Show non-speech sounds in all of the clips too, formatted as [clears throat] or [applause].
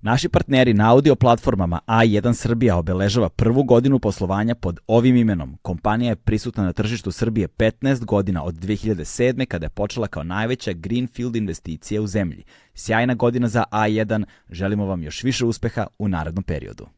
Naši partneri na audio platformama A1 Srbija obeležava prvu godinu poslovanja pod ovim imenom. Kompanija je prisutna na tržištu Srbije 15 godina od 2007. kada je počela kao najveća greenfield investicija u zemlji. Sjajna godina za A1, želimo vam još više uspeha u narednom periodu.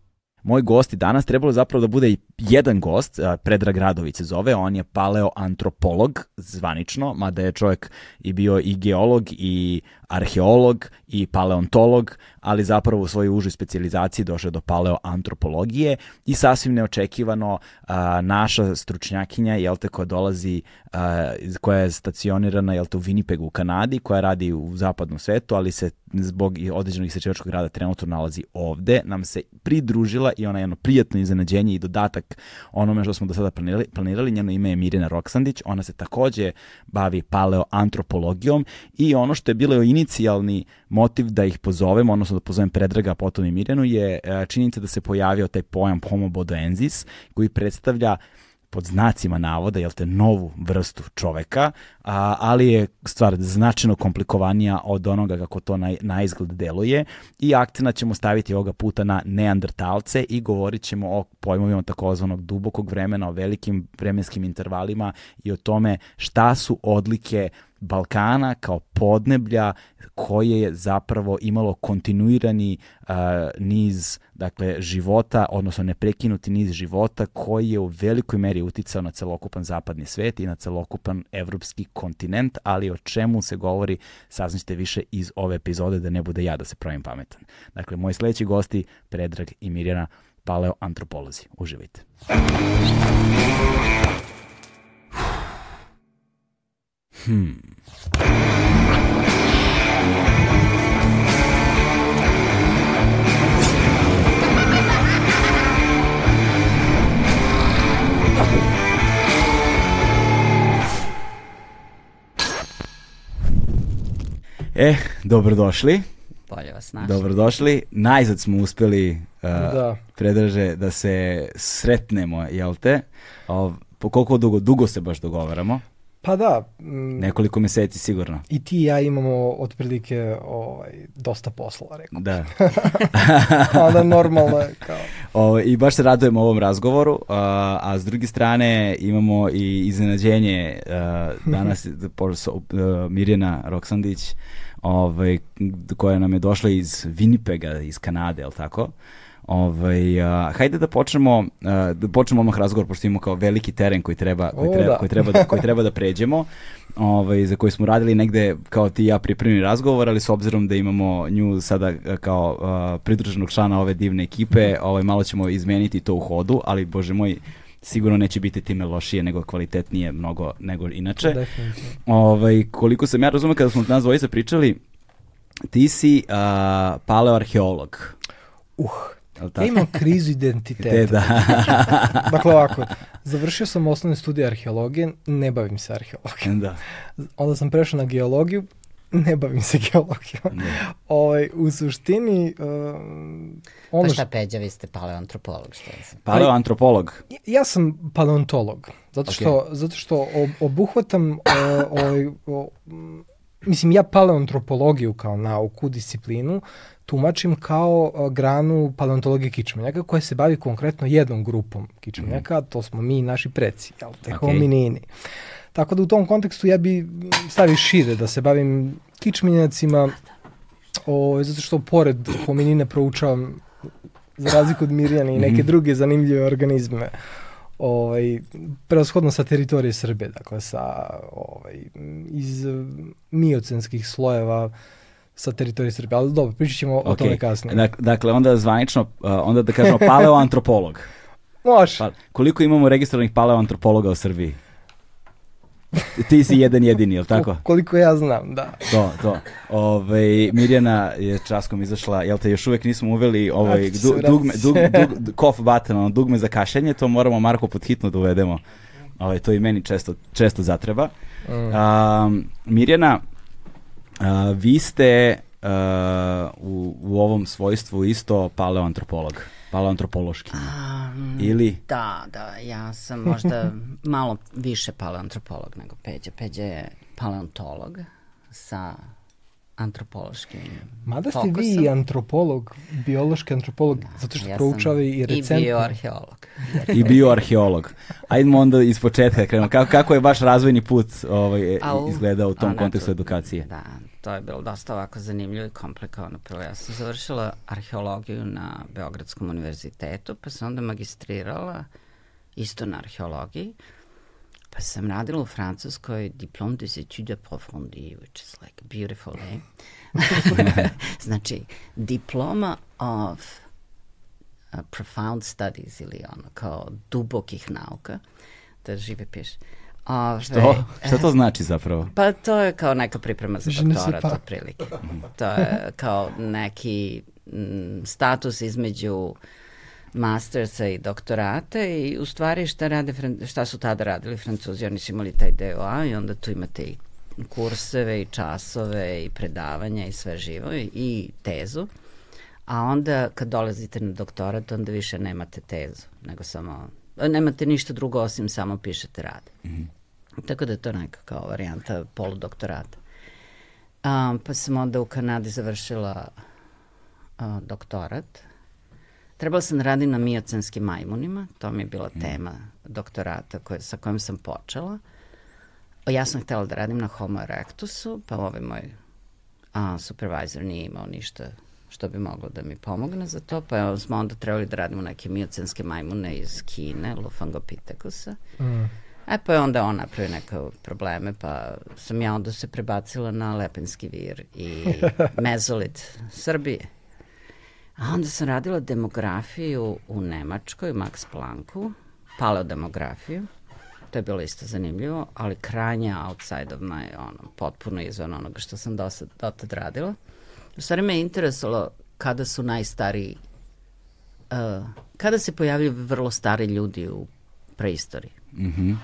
Moj gost i danas trebalo zapravo da bude jedan gost, Predrag Radović se zove, on je paleoantropolog zvanično, mada je čovjek i bio i geolog i arheolog i paleontolog, ali zapravo u svojoj užoj specializaciji došao do paleoantropologije i sasvim neočekivano a, naša stručnjakinja, jel te, koja dolazi, a, koja je stacionirana, jel te, u Winnipegu u Kanadi, koja radi u zapadnom svetu, ali se zbog određenog istračivačkog rada trenutno nalazi ovde, nam se pridružila i ona je jedno prijatno iznenađenje i dodatak onome što smo do sada planirali. planirali. Njeno ime je Mirjana Roksandić, ona se takođe bavi paleoantropologijom i ono što je bilo inicijalni motiv da ih pozovemo, odnosno da pozovem Predraga, potom i Mirjanu, je e, činjenica da se pojavio taj pojam Homo bodoensis, koji predstavlja pod znacima navoda, jel te, novu vrstu čoveka, a, ali je stvar značajno komplikovanija od onoga kako to na, na izgled deluje i akcena ćemo staviti ovoga puta na neandertalce i govorit ćemo o pojmovima takozvanog dubokog vremena, o velikim vremenskim intervalima i o tome šta su odlike Balkana kao podneblja koje je zapravo imalo kontinuirani uh, niz dakle života, odnosno neprekinuti niz života koji je u velikoj meri uticao na celokupan zapadni svet i na celokupan evropski kontinent, ali o čemu se govori saznaćete više iz ove epizode da ne bude ja da se pravim pametan. Dakle, moji sledeći gosti Predrag i Mirjana paleoantropolozi. Uživajte. Hmm. E, dobrodošli. Bolje vas našli. Dobrodošli. Najzad smo uspeli uh, da. predraže da se sretnemo, jel te? O, po koliko dugo? Dugo se baš dogovaramo. Pa da. Mm, Nekoliko meseci sigurno. I ti i ja imamo otprilike ovaj, dosta posla, rekao. Da. [laughs] Onda normalno je kao... O, I baš se radujemo ovom razgovoru, a, a s druge strane imamo i iznenađenje a, danas [laughs] uh, Mirjana Roksandić, ovaj, koja nam je došla iz Winnipega, iz Kanade, je li tako? Ovaj, uh, hajde da počnemo, uh, da počnemo odmah razgovor, pošto imamo kao veliki teren koji treba, koji treba, o, da. koji treba, da, koji treba da pređemo, ovaj, za koji smo radili negde kao ti i ja pripremni razgovor, ali s obzirom da imamo nju sada kao uh, pridruženog člana ove divne ekipe, ovaj, malo ćemo izmeniti to u hodu, ali bože moj, sigurno neće biti time lošije nego kvalitetnije mnogo nego inače. Definitivno. Ovaj, koliko sam ja razumio kada smo nas dvojica pričali, ti si uh, paleoarheolog. Uh, Ja imam krizu identiteta. da. [laughs] dakle ovako, završio sam osnovne studije arheologije, ne bavim se arheologijom. Da. Onda sam prešao na geologiju, ne bavim se geologijom. Da. Ovaj, u suštini... Uh, ono pa šta Peđa, vi ste paleoantropolog, što je? Paleoantropolog? Ja, ja sam paleontolog, zato što, okay. zato što obuhvatam uh, ovaj, mislim, ja paleoantropologiju kao nauku, disciplinu, tumačim kao granu paleontologije kičmenjaka koja se bavi konkretno jednom grupom kičmenjaka, mm. to smo mi i naši preci, jel, te okay. hominini. Tako da u tom kontekstu ja bi stavio šire da se bavim kičmenjacima, o, zato što pored hominine proučavam za razliku od Mirjana i neke mhm. druge zanimljive organizme ovaj, prevashodno sa teritorije Srbije, dakle sa ovaj, iz miocenskih slojeva sa teritorije Srbije, ali dobro, pričat ćemo okay. o tome kasnije. Dakle, onda zvanično, onda da kažemo paleoantropolog. [laughs] Može. Pa, koliko imamo registrovanih paleoantropologa u Srbiji? Ti si jedan jedini, je li tako? Koliko ja znam, da. To, to. Ove, Mirjana je časkom izašla, jel te još uvek nismo uveli ovaj, du, dugme, dug, [laughs] dug, cough button, ono, dugme za kašenje, to moramo Marko pod hitno da uvedemo. Ove, to i meni često, često zatreba. Um, Mirjana, vi ste uh, u, u ovom svojstvu isto paleoantropolog. paleoantropološki? Um, Ili? Da, da, ja sam možda [laughs] malo više paleoantropolog nego Peđa. Peđa je paleontolog sa antropološkim Mada ste fokusom. vi antropolog, biološki antropolog, da, zato što ja proučava i recentno. I bioarheolog. I bioarheolog. Ajdemo onda iz početka krenemo. Kako, kako je vaš razvojni put ovaj, Au, izgledao u tom kontekstu edukacije? Da, to je bilo dosta ovako zanimljivo i komplikovano. Prvo ja sam završila arheologiju na Beogradskom univerzitetu, pa sam onda magistrirala isto na arheologiji. Pa sam radila u Francuskoj Diplom des études approfondies, which is like beautiful name. [laughs] znači, diploma of uh, profound studies ili ono kao dubokih nauka, da žive piš. Ove, Što? Šta to znači zapravo? Pa to je kao neka priprema za doktorat, otprilike. To je kao neki m, status između mastersa i doktorata i u stvari šta, rade, šta su tada radili francuzi, oni su imali taj DOA i onda tu imate i kurseve i časove i predavanja i sve živo i, i tezu. A onda kad dolazite na doktorat, onda više nemate tezu, nego samo, nemate ništa drugo osim samo pišete rad. Mm -hmm. Tako da je to neka kao varijanta poludoktorata. Um, pa sam onda u Kanadi završila uh, doktorat Trebala sam da radim na miocenskim majmunima, to mi je bila mm. tema doktorata koje, sa kojom sam počela. Ja sam htela da radim na Homo erectusu, pa ovaj moj a, supervisor nije imao ništa što bi moglo da mi pomogne za to, pa smo onda trebali da radimo neke miocenske majmune iz Kine, Lufangopithekusa. Mm. E pa je onda on napravio neke probleme, pa sam ja onda se prebacila na Lepenski vir i [laughs] mezolit Srbije. A onda sam radila demografiju u Nemačkoj, Max Plancku, paleodemografiju. To je bilo isto zanimljivo, ali krajnje outside of my, ono, potpuno izvan onoga što sam dosad, dotad radila. U stvari me je interesalo kada su najstariji, uh, kada se pojavljaju vrlo stari ljudi u preistoriji. Mm -hmm.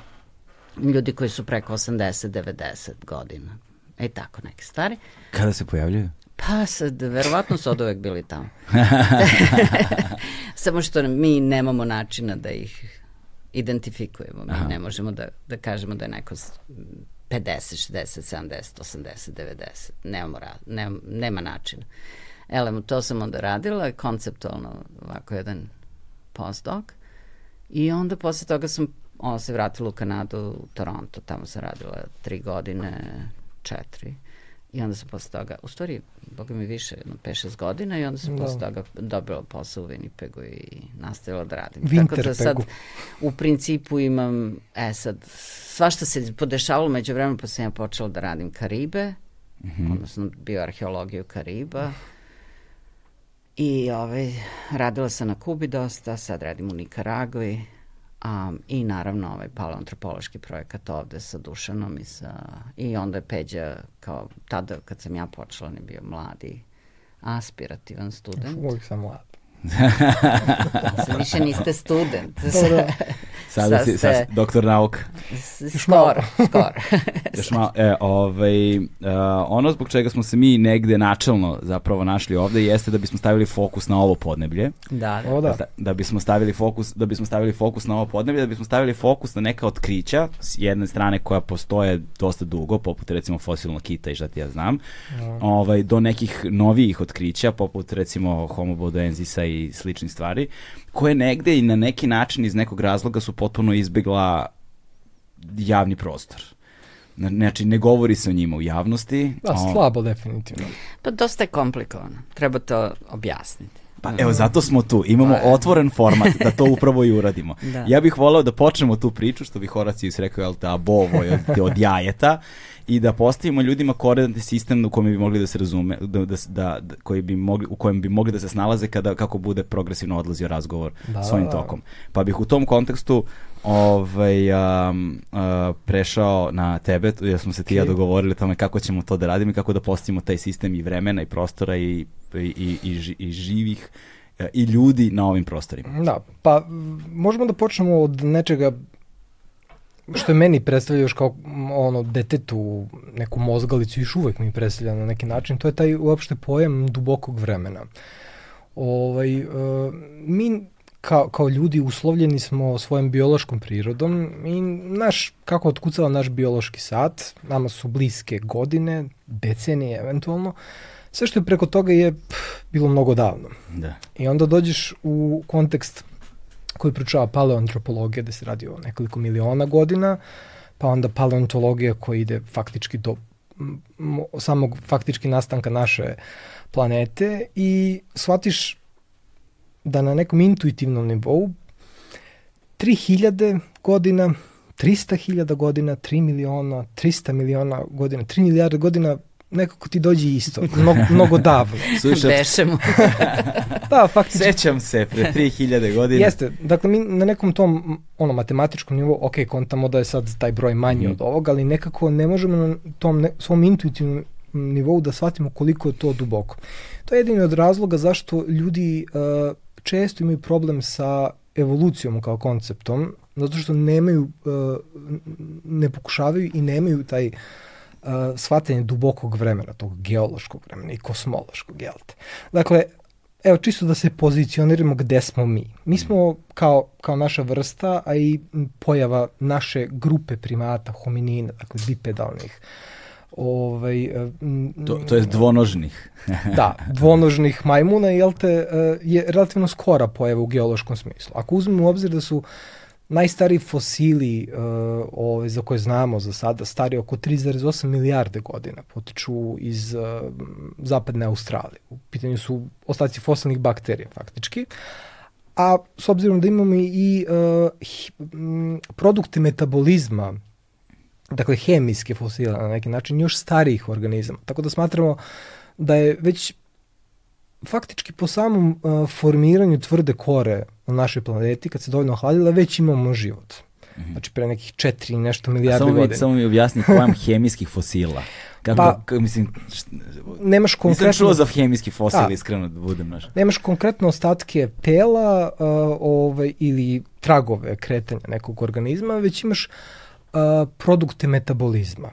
Ljudi koji su preko 80-90 godina. E tako, neki stari. Kada se pojavljaju? Pa sad, verovatno su od uvek bili tamo. [laughs] [laughs] Samo što mi nemamo načina da ih identifikujemo. Mi Aha. ne možemo da, da kažemo da je neko 50, 60, 70, 80, 90. Nemamo, nema, nema načina. Elem, to sam onda radila, konceptualno ovako jedan postdoc. I onda posle toga sam ona se vratila u Kanadu, u Toronto, tamo sam radila tri godine, četiri. I onda sam posle toga, u stvari, boga mi više, jedno 5-6 godina i onda sam da. posle toga dobila posao u Winnipegu i nastavila da radim. Winterpegu. Tako da sad u principu imam, e sad, svašta se podešavalo među vremenu pa sam ja počela da radim Karibe, mm -hmm. odnosno bioarheologiju Kariba. I ovaj, radila sam na Kubi dosta, sad radim u Nikaragvi Um, I naravno ovaj paleoantropološki projekat ovde sa Dušanom i sa... I onda je Peđa, kao tada kad sam ja počela, on je bio mladi aspirativan student. Uvijek sam mlad. Sad [laughs] više niste student. Da. [laughs] Sada si ste... doktor nauka. Skoro, skoro. [laughs] Još malo, e, ovaj, uh, ono zbog čega smo se mi negde načelno zapravo našli ovde jeste da bismo stavili fokus na ovo podneblje. Da, da. O, da. da. Da bismo stavili fokus, da bismo stavili fokus na ovo podneblje, da bismo stavili fokus na neka otkrića s jedne strane koja postoje dosta dugo, poput recimo fosilnog kita i šta ti ja znam, no. ovaj, do nekih novijih otkrića, poput recimo Homo bodoenzisa i sličnih stvari, koje negde i na neki način iz nekog razloga su potpuno izbegla javni prostor. Znači, ne govori se o njima u javnosti. Da, slabo, definitivno. Pa dosta je komplikovano. Treba to objasniti. Pa evo, zato smo tu. Imamo pa, otvoren format da to [laughs] upravo i uradimo. da. Ja bih voleo da počnemo tu priču, što bi Horacijus rekao, jel ta bovo od, od jajeta, i da postavimo ljudima koordinatni sistem u kojem bi mogli da se razume, da, da, da, koji bi mogli, u kojem bi mogli da se snalaze kada, kako bude progresivno odlazio razgovor da, svojim da, da. tokom. Pa bih u tom kontekstu ovaj, um, uh, prešao na tebe, jer smo se ti okay. ja dogovorili tome kako ćemo to da radimo i kako da postavimo taj sistem i vremena i prostora i, i, i, i, i živih e, i ljudi na ovim prostorima. Da, pa možemo da počnemo od nečega što je meni predstavlja još kao ono detetu neku mozgalicu još uvek mi predstavlja na neki način, to je taj uopšte pojam dubokog vremena. Ovaj, uh, mi kao, kao ljudi uslovljeni smo svojom biološkom prirodom i naš, kako otkucava naš biološki sat, nama su bliske godine, decenije eventualno, sve što je preko toga je pff, bilo mnogo davno. Da. I onda dođeš u kontekst koji pričava paleoantropologija, da se radi o nekoliko miliona godina, pa onda paleontologija koja ide faktički do samog faktički nastanka naše planete i shvatiš da na nekom intuitivnom nivou 3000 godina, 300.000 godina, 3 miliona, 300 miliona godina, 3 milijarde godina nekako ti dođe isto, [laughs] mnogo, mnogo davno. Slušam. Bešemo. [laughs] da, faktički. Sećam se, pre 3000 godina. Jeste, dakle mi na nekom tom ono, matematičkom nivou, ok, kontamo da je sad taj broj manji mm. od ovoga, ali nekako ne možemo na tom ne, svom intuitivnom nivou da shvatimo koliko je to duboko. To je jedini od razloga zašto ljudi uh, često imaju problem sa evolucijom kao konceptom, zato što nemaju, uh, ne pokušavaju i nemaju taj uh, shvatanje dubokog vremena, tog geološkog vremena i kosmološkog, jel te? Dakle, evo čisto da se pozicioniramo gde smo mi. Mi smo kao, kao naša vrsta, a i pojava naše grupe primata, hominina, dakle bipedalnih, uh, Ovaj, e, to, to je dvonožnih. [laughs] da, dvonožnih majmuna jel te, e, je relativno skora pojava u geološkom smislu. Ako uzmemo u obzir da su najstariji fosili uh, ove, za koje znamo za sada stari oko 3,8 milijarde godina, potiču iz uh, zapadne Australije. U pitanju su ostaci fosilnih bakterija faktički. A s obzirom da imamo i uh, produkte metabolizma dakle hemijske fosile na neki način, još starijih organizama. Tako da smatramo da je već faktički po samom uh, formiranju tvrde kore na našoj planeti, kad se dovoljno ohladila, već imamo život. -hmm. Znači pre nekih četiri i nešto milijarde samo godina. samo mi objasni pojam [laughs] hemijskih fosila. Kako, pa, kako, mislim, št, nemaš konkretno... Nisam čuo za hemijski fosil, da, iskreno da budem naš. Nemaš konkretno ostatke tela uh, ovaj, ili tragove kretanja nekog organizma, već imaš uh, produkte metabolizma.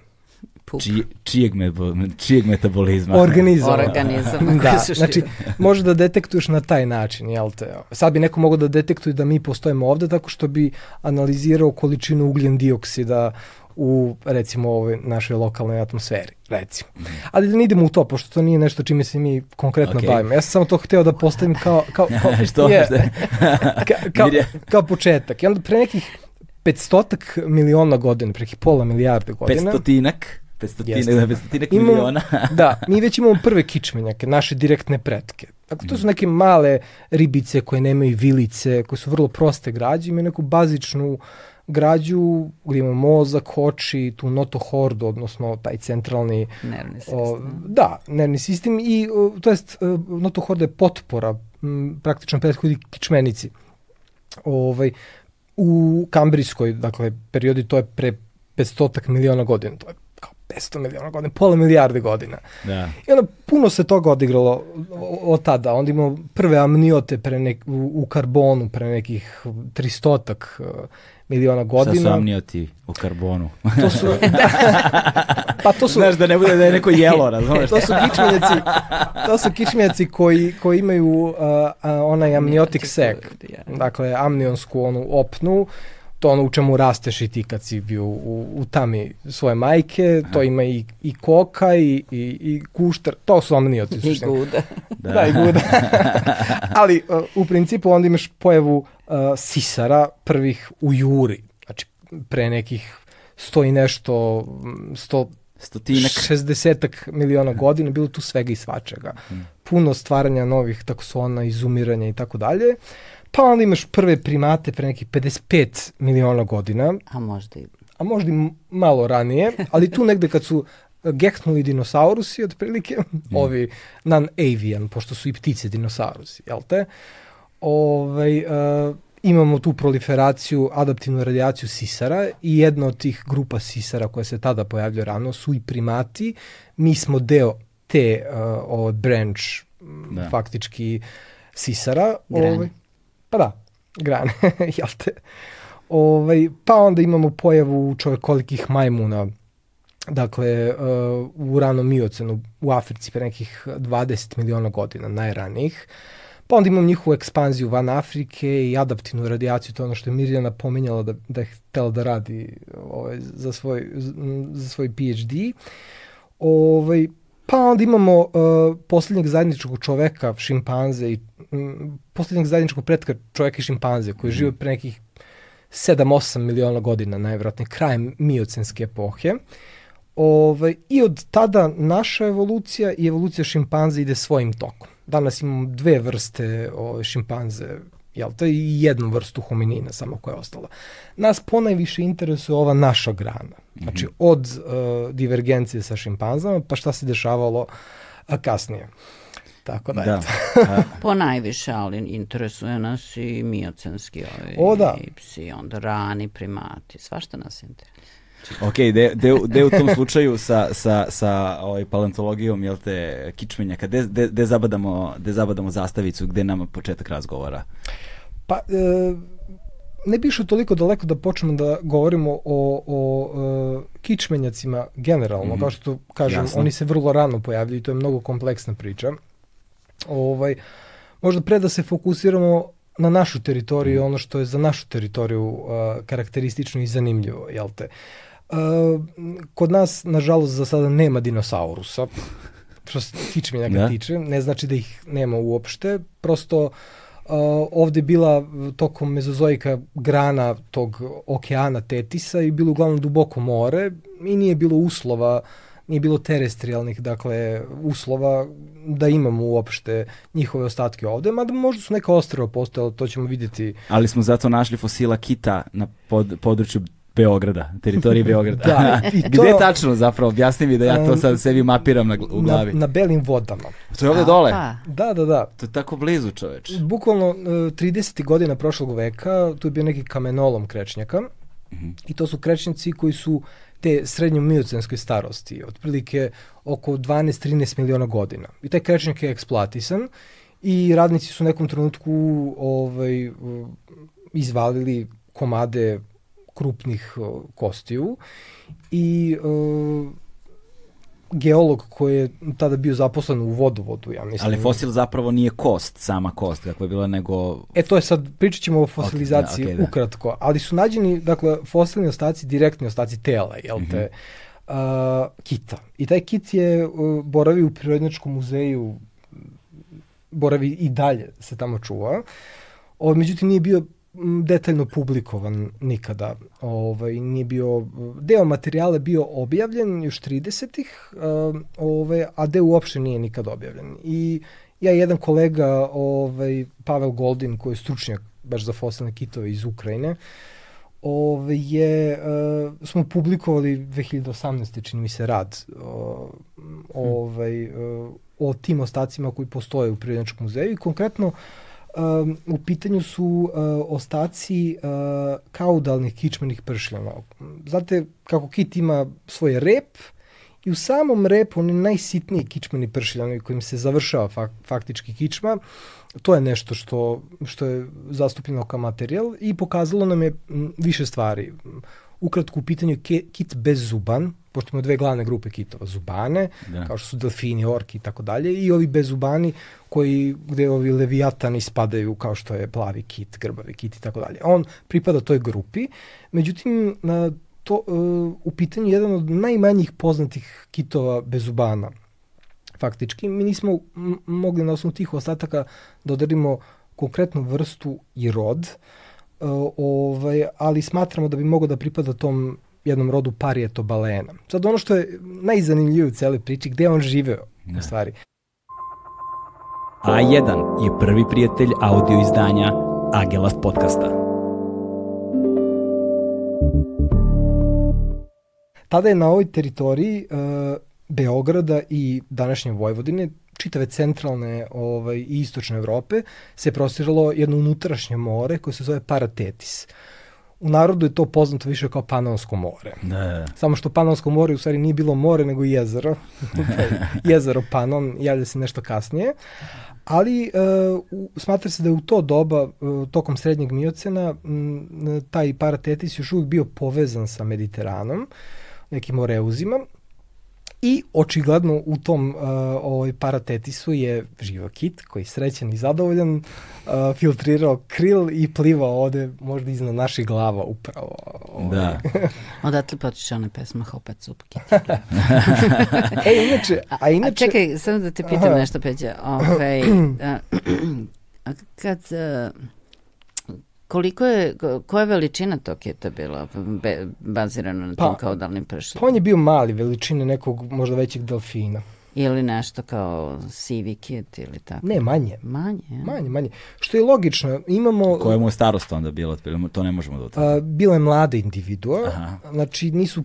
Čij, čijeg, me, čijeg metabolizma? Organizam. Organizam. [laughs] da, znači, može da detektuješ na taj način, jel te? Sad bi neko mogao da detektuje da mi postojimo ovde tako što bi analizirao količinu ugljen dioksida u, recimo, ovoj našoj lokalnoj atmosferi, recimo. Ali da ne idemo u to, pošto to nije nešto čime se mi konkretno okay. bavimo. Ja sam samo to hteo da postavim kao... kao, kao [laughs] Što? Je, [laughs] ka, kao, kao početak. I onda pre nekih 500 miliona godina, preki pola milijarde godina. 500-tinak. 500 500 miliona. da, mi već imamo prve kičmenjake, naše direktne pretke. Dakle, to su neke male ribice koje nemaju vilice, koje su vrlo proste građe, imaju neku bazičnu građu gdje imamo mozak, oči, tu notohordu, odnosno taj centralni... Nervni sistem. O, da, nervni sistem i, o, to jest, notohorda je potpora, m, praktično prethodi kičmenici. Ovaj, u Kambrijskoj, dakle, periodi to je pre 500 miliona godina, to je 500 miliona godina, pola milijarde godina. Da. I onda puno se toga odigralo od tada. Onda imamo prve amniote pre nek, u, u karbonu pre nekih 300 miliona godina. Šta su amnioti u karbonu? To su, da, [laughs] pa to su... Znaš da ne bude da je neko jelo, razumeš? to su kičmenjaci, to su kičmenjaci koji, koji imaju uh, uh, onaj amniotic sac, dakle amnionsku onu opnu, to ono u čemu rasteš i ti kad si bio u, u tami svoje majke, to ima i, i koka i, i, i kuštar, to su amnioti. I guda. Da, da i guda. [laughs] Ali uh, u principu onda imaš pojavu uh, sisara prvih u juri, znači pre nekih sto i nešto, sto, Stotinak. 60 miliona godina, bilo tu svega i svačega. Hmm. Puno stvaranja novih taksona, izumiranja i tako dalje. Pa onda imaš prve primate pre nekih 55 miliona godina. A možda i... A možda i malo ranije, ali tu negde kad su gehnuli dinosaurusi, otprilike, mm. ovi non-avian, pošto su i ptice dinosaurusi, jel te? Ovaj, uh, imamo tu proliferaciju, adaptivnu radiaciju sisara i jedna od tih grupa sisara koja se tada pojavlja rano su i primati. Mi smo deo te uh, ovaj branch da. faktički sisara. Grane. Ovaj, pa da, grane, [laughs] jel te? Ovaj, pa onda imamo pojavu čovjekolikih majmuna, dakle, uh, u ranom miocenu u Africi pre nekih 20 miliona godina, najranijih. Pa onda imamo njihovu ekspanziju van Afrike i adaptivnu radijaciju, to je ono što je Mirjana pominjala da, da je htela da radi ovaj, za, svoj, za svoj PhD. Ovaj, pa onda imamo uh, poslednjeg zajedničkog čoveka, šimpanze, i poslednjeg zajedničkog pretka čoveka i šimpanze, koji žive pre nekih 7-8 miliona godina, najvjerojatnije, krajem miocenske epohe. Ovaj, I od tada naša evolucija i evolucija šimpanze ide svojim tokom. Danas imamo dve vrste o, ovaj, šimpanze, jel te, i jednu vrstu hominina samo koja je ostala. Nas ponajviše interesuje ova naša grana. Znači, mhm. od uh, divergencije sa šimpanzama, pa šta se dešavalo a, kasnije. Tako da, da. [laughs] po najviše, ali interesuje nas i miocenski ovaj, o, da. psi, onda rani primati, svašta nas interesuje. Ok, de, de, de u tom slučaju sa, sa, sa ovaj, paleontologijom, jel te, kičmenjaka, de, de, de, zabadamo, de zabadamo zastavicu, gde nama početak razgovora? Pa, e, ne bi išao toliko daleko da počnemo da govorimo o, o, o e, kičmenjacima generalno, mm -hmm. kao što kažem, Jasno. oni se vrlo rano pojavljaju i to je mnogo kompleksna priča. Ovaj, možda pre da se fokusiramo na našu teritoriju, mm. ono što je za našu teritoriju uh, karakteristično i zanimljivo, jel te? Uh, kod nas, nažalost, za sada nema dinosaurusa, što se tiče mi njega da. tiče, ne znači da ih nema uopšte, prosto Uh, ovde bila tokom mezozoika grana tog okeana Tetisa i bilo uglavnom duboko more i nije bilo uslova uh, nije bilo terestrijalnih dakle, uslova da imamo uopšte njihove ostatke ovde, mada možda su neka ostrava postojala, to ćemo vidjeti. Ali smo zato našli fosila kita na pod, području Beograda, teritorije [laughs] Beograda. da, i [laughs] to, Gde tačno zapravo? Objasni mi da ja to sad sebi mapiram na, u glavi. Na, na belim vodama. To je ovde dole? Da, da, da. To je tako blizu čoveč. Bukvalno uh, 30. godina prošlog veka tu je bio neki kamenolom krečnjaka mm -hmm. i to su krečnjaci koji su te srednje miocenske starosti, otprilike oko 12-13 miliona godina. I taj krečnjak je eksploatisan i radnici su u nekom trenutku ovaj, izvalili komade krupnih kostiju i uh, geolog koji je tada bio zaposlen u vodovodu, ja mislim. Ali fosil zapravo nije kost, sama kost, kako je bila, nego... E, to je sad, pričat ćemo o fosilizaciji okay, da, okay, da. ukratko, ali su nađeni, dakle, fosilni ostaci, direktni ostaci tela, jel te, mm -hmm. uh, kita. I taj kit je uh, boravi u Prirodnjačkom muzeju, boravi i dalje se tamo čuva. O, međutim, nije bio detaljno publikovan nikada. Ovaj, nije bio, deo materijala bio objavljen još 30-ih, ovaj, a deo uopšte nije nikad objavljen. I ja i jedan kolega, ovaj, Pavel Goldin, koji je stručnjak baš za fosilne kitove iz Ukrajine, ovaj, je, uh, smo publikovali 2018. čini mi se rad uh, ovaj, uh, o tim ostacima koji postoje u Prirodnjačkom muzeju i konkretno uh, um, u pitanju su uh, ostaci uh, kaudalnih kičmenih pršljana. Znate kako kit ima svoj rep i u samom repu oni najsitniji kičmeni pršljani kojim se završava fak, faktički kičma, to je nešto što, što je zastupljeno kao materijal i pokazalo nam je više stvari. Ukratko u pitanju kit bez zuban, pošto imamo dve glavne grupe kitova, zubane, da. kao što su delfini, orki i tako dalje, i ovi bezubani koji, gde ovi levijatani spadaju kao što je plavi kit, grbavi kit i tako dalje. On pripada toj grupi, međutim, na to, e, u pitanju jedan od najmanjih poznatih kitova bezubana, faktički. Mi nismo mogli na osnovu tih ostataka da odarimo konkretnu vrstu i rod, uh, ovaj, ali smatramo da bi mogo da pripada tom jednom rodu parijeto balena. Sad ono što je najzanimljivije u cele priči, gde on živeo ne. u stvari. A1 je prvi prijatelj audio izdanja Agelast podcasta. Tada je na ovoj teritoriji uh, Beograda i današnje Vojvodine čitave centralne ovaj, i istočne Evrope se prostiralo jedno unutrašnje more koje se zove Paratetis. U narodu je to poznato više kao Panonsko more. Ne. Samo što Panonsko more u stvari nije bilo more, nego jezero. [laughs] jezero Panon javlja se nešto kasnije. Ali uh, smatra se da je u to doba, uh, tokom srednjeg miocena, m, taj paratetis još uvijek bio povezan sa Mediteranom, nekim oreuzima. I očigledno u tom uh, ovaj paratetisu je živa kit koji je srećan i zadovoljan, uh, filtrirao kril i plivao ovde možda iznad naših glava upravo. Ovaj. Da. [laughs] Odatle potiče ona pesma Hopet Sup Kit. [laughs] e, inače, a inače... A čekaj, samo da te pitam Aha. nešto, Peđa. Ovaj, [clears throat] [clears throat] a, kad... Uh, Koliko je, koja je veličina tog kita bila be, bazirano na pa, tim kaudalnim pršima? Pa on je bio mali, veličine nekog možda većeg delfina. Ili nešto kao sivi kit ili tako? Ne, manje. Manje, ja. Manje, manje. Što je logično, imamo... Koja mu je starost onda bila? To ne možemo da utvrdimo. Bila je mlada individua, Aha. znači nisu...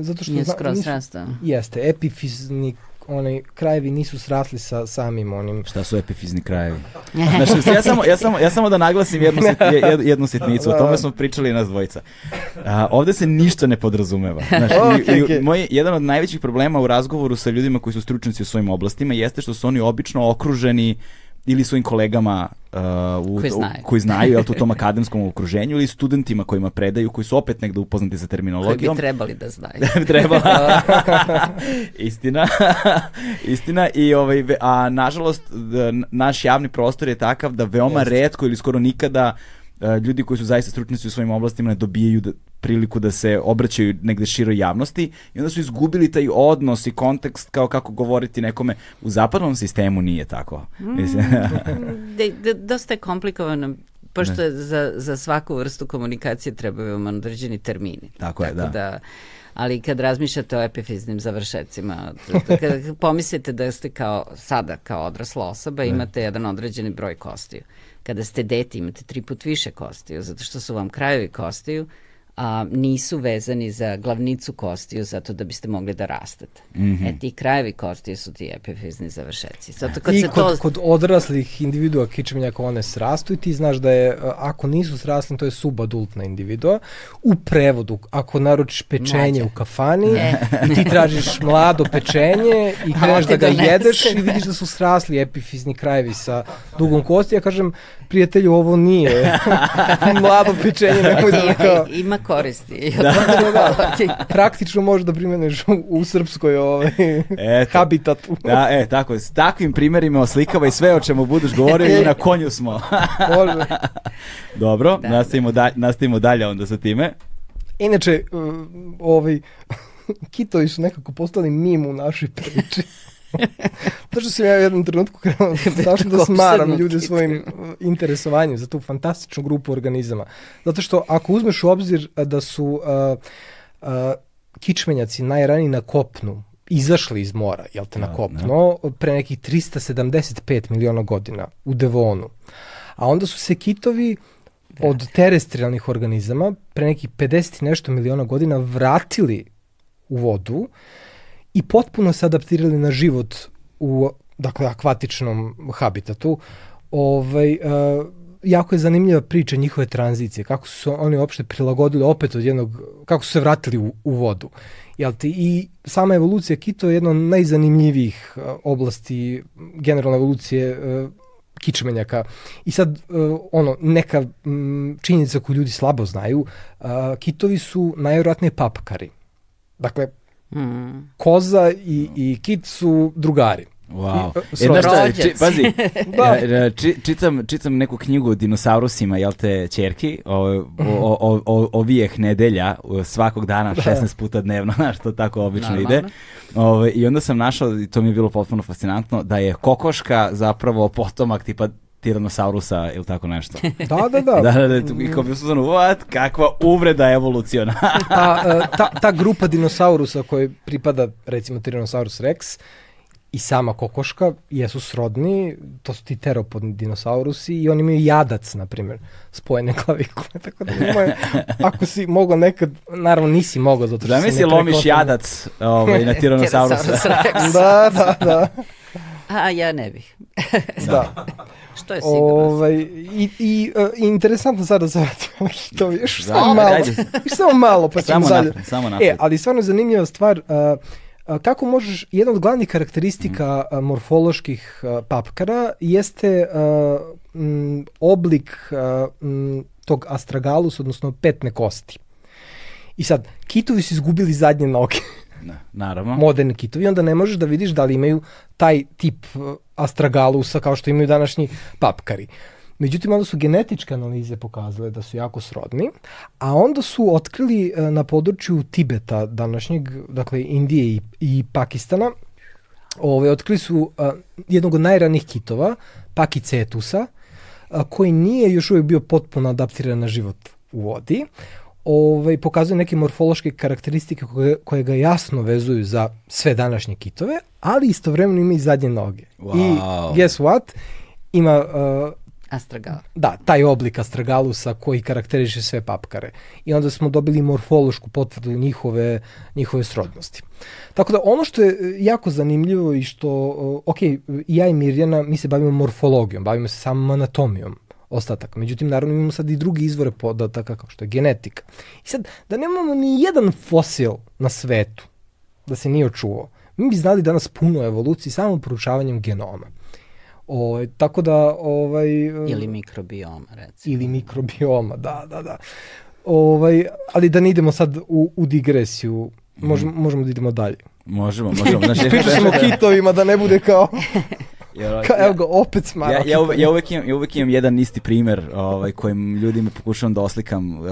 Zato što Nije skroz nisu, rasta. Jeste, epifizni onaj krajevi nisu srasli sa samim onim. Šta su epifizni krajevi? [laughs] znači, ja samo, ja samo, ja samo da naglasim jednu, sit, [laughs] jednu sitnicu, o tome smo pričali nas dvojica. A, ovde se ništa ne podrazumeva. [laughs] Znači, okay, i, okay. moj, jedan od najvećih problema u razgovoru sa ljudima koji su stručnjaci u svojim oblastima jeste što su oni obično okruženi ili svojim kolegama uh, u, koji znaju, u, koji znaju jel, u tom [laughs] akademskom okruženju ili studentima kojima predaju, koji su opet negde upoznati sa terminologijom. Koji bi trebali da znaju. [laughs] da bi trebala. [laughs] Istina. Istina. I, ovaj, a nažalost, naš javni prostor je takav da veoma Jest. redko ili skoro nikada uh, ljudi koji su zaista stručnici u svojim oblastima ne dobijaju da, priliku da se obraćaju negde široj javnosti i onda su izgubili taj odnos i kontekst kao kako govoriti nekome u zapadnom sistemu nije tako. Mm, de, de, dosta je komplikovano pošto je za, za svaku vrstu komunikacije trebaju vam određeni termini. Tako je, da. da ali kad razmišljate o epifiznim završecima, kada [laughs] pomislite da ste kao sada kao odrasla osoba imate jedan određeni broj kostiju. Kada ste deti imate tri put više kostiju, zato što su vam krajevi kostiju a, nisu vezani za glavnicu kostiju zato da biste mogli da rastete. Mm -hmm. E ti krajevi kostiju su ti epifizni završeci. Zato kad I se kod, to... kod odraslih individua kičmenjaka one srastu i ti znaš da je, ako nisu srasli, to je subadultna individua. U prevodu, ako naručiš pečenje Mlađe. u kafani, e. ti tražiš mlado pečenje i kreneš da ga donese. jedeš i vidiš da su srasli epifizni krajevi sa dugom kosti. Ja kažem, prijatelju, ovo nije [laughs] mlado pečenje, [laughs] nemoj da kao... Ima koristi. Da, [laughs] da, da. Praktično možeš da primeneš u, u srpskoj ovaj, Eto. habitatu. Da, e, tako, s takvim primjerima oslikava i sve o čemu budeš govorio i na konju smo. Može. Dobro, da, nastavimo, da. dalje, nastavimo dalje onda sa time. Inače, ovaj, kitovi su nekako postali mim u našoj priči. [laughs] to što sam ja u jednom trenutku krenuo strašno [laughs] da smaram ljude svojim uh, interesovanjem za tu fantastičnu grupu organizama. Zato što ako uzmeš u obzir uh, da su uh, uh, kičmenjaci najraniji na kopnu izašli iz mora, jel te, na da, kopno, da. pre nekih 375 miliona godina u Devonu. A onda su se kitovi od terestrijalnih organizama pre nekih 50 i nešto miliona godina vratili u vodu i potpuno se adaptirali na život u dakle akvatičnom habitatu. Ovaj uh, jako je zanimljiva priča njihove tranzicije, kako su oni uopšte prilagodili opet od jednog, kako su se vratili u, u vodu. Jel ti? I sama evolucija kito je jedna od najzanimljivijih uh, oblasti generalne evolucije uh, kičmenjaka. I sad, uh, ono, neka činjenica koju ljudi slabo znaju, uh, kitovi su najvjerojatnije papkari. Dakle, Mm. Koza i, i kit su drugari. Wow. I, e, šta, či, pazi, da. [laughs] či, čitam, čitam neku knjigu o dinosaurusima, jel te, čerki, o, o, o, o, ovijeh nedelja, svakog dana, 16 da. puta dnevno, [laughs] znaš, to tako obično Normalno. ide. Ove, I onda sam našao, i to mi je bilo potpuno fascinantno, da je kokoška zapravo potomak tipa Tyrannosaurusa ili tako nešto. [laughs] Da, da, da. da, da, da, i kao bi su what, kakva uvreda evoluciona. [laughs] ta, e, ta, ta grupa dinosaurusa koji pripada, recimo Tyrannosaurus rex, i sama kokoška jesu srodni, to su ti teropodni dinosaurusi i oni imaju jadac, na primjer, spojene klavikule, [laughs] tako da imaju, ako si mogao nekad, naravno nisi mogao, zato što da misli lomiš jadac ovaj, na [laughs] Tyrannosaurusa. [laughs] da, da, da. A ja ne bih. da. Što je sigurno. Ovaj, I, i uh, interesantno sada za to još samo malo. Još samo malo pa ćemo samo napred, samo napred. E, ali stvarno zanimljiva stvar, uh, kako možeš, jedna od glavnih karakteristika mm. uh, morfoloških uh, papkara jeste uh, m, oblik uh, m, tog astragalus, odnosno petne kosti. I sad, kitovi su izgubili zadnje noge. Ne, naravno. Moderni kitovi, onda ne možeš da vidiš da li imaju taj tip uh, astragalusa kao što imaju današnji papkari. Međutim, onda su genetičke analize pokazale da su jako srodni, a onda su otkrili uh, na području Tibeta današnjeg, dakle Indije i, i Pakistana, ove, otkrili su uh, jednog od najranih kitova, Pakicetusa, uh, koji nije još uvijek bio potpuno adaptiran na život u vodi ovaj, pokazuje neke morfološke karakteristike koje, koje ga jasno vezuju za sve današnje kitove, ali istovremeno ima i zadnje noge. Wow. I guess what? Ima uh, Astragal. Da, taj oblik astragalusa koji karakteriše sve papkare. I onda smo dobili morfološku potvrdu njihove, njihove srodnosti. Tako da ono što je jako zanimljivo i što, ok, ja i Mirjana, mi se bavimo morfologijom, bavimo se samom anatomijom ostataka. Međutim, naravno imamo sad i drugi izvore podataka kao što je genetika. I sad, da nemamo ni jedan fosil na svetu da se nije očuvao, mi bi znali danas puno evoluciji samo proučavanjem genoma. O, ovaj, tako da... Ovaj, ili mikrobioma, recimo. Ili mikrobioma, da, da, da. Ovaj, ali da ne idemo sad u, u digresiju, možemo, mm. možemo da idemo dalje. Možemo, možemo. [laughs] Znači, Pričao sam o kitovima da ne bude kao... [laughs] Jer, Ka, evo ga, opet smara. Ja, ja, uvek, ja, uvek imam, ja uvek imam jedan isti primer ovaj, kojim ljudima pokušavam da oslikam uh,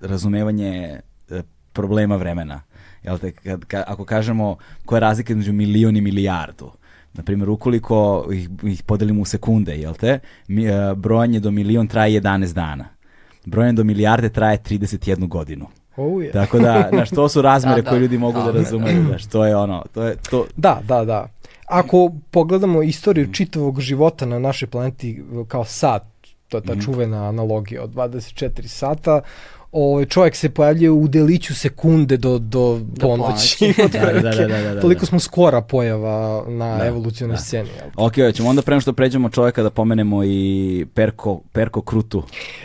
razumevanje uh, problema vremena. Jel te, kad, ka, ako kažemo koja je razlika između milion i milijardu, na primjer, ukoliko ih, ih podelimo u sekunde, jel te, mi, uh, brojanje do milion traje 11 dana. Brojanje do milijarde traje 31 godinu. Oh, yeah. Tako da, znaš, to su [laughs] razmere da, koje da, ljudi mogu da, da razumeju, znaš, to je ono, to je, to... Da, da, da. Ako pogledamo istoriju čitavog života na našoj planeti kao sat, to je ta mhm. čuvena analogija od 24 sata, ovaj čovjek se pojavljuje u deliću sekunde do do, do ponoći. [laughs] da, da, da, da, da, da, Toliko smo skora pojava na da, evolucionoj da. sceni. Jel? Ok, ćemo onda prema što pređemo čovjeka da pomenemo i Perko, Perko Krutu.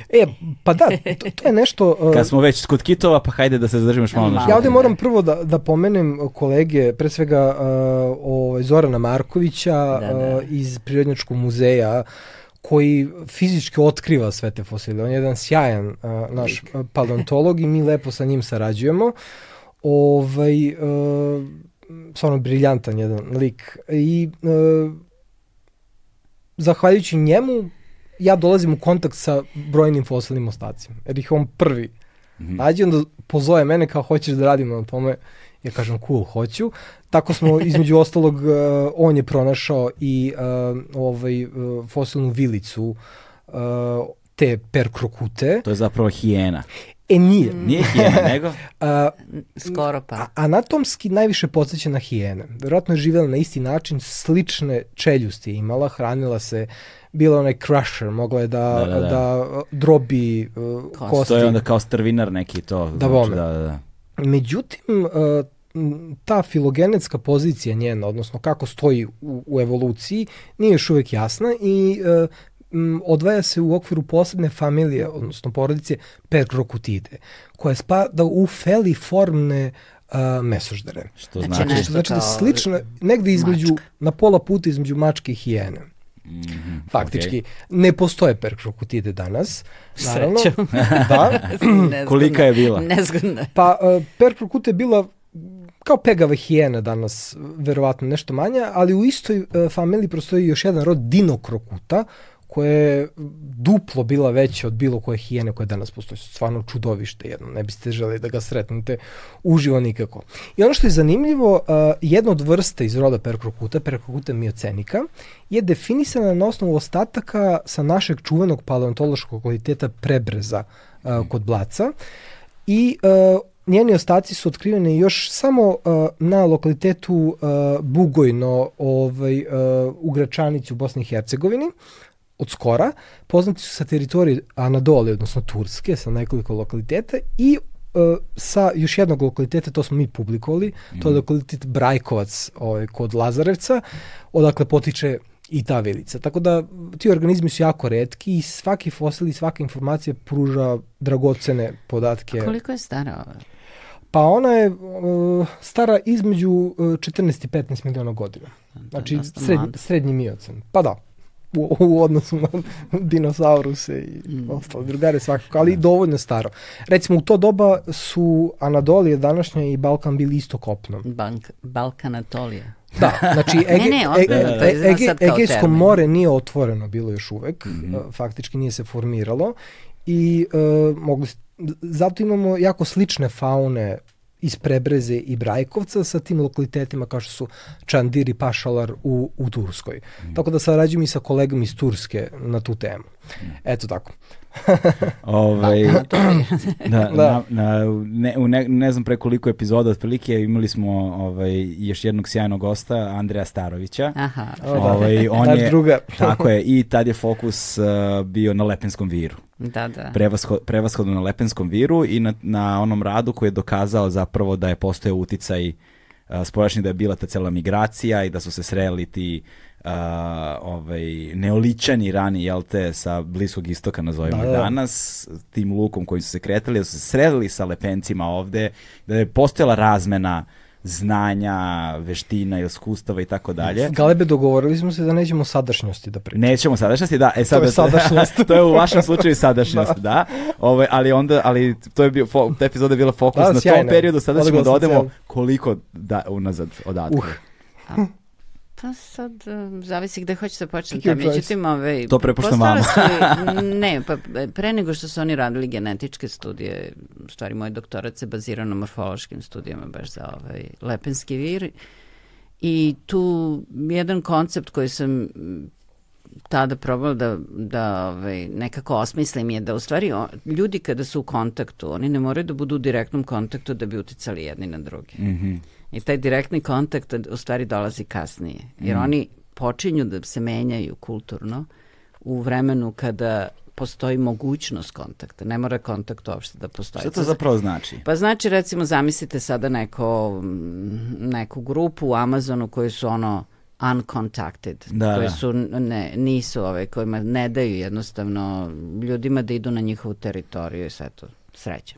E, pa da, to, to je nešto... Uh, [laughs] Kad smo već kod kitova, pa hajde da se zadržimo još malo na Ja ovde moram prvo da, da pomenem kolege, pre svega uh, ovaj, Zorana Markovića da, da. Uh, iz Prirodnjačkog muzeja, koji fizički otkriva sve te fosile. On je jedan sjajan uh, naš paleontolog i mi lepo sa njim sarađujemo. Ovaj, uh, stvarno briljantan jedan lik. I uh, zahvaljujući njemu ja dolazim u kontakt sa brojnim fosilnim ostacima. Jer ih on prvi mm -hmm. nađe, onda pozove mene kao hoćeš da radimo na tome. Ja kažem cool, hoću. Tako smo između ostalog uh, on je pronašao i uh, ovaj uh, fosilnu vilicu uh, te perkrokute. To je zapravo hijena. E nije. Mm. Nije hijena, [laughs] nego? A, Skoro pa. Anatomski najviše podsjeća na hijene. Verovatno je živjela na isti način, slične čeljusti imala, hranila se, bila onaj crusher, mogla je da, da, da, da. da drobi uh, kosti. To je onda kao strvinar neki to. Da, znači, da, da, da. Međutim, uh, ta filogenetska pozicija njena, odnosno kako stoji u, u evoluciji, nije još uvek jasna i uh, odvaja se u okviru posebne familije, odnosno porodice Perkrokutide, koja spada u feliformne uh, mesoždere. Što znači? Znači, nešto znači da slično, negde između, mačka. na pola puta između mačke i hijene. Mm -hmm, Faktički, okay. ne postoje perkrokutide danas. Naravno, da. [clears throat] Kolika je bila? Nezgodno. Pa, uh, perkrokute je bila kao pegava hijena danas, verovatno nešto manja, ali u istoj uh, familiji prostoji još jedan rod dinokrokuta, koja je duplo bila veća od bilo koje hijene koje danas postoji. Stvarno čudovište jedno, ne biste želi da ga sretnete uživo nikako. I ono što je zanimljivo, uh, jedna od vrsta iz roda perkrokuta, perkrokuta miocenika, je definisana na osnovu ostataka sa našeg čuvenog paleontološkog kvaliteta prebreza uh, kod Blaca i uh, njeni ostaci su otkriveni još samo uh, na lokalitetu uh, Bugojno ovaj, uh, u Gračanici u Bosni i Hercegovini od skora. Poznati su sa teritorije Anadole, odnosno Turske, sa nekoliko lokaliteta i uh, sa još jednog lokaliteta, to smo mi publikovali, mm. to je mhm. lokalitet Brajkovac ovaj, kod Lazarevca, odakle potiče i ta vilica. Tako da ti organizmi su jako redki i svaki fosil i svaka informacija pruža dragocene podatke. A koliko je stara ova? Pa ona je uh, stara između uh, 14 i 15 miliona godina. Znači sred, srednji miocen. Pa da. u, u odnosu na [laughs] dinosauruse i mm. ostale drugare svakako, ali da. dovoljno staro. Recimo u to doba su Anadolije današnja i Balkan bili isto kopnom. Bank, Balkanatolija. Da, znači [laughs] Ege, ne, ne, Ege, da, da, da. Ege, Egejsko termin. more nije otvoreno bilo još uvek, mm -hmm. faktički nije se formiralo i uh, mogli, zato imamo jako slične faune iz Prebreze i Brajkovca sa tim lokalitetima kao što su Čandir i Pašalar u, u Turskoj. Mm. Tako da sarađujem i sa kolegom iz Turske na tu temu. Mm. Eto tako. [laughs] ovaj, da, [clears throat] da. Na, na, ne, u ne, ne znam pre koliko epizoda otprilike imali smo ovaj, još jednog sjajnog gosta, Andreja Starovića. Aha. Ovaj, [laughs] on je, druga. tako je, [laughs] i tad je fokus uh, bio na Lepenskom viru. Da, da. Prevasko, prevashodno na Lepenskom viru i na, na onom radu koji je dokazao zapravo da je postoje uticaj uh, spoljašnji da je bila ta cela migracija i da su se sreli ti uh, uh, ovaj, neoličani rani, jel te, sa Bliskog istoka, nazovimo da, da. danas, tim lukom kojim su se kretali, da su se sredili sa lepencima ovde, da je postojala razmena znanja, veština, iskustava i tako dalje. Galebe, dogovorili smo se da nećemo sadašnjosti da pričamo. Nećemo sadašnjosti, da. E sad, to je sadašnjost. [laughs] to je u vašem slučaju sadašnjost, [laughs] da. da. Ove, ovaj, ali onda, ali to je bio, ta epizoda je bila fokus da, na sjajno. tom periodu, sada ćemo da odemo koliko da, unazad odatle. Uh. Pa sad, e, zavisi gde hoćete da počnete. Međutim, ove, to prepuštam vama. [laughs] ne, pa pre nego što su oni radili genetičke studije, u stvari moj doktorat se bazira na morfološkim studijama baš za ovaj lepenski vir. I tu jedan koncept koji sam tada probala da, da ovaj, nekako osmislim je da u stvari o, ljudi kada su u kontaktu, oni ne moraju da budu u direktnom kontaktu da bi uticali jedni na druge. Mm -hmm. I taj direktni kontakt u stvari dolazi kasnije. Jer mm. oni počinju da se menjaju kulturno u vremenu kada postoji mogućnost kontakta. Ne mora kontakt uopšte da postoji. Šta to zapravo znači? Pa znači recimo zamislite sada neko, neku grupu u Amazonu koji su ono uncontacted, da, koji da. su ne, nisu ove, kojima ne daju jednostavno ljudima da idu na njihovu teritoriju i sve to sreća.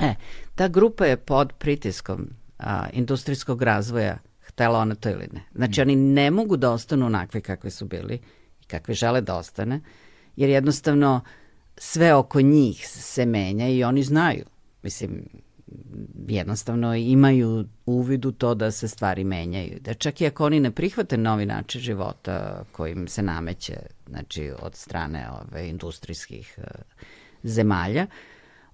E, ta grupa je pod pritiskom a, industrijskog razvoja, htela ona to ili ne. Znači, oni ne mogu da ostanu onakve kakve su bili i kakve žele da ostane, jer jednostavno sve oko njih se menja i oni znaju. Mislim, jednostavno imaju uvid u to da se stvari menjaju. Da čak i ako oni ne prihvate novi način života kojim se nameće znači, od strane ove, industrijskih uh, zemalja,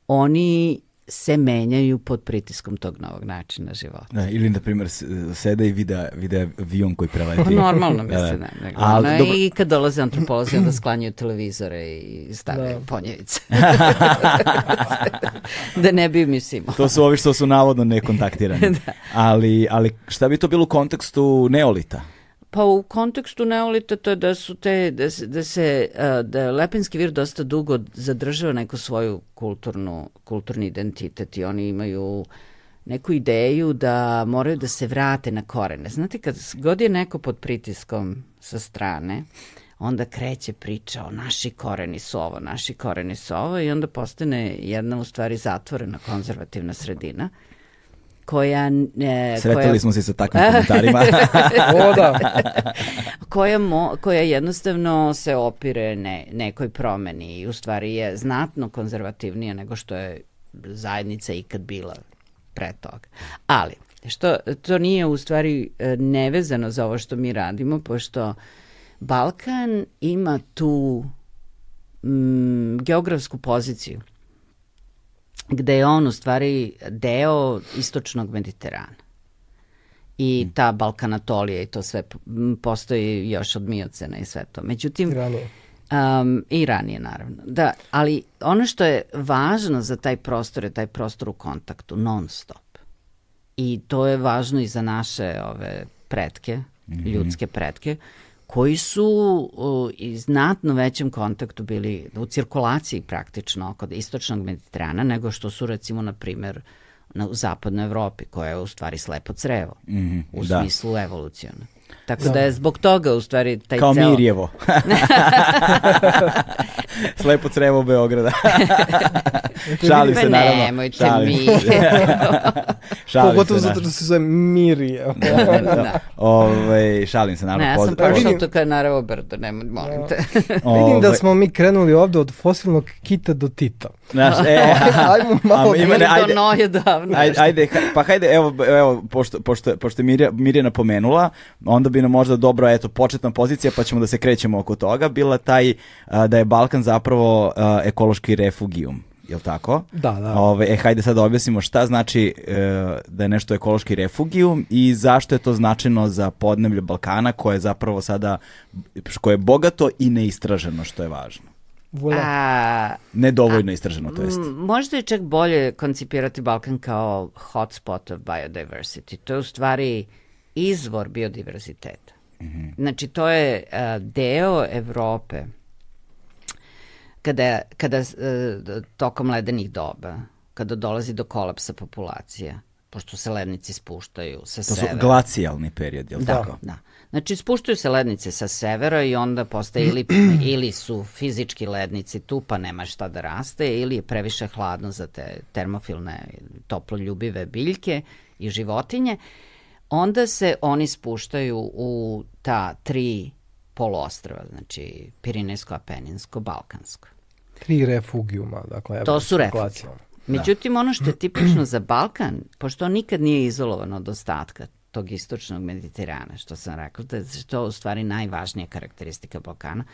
oni se menjaju pod pritiskom tog novog načina života. Da, ili, na primjer, sede i vide, vide avion koji preleti. Pa normalno, mislim, da. ne. Ali, no, dobro... I kad dolaze antropolozi, onda sklanjaju televizore i stave da. ponjevice. [laughs] da ne bi, mislim... to su ovi što su navodno nekontaktirani. [laughs] da. ali, ali šta bi to bilo u kontekstu neolita? Pa u kontekstu neolita to je da su te, da se, da se da je Lepenski vir dosta dugo zadržava neku svoju kulturnu, kulturni identitet i oni imaju neku ideju da moraju da se vrate na korene. Znate, kad god je neko pod pritiskom sa strane, onda kreće priča o naši koreni su ovo, naši koreni su ovo i onda postane jedna u stvari zatvorena konzervativna sredina koja... E, Sretali koja... smo se sa takvim komentarima. [laughs] o da. koja, mo, koja jednostavno se opire ne, nekoj promeni i u stvari je znatno konzervativnija nego što je zajednica ikad bila pre toga. Ali, što, to nije u stvari e, nevezano za ovo što mi radimo, pošto Balkan ima tu mm, geografsku poziciju gde je on u stvari deo istočnog Mediterana. I mm. ta Balkanatolija i to sve postoji još od Miocena i sve to. Međutim, I ranije. Um, I ranije, naravno. Da, ali ono što je važno za taj prostor je taj prostor u kontaktu, non stop. I to je važno i za naše ove pretke, mm -hmm. ljudske pretke, koji su u znatno većem kontaktu bili u cirkulaciji praktično oko istočnog Mediterana nego što su recimo na primer na, u zapadnoj Evropi koja je u stvari slepo crevo mm -hmm, u da. smislu evolucijona. Tako da je zbog toga u stvari taj Kao ceo... Mirjevo. [laughs] Slepo crevo Beograda. [laughs] šalim se, naravno. Nemojte šalim. mi. [laughs] šalim Pogotovo zato što se zove Mirija. da, da, da. Ove, šalim se, naravno. Ne, ja sam pošao to kao naravno brdo, nemoj, molim te. Vidim da smo mi krenuli ovde od fosilnog kita do Tita. Znaš, e, ajmo malo. Ima ne, ajde, do noje davno. Ajde, ajde, pa hajde, evo, evo pošto, pošto, pošto je Mirja, Mirjana pomenula, onda bi nam možda dobro, eto, početna pozicija, pa ćemo da se krećemo oko toga, bila taj a, da je Balkan zapravo a, ekološki refugijum jel tako? Da, da. Ove, e, hajde sad da objasnimo šta znači e, da je nešto ekološki refugijum i zašto je to značajno za podneblje Balkana koje je zapravo sada, koje je bogato i neistraženo, što je važno. Voilà. A, Nedovoljno istraženo, to jest. Možda je čak bolje koncipirati Balkan kao hotspot of biodiversity. To je u stvari izvor biodiverziteta. Mm -hmm. Znači, to je uh, deo Evrope kada, kada uh, tokom ledenih doba, kada dolazi do kolapsa populacije, pošto se lednici spuštaju sa severa. To su glacijalni period, je li da, tako? Da, Znači, spuštaju se lednice sa severa i onda postaje ili, [clears throat] ili su fizički lednici tu, pa nema šta da raste, ili je previše hladno za te termofilne, toploljubive biljke i životinje. Onda se oni spuštaju u ta tri poluostrava, znači Pirinejsko, Apeninsko, Balkansko. Tri refugijuma, dakle. To su refugijuma. Međutim, ono što je tipično za Balkan, pošto on nikad nije izolovan od ostatka, tog istočnog Mediterana, što sam rekla, da je to u stvari najvažnija karakteristika Balkana,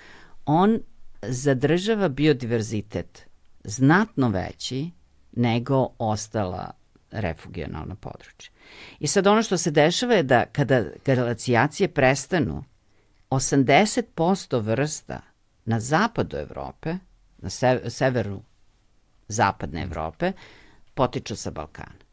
on zadržava biodiverzitet znatno veći nego ostala refugionalna područja. I sad ono što se dešava je da kada glacijacije prestanu, 80% vrsta na zapadu Evrope, na severu zapadne Evrope, potiču sa Balkana.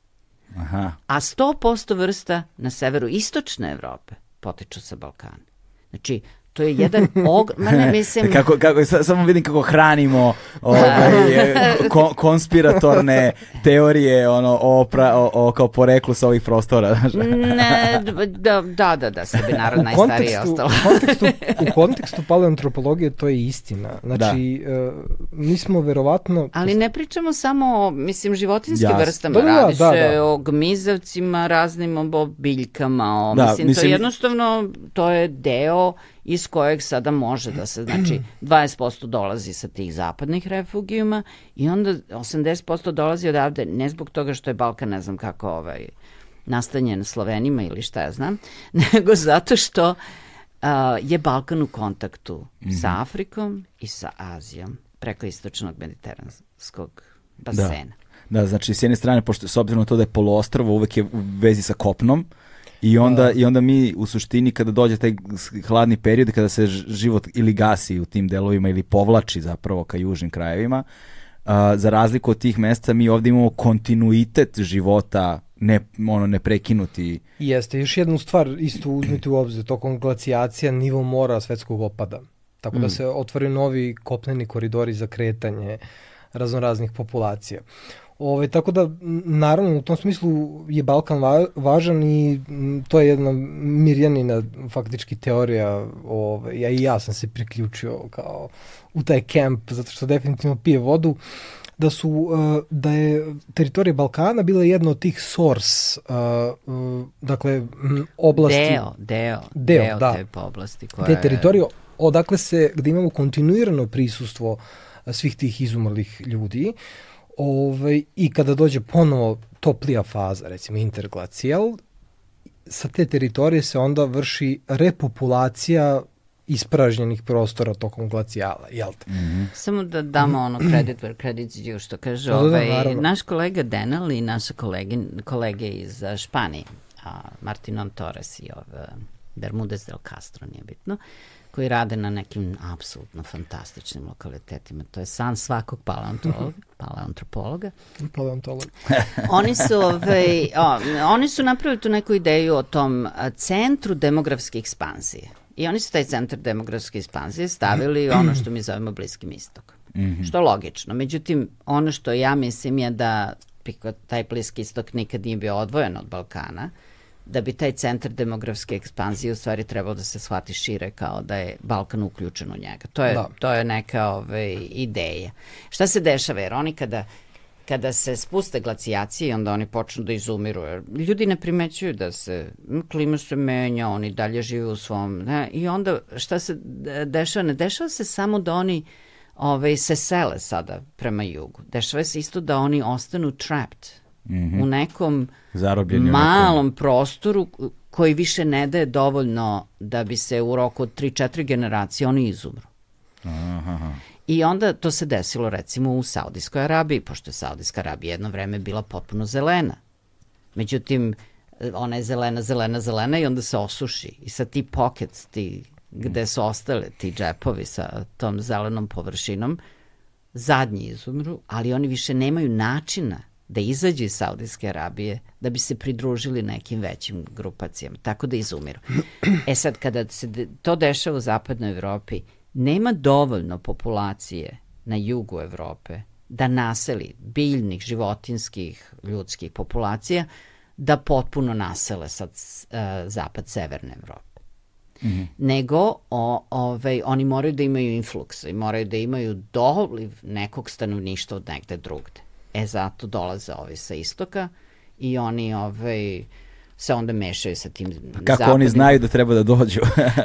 Aha. A 100% vrsta na severu istočne Evrope potiču sa Balkana. Znači, To je jedan og... Ma ne, [laughs] mislim... kako, kako, samo vidim kako hranimo ovaj, [laughs] kon, konspiratorne teorije ono, o, pra, o, o, kao poreklu sa ovih prostora. [laughs] ne, da, da, da, da sebi narod najstariji ostalo. u, kontekstu, u kontekstu paleoantropologije to je istina. Znači, da. uh, mi smo verovatno... Ali ne pričamo samo o, mislim, životinskim Jas. vrstama. Da, da, Radi da, se da. o gmizavcima, raznim o biljkama. O, da, mislim, mislim, to jednostavno, to je deo iz kojeg sada može da se, znači 20% dolazi sa tih zapadnih refugijuma i onda 80% dolazi odavde ne zbog toga što je Balkan ne znam kako ovaj, nastanjen Slovenima ili šta ja znam, [laughs] nego zato što uh, je Balkan u kontaktu mm -hmm. sa Afrikom i sa Azijom preko istočnog mediteranskog basena. Da. da, znači s jedne strane, pošto s obzirom na to da je poluostrvo uvek je u vezi sa kopnom, I onda, I onda mi u suštini kada dođe taj hladni period, kada se život ili gasi u tim delovima ili povlači zapravo ka južnim krajevima, uh, za razliku od tih mesta mi ovde imamo kontinuitet života ne, ono, ne prekinuti. Jeste, još jednu stvar isto uzmite u obzir, tokom glacijacija nivo mora svetskog opada. Tako da mm. se otvaraju novi kopneni koridori za kretanje raznoraznih populacija. Ove, tako da, naravno, u tom smislu je Balkan va, važan i to je jedna Mirjanina faktički teorija. Ove, ja i ja sam se priključio kao u taj kemp, zato što definitivno pije vodu da su uh, da je teritorija Balkana bila jedna od tih source uh, uh, dakle oblasti deo deo deo, deo da, te oblasti koja te teritorije odakle se gde imamo kontinuirano prisustvo svih tih izumrlih ljudi uh, Ovaj, I kada dođe ponovo toplija faza, recimo interglacijal, sa te teritorije se onda vrši repopulacija ispražnjenih prostora tokom glacijala, jel te? Mm -hmm. Samo da damo ono credit where credit's due, što kaže da, da, ovaj, da, naš kolega Denal i naše kolege, kolege iz Španije, a, Martinon Torres i ov, Bermudez del Castro, nije bitno, uh, koji rade na nekim apsolutno fantastičnim lokalitetima. To je san svakog paleontologa. [laughs] paleontropologa. Paleontolog. [laughs] oni su, ovaj, o, oni su napravili tu neku ideju o tom centru demografske ekspanzije. I oni su taj centar demografske ekspanzije stavili ono što mi zovemo Bliskim istok. Mm -hmm. Što je logično. Međutim, ono što ja mislim je da taj Bliski istok nikad nije bio odvojen od Balkana, da bi taj centar demografske ekspanzije u stvari trebao da se shvati šire kao da je Balkan uključen u njega. To je, da. to je neka ove, ovaj, ideja. Šta se dešava? Jer oni kada kada se spuste glacijacije, onda oni počnu da izumiru. Ljudi ne primećuju da se klima se menja, oni dalje žive u svom... Ne? I onda šta se dešava? Ne dešava se samo da oni ove, se sele sada prema jugu. Dešava se isto da oni ostanu trapped mm -hmm. u nekom Zarobljeni malom nekom... prostoru koji više ne daje dovoljno da bi se u roku od 3-4 generacije oni izumru. Aha. I onda to se desilo recimo u Saudijskoj Arabiji, pošto je Saudijska Arabija jedno vreme bila potpuno zelena. Međutim, ona je zelena, zelena, zelena i onda se osuši. I sad ti pockets, ti gde su ostale ti džepovi sa tom zelenom površinom, zadnji izumru, ali oni više nemaju načina da izađu iz Saudijske Arabije da bi se pridružili nekim većim grupacijama, tako da izumiru. [clears throat] E sad, kada se to dešava u zapadnoj Evropi, nema dovoljno populacije na jugu Evrope da naseli biljnih, životinskih, ljudskih populacija da potpuno nasele sad uh, zapad severne Evrope. Mm -hmm. Nego o, ovaj, oni moraju da imaju influks i moraju da imaju doliv nekog stanovništva od negde drugde. E zato dolaze ovi sa istoka i oni ovaj, se onda mešaju sa tim Kako zapadnim. oni znaju da treba da dođu?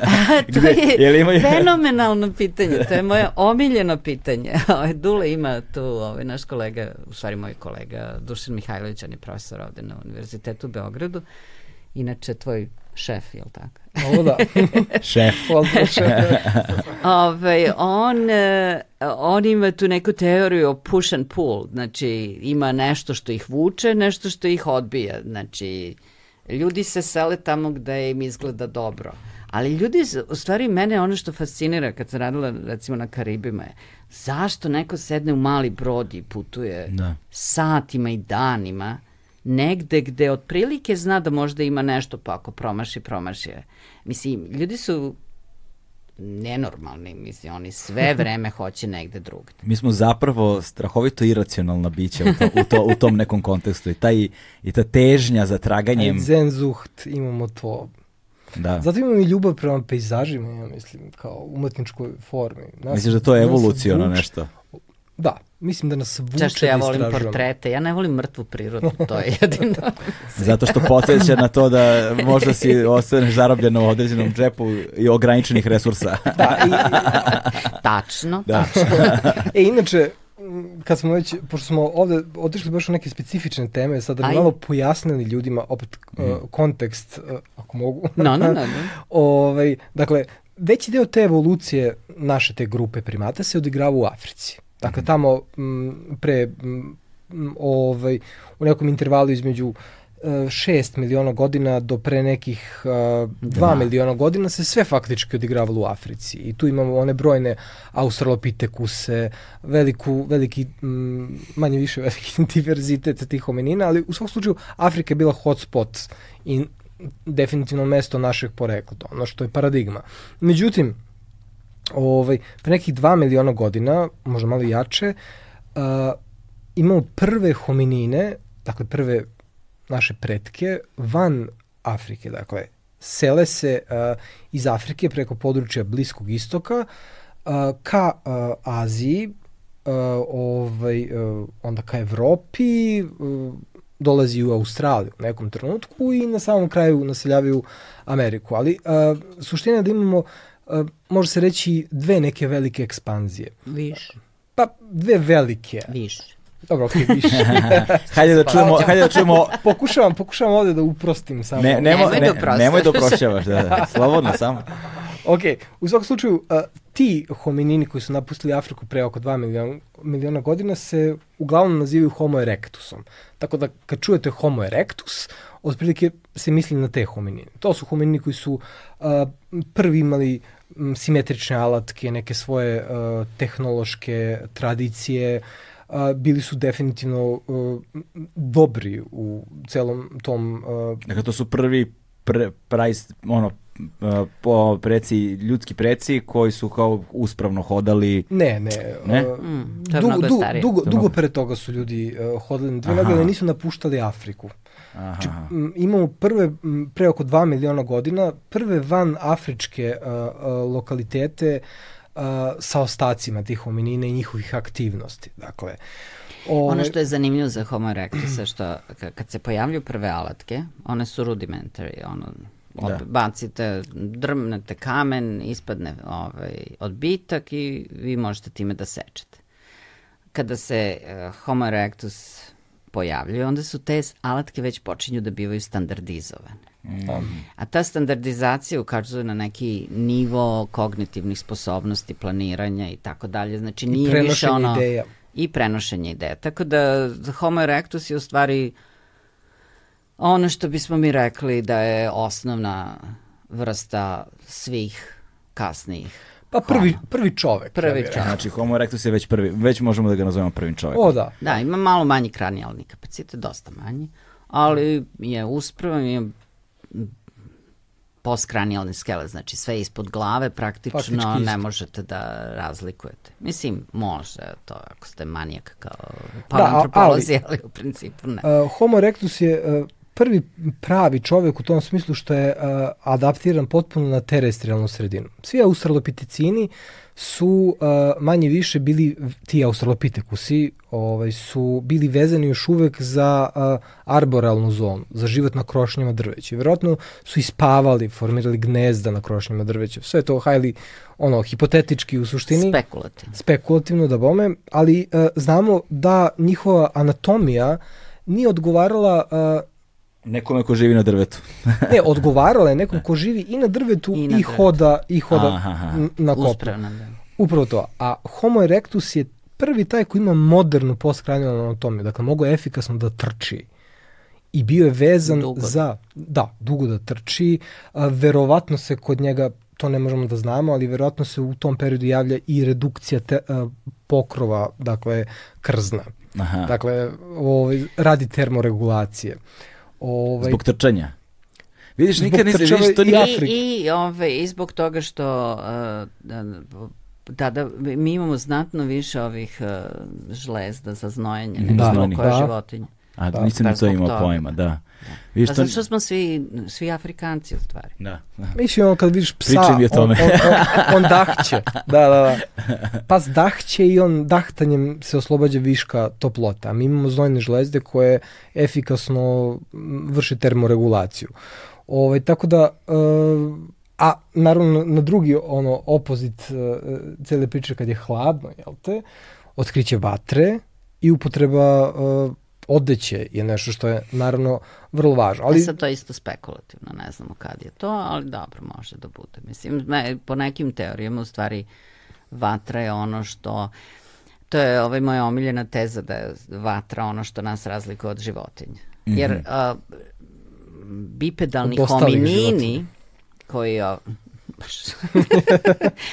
[laughs] to je imaju... fenomenalno pitanje, to je moje omiljeno pitanje. [laughs] Ovaj, Dule ima tu, ovaj, naš kolega, u stvari moj kolega, Dušan Mihajlović, on je profesor ovde na Univerzitetu u Beogradu, inače tvoj šef, je li tako? [laughs] Ovo da. [laughs] šef. [laughs] Ove, on, e, on ima tu neku teoriju o push and pull, znači ima nešto što ih vuče, nešto što ih odbija, znači ljudi se sele tamo gde im izgleda dobro. Ali ljudi, u stvari mene ono što fascinira kad sam radila recimo na Karibima je zašto neko sedne u mali brod i putuje da. satima i danima negde gde otprilike zna da možda ima nešto, pa ako promaši, promaši je. Mislim, ljudi su nenormalni, mislim, oni sve [laughs] vreme hoće negde drugde. Mi smo zapravo strahovito iracionalna bića u, to, u, to, u tom nekom kontekstu i, taj, i ta težnja za traganjem... Zenzucht, imamo to. Da. Zato imamo i ljubav prema pejzažima, ja mislim, kao umetničkoj formi. Nas, Misliš da to je evolucijono nešto? Da, mislim da nas vuče Zašto ja da volim portrete? Ja ne volim mrtvu prirodu, to je jedino. [laughs] Zato što podsjeća na to da možda si ostaneš zarobljen u određenom džepu i ograničenih resursa. da, i, [laughs] tačno, da. tačno. [laughs] e, inače, kad smo već, pošto smo ovde otišli baš u neke specifične teme, sad da bi malo pojasnili ljudima opet mm. uh, kontekst, uh, ako mogu. No, no, no. no. ovaj, dakle, veći deo te evolucije naše te grupe primata se odigrava u Africi. Dakle, tamo m, pre m, ovaj, u nekom intervalu između 6 e, miliona godina do pre nekih uh, 2 miliona godina se sve faktički odigravalo u Africi. I tu imamo one brojne australopitekuse, veliku, veliki, manje više veliki [laughs] diverzitet tih hominina, ali u svakom slučaju Afrika je bila hotspot i definitivno mesto našeg porekla, ono što je paradigma. Međutim, ovaj, pre nekih 2 miliona godina, možda malo jače, uh, imamo prve hominine, dakle prve naše pretke van Afrike, dakle sele se uh, iz Afrike preko područja Bliskog istoka uh, ka uh, Aziji, uh, ovaj, uh, onda ka Evropi, uh, dolazi u Australiju u nekom trenutku i na samom kraju naseljavaju Ameriku. Ali uh, suština je da imamo može se reći dve neke velike ekspanzije. Više. Pa dve velike. Više. Dobro, okej, okay, više. [laughs] hajde da čujemo, hajde da čujemo. pokušavam, pokušavam ovde da uprostim samo. Ne, nemo, nemoj, ne, da nemoj da uprošćavaš, da, da. [laughs] Slobodno samo. ok, u svakom slučaju, uh, ti hominini koji su napustili Afriku pre oko 2 miliona, miliona godina se uglavnom nazivaju Homo erectusom. Tako da kad čujete Homo erectus, otprilike se misli na te hominine. To su hominini koji su uh, prvi imali m, simetrične alatke, neke svoje uh, tehnološke tradicije, uh, bili su definitivno uh, dobri u celom tom... Uh, dakle, to su prvi pre, prajs, ono, po preci, ljudski preci koji su kao uspravno hodali. Ne, ne. ne? Uh, mm, dugo, dugo, dugo, dugo pre toga su ljudi uh, hodali na dve noge, nisu napuštali Afriku. Aha. Či, imamo prve, pre oko 2 miliona godina, prve van afričke uh, uh, lokalitete uh, sa ostacima tih hominina i njihovih aktivnosti. Dakle, Ove... Ono što je zanimljivo za Homo erectusa, što kad se pojavljaju prve alatke, one su rudimentary, ono, da. bacite, drmnete kamen, ispadne ovaj, odbitak i vi možete time da sečete. Kada se uh, Homo erectus pojavljuje, onda su te alatke već počinju da bivaju standardizovane. Mm. A ta standardizacija ukazuje na neki nivo kognitivnih sposobnosti, planiranja i tako dalje. Znači nije više ono... ideja. I prenošenje ideja. Tako da Homo erectus je u stvari ono što bismo mi rekli da je osnovna vrsta svih kasnijih Pa prvi, prvi čovek. Prvi čovek. Znači, Homo erectus je već prvi, već možemo da ga nazovemo prvim čovekom. O, da. Da, ima malo manji kranijalni kapacitet, dosta manji, ali je uspravan, je postkranijalni skelet, znači sve ispod glave praktično Faktički ne možete da razlikujete. Mislim, može to ako ste manijak kao paleantropolozi, da, ali, ali u principu ne. Uh, Homo erectus je uh, prvi pravi čovek u tom smislu što je uh, adaptiran potpuno na terestrijalnu sredinu. Svi australopiticini su uh, manje više bili, ti australopitekusi ovaj, su bili vezani još uvek za uh, arboralnu zonu, za život na krošnjama drveća. Vjerojatno su ispavali, formirali gnezda na krošnjama drveća. Sve to highly ono, hipotetički u suštini. Spekulativno. Spekulativno da bome, ali uh, znamo da njihova anatomija nije odgovarala uh, Nekome ko živi na drvetu. ne, [laughs] odgovarala je nekom ko živi i na drvetu i, na i hoda, i hoda aha, aha. na kopu. da. Upravo to. A Homo erectus je prvi taj koji ima modernu postkranjalnu anatomiju. Dakle, mogu efikasno da trči. I bio je vezan dugo. za, da, dugo da trči. A, verovatno se kod njega, to ne možemo da znamo, ali verovatno se u tom periodu javlja i redukcija te, a, pokrova, dakle, krzna. Aha. Dakle, ovaj, radi termoregulacije. Ovaj, zbog trčanja. Vidiš, nikad nisi, vidiš, to nije Afrika. I, i, ove, I zbog toga što uh, da, da, mi imamo znatno više ovih uh, žlezda za znojenje nego da, zbog koje da. životinje. A da, nisam ni to imao toga. pojma, da. Viš, pa to... što smo svi, svi Afrikanci u stvari. Da. da. Mislim, ono kad vidiš psa, Pričaj mi o tome. On, on, on, dahće. Da, da, da. Pas dahće i on dahtanjem se oslobađa viška toplota. Mi imamo znojne žlezde koje efikasno vrše termoregulaciju. Ovaj, tako da, uh, a naravno na drugi ono opozit uh, cele priče kad je hladno, jel te, otkriće vatre i upotreba uh, odeće je nešto što je naravno vrlo važno. Ali... E sad to je isto spekulativno, ne znamo kad je to, ali dobro, može da bude. Mislim, me, po nekim teorijama u stvari vatra je ono što to je ovaj moja omiljena teza da je vatra ono što nas razlikuje od životinja. Mm -hmm. Jer a, bipedalni hominini koji a,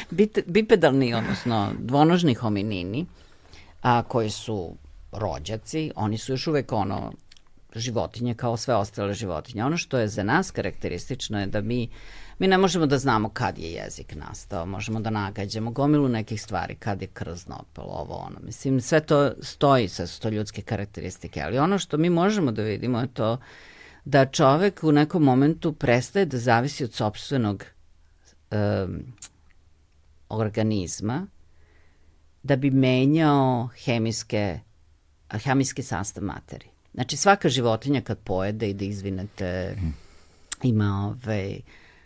[laughs] bipedalni, odnosno dvonožni hominini, a koji su rođaci, oni su još uvek ono životinje kao sve ostale životinje. Ono što je za nas karakteristično je da mi mi ne možemo da znamo kad je jezik nastao, možemo da nagađamo gomilu nekih stvari, kad je krzno otpalo, ovo ono. Mislim, sve to stoji, sve su to ljudske karakteristike, ali ono što mi možemo da vidimo je to da čovek u nekom momentu prestaje da zavisi od sobstvenog um, organizma da bi menjao hemijske hemijski sastav materije. Znači svaka životinja kad pojede i da izvinete mm. ima ovaj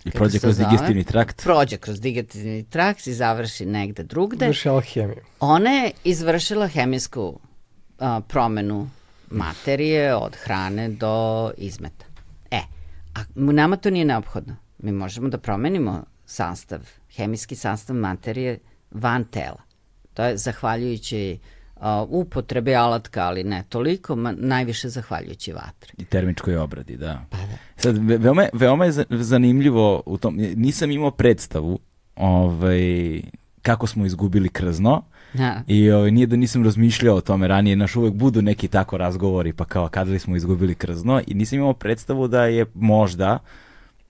I prođe kroz digestivni trakt. Prođe kroz digestivni trakt i završi negde drugde. Izvrši alhemiju. Ona je izvršila hemijsku a, promenu materije od hrane do izmeta. E, a nama to nije neophodno. Mi možemo da promenimo sastav, hemijski sastav materije van tela. To je zahvaljujući uh, upotrebe alatka, ali ne toliko, ma, najviše zahvaljujući vatri. I termičkoj obradi, da. Pa da. Sad, veoma, veoma je zanimljivo u tom, nisam imao predstavu ovaj, kako smo izgubili krzno, Da. I ovaj, nije da nisam razmišljao o tome ranije, naš uvek budu neki tako razgovori, pa kao kada li smo izgubili krzno i nisam imao predstavu da je možda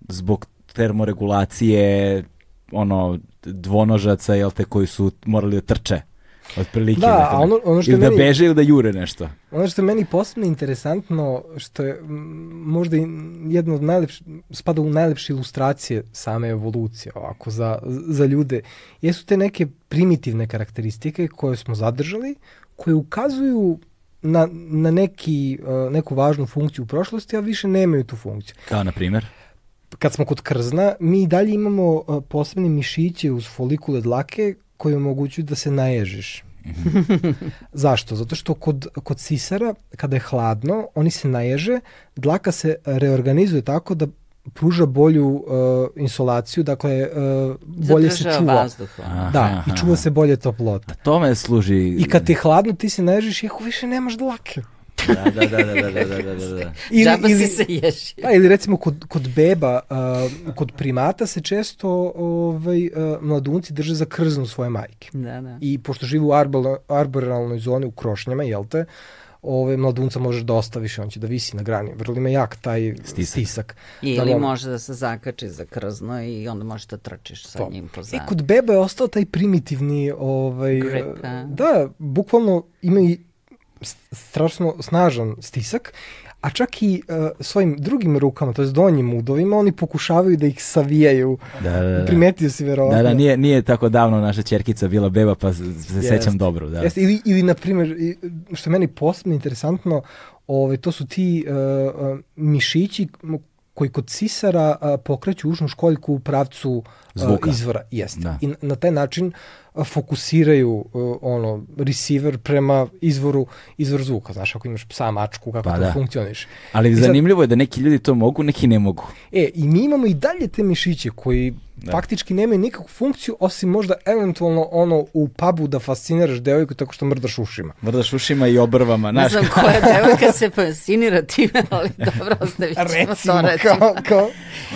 zbog termoregulacije ono dvonožaca jel te koji su morali da trče Otprilike. Da, a ono, ono što ili da meni, beže ili da jure nešto. Ono što je meni posebno interesantno, što je možda jedno od najlepših, spada u najlepše ilustracije same evolucije ovako za, za ljude, jesu te neke primitivne karakteristike koje smo zadržali, koje ukazuju na, na neki, uh, neku važnu funkciju u prošlosti, a više nemaju tu funkciju. Kao na primjer? Kad smo kod krzna, mi dalje imamo uh, posebne mišiće uz folikule dlake koje omogućuju da se naježiš. [laughs] Zašto? Zato što kod, kod sisara, kada je hladno, oni se naježe, dlaka se reorganizuje tako da pruža bolju uh, insolaciju, dakle uh, bolje Zadržava se čuva. vazduh. Da, Aha, i čuva se bolje toplota. Tome služi... I kad ti je hladno, ti se naježiš i ako više nemaš dlake. Da da, da, da, da, da, da, da, da, ili, ili, se ješi. Pa, ili recimo kod, kod beba, uh, kod primata se često ovaj, uh, mladunci drže za krznu svoje majke. Da, da. I pošto žive u arboralnoj zoni u krošnjama, jel te, ove, mladunca možeš da ostaviš, on će da visi na grani. Vrlo ima jak taj stisak. stisak. Da ili da, može da se zakači za krzno i onda može da trčiš sa to. njim po e, zanju. I kod beba je ostao taj primitivni... Ovaj, Grip, a? Da, bukvalno ima i strašno snažan stisak, a čak i uh, svojim drugim rukama, to je donjim udovima, oni pokušavaju da ih savijaju. Da, da, da. Primetio si verovatno. Da, da, nije, nije tako davno naša čerkica bila beba, pa se Jeste. sećam dobro. Da. Jeste, ili, ili, na primjer, što je meni posebno interesantno, ovaj, to su ti uh, mišići koji kod sisara uh, pokreću ušnu školjku u pravcu Zvuka. izvora. Jeste. Da. I na, na taj način fokusiraju uh, ono receiver prema izvoru izvor zvuka. Znaš, ako imaš psa, mačku, kako Pa to da. funkcioniše. Ali I sad- zanimljivo je da neki ljudi to mogu, neki ne mogu. E, i mi imamo i dalje te mišiće koji Da. faktički nemaju nikakvu funkciju, osim možda eventualno ono u pubu da fasciniraš devojku tako što mrdaš ušima. Vrdaš ušima i obrvama. Ne Znaš, znam koja [laughs] devojka se fascinira time, ali dobro, ostavit ćemo Recimo, to recimo. kao, kao,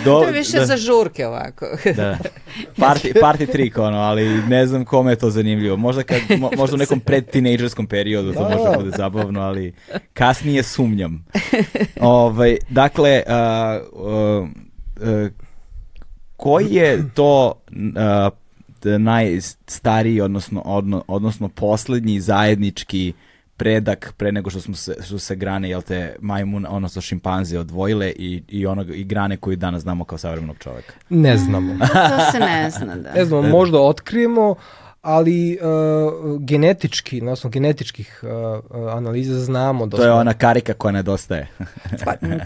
do, To je više da, za žurke ovako. Da. [laughs] [laughs] Party, party trick, ono, ali ne znam kome je to zanimljivo. Možda, kad, mo, možda u nekom pred-tinejdžerskom periodu to može da bude zabavno, ali kasnije sumnjam. ovaj, dakle, a, a, koji je to d- najstariji, odnosno, odno, odnosno poslednji zajednički predak pre nego što smo se, što se grane, jel te, majmun, odnosno šimpanze odvojile i, i, onog, i grane koju danas znamo kao savremenog čoveka. ne znamo. [laughs] to se ne zna, da. Ne znamo, možda otkrijemo, ali uh, genetički, na osnovu genetičkih uh, analiza znamo da To je ona karika koja nedostaje.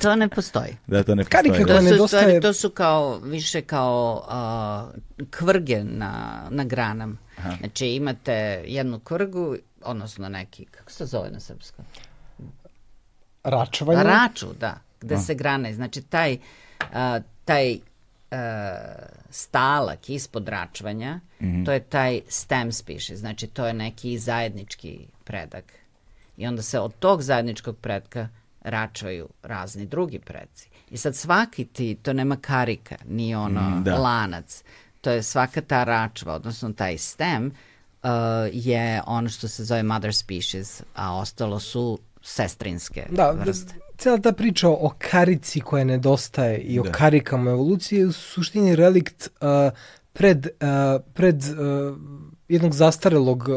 To ne postoji. [laughs] da to ne Karika postoji. koja To Da. su, nedostaje- stvari, to su kao, više kao uh, kvrge na, na granama. Znači imate jednu kvrgu, odnosno neki, kako se zove na srpskom? račvanje. Raču, da, gde se grane. Znači taj, a, taj a, stalak ispod račvanja, to je taj stem species, znači to je neki zajednički predak. I onda se od tog zajedničkog predka račvaju razni drugi predci. I sad svaki ti, to nema karika, ni ono Mm, da. lanac, to je svaka ta račva, odnosno taj stem, uh, je ono što se zove mother species, a ostalo su sestrinske Da, vrste. cela ta priča o karici koja nedostaje i o Da. karikama evolucije je u suštini relikt uh, pred, uh, pred uh, jednog zastarelog uh,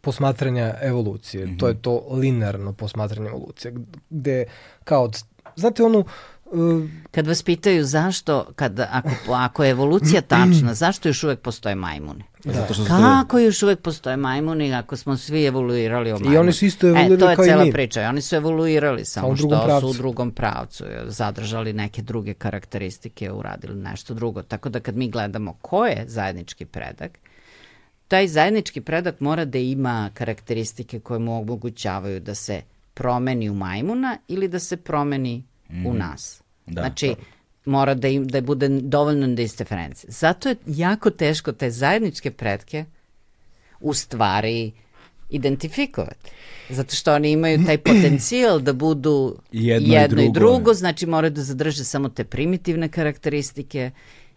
posmatranja evolucije. To je to linearno posmatranje evolucije, gde kao, od- znate onu, uh, Kad vas pitaju zašto, kad, ako, ako je evolucija tačna, [clears throat] zašto još uvek postoje majmuni? Zato što Kako još uvek postoje majmuni ako smo svi evoluirali o majmuni? oni su isto E, evoluirali to je kao i cela mi. priča. I Oni su evoluirali, samo u što pravcu. su u drugom pravcu. Zadržali neke druge karakteristike, uradili nešto drugo. Tako da kad mi gledamo ko je zajednički predak, taj zajednički predak mora da ima karakteristike koje mu omogućavaju da se promeni u majmuna ili da se promeni u nas. Da. znači, mora da, im, da bude dovoljno da iste. Zato je jako teško te zajedničke pretke u stvari identifikovati. Zato što oni imaju taj potencijal da budu Jedno i jedno i drugo, drugo, ne. znači moraju da zadrže samo te primitivne karakteristike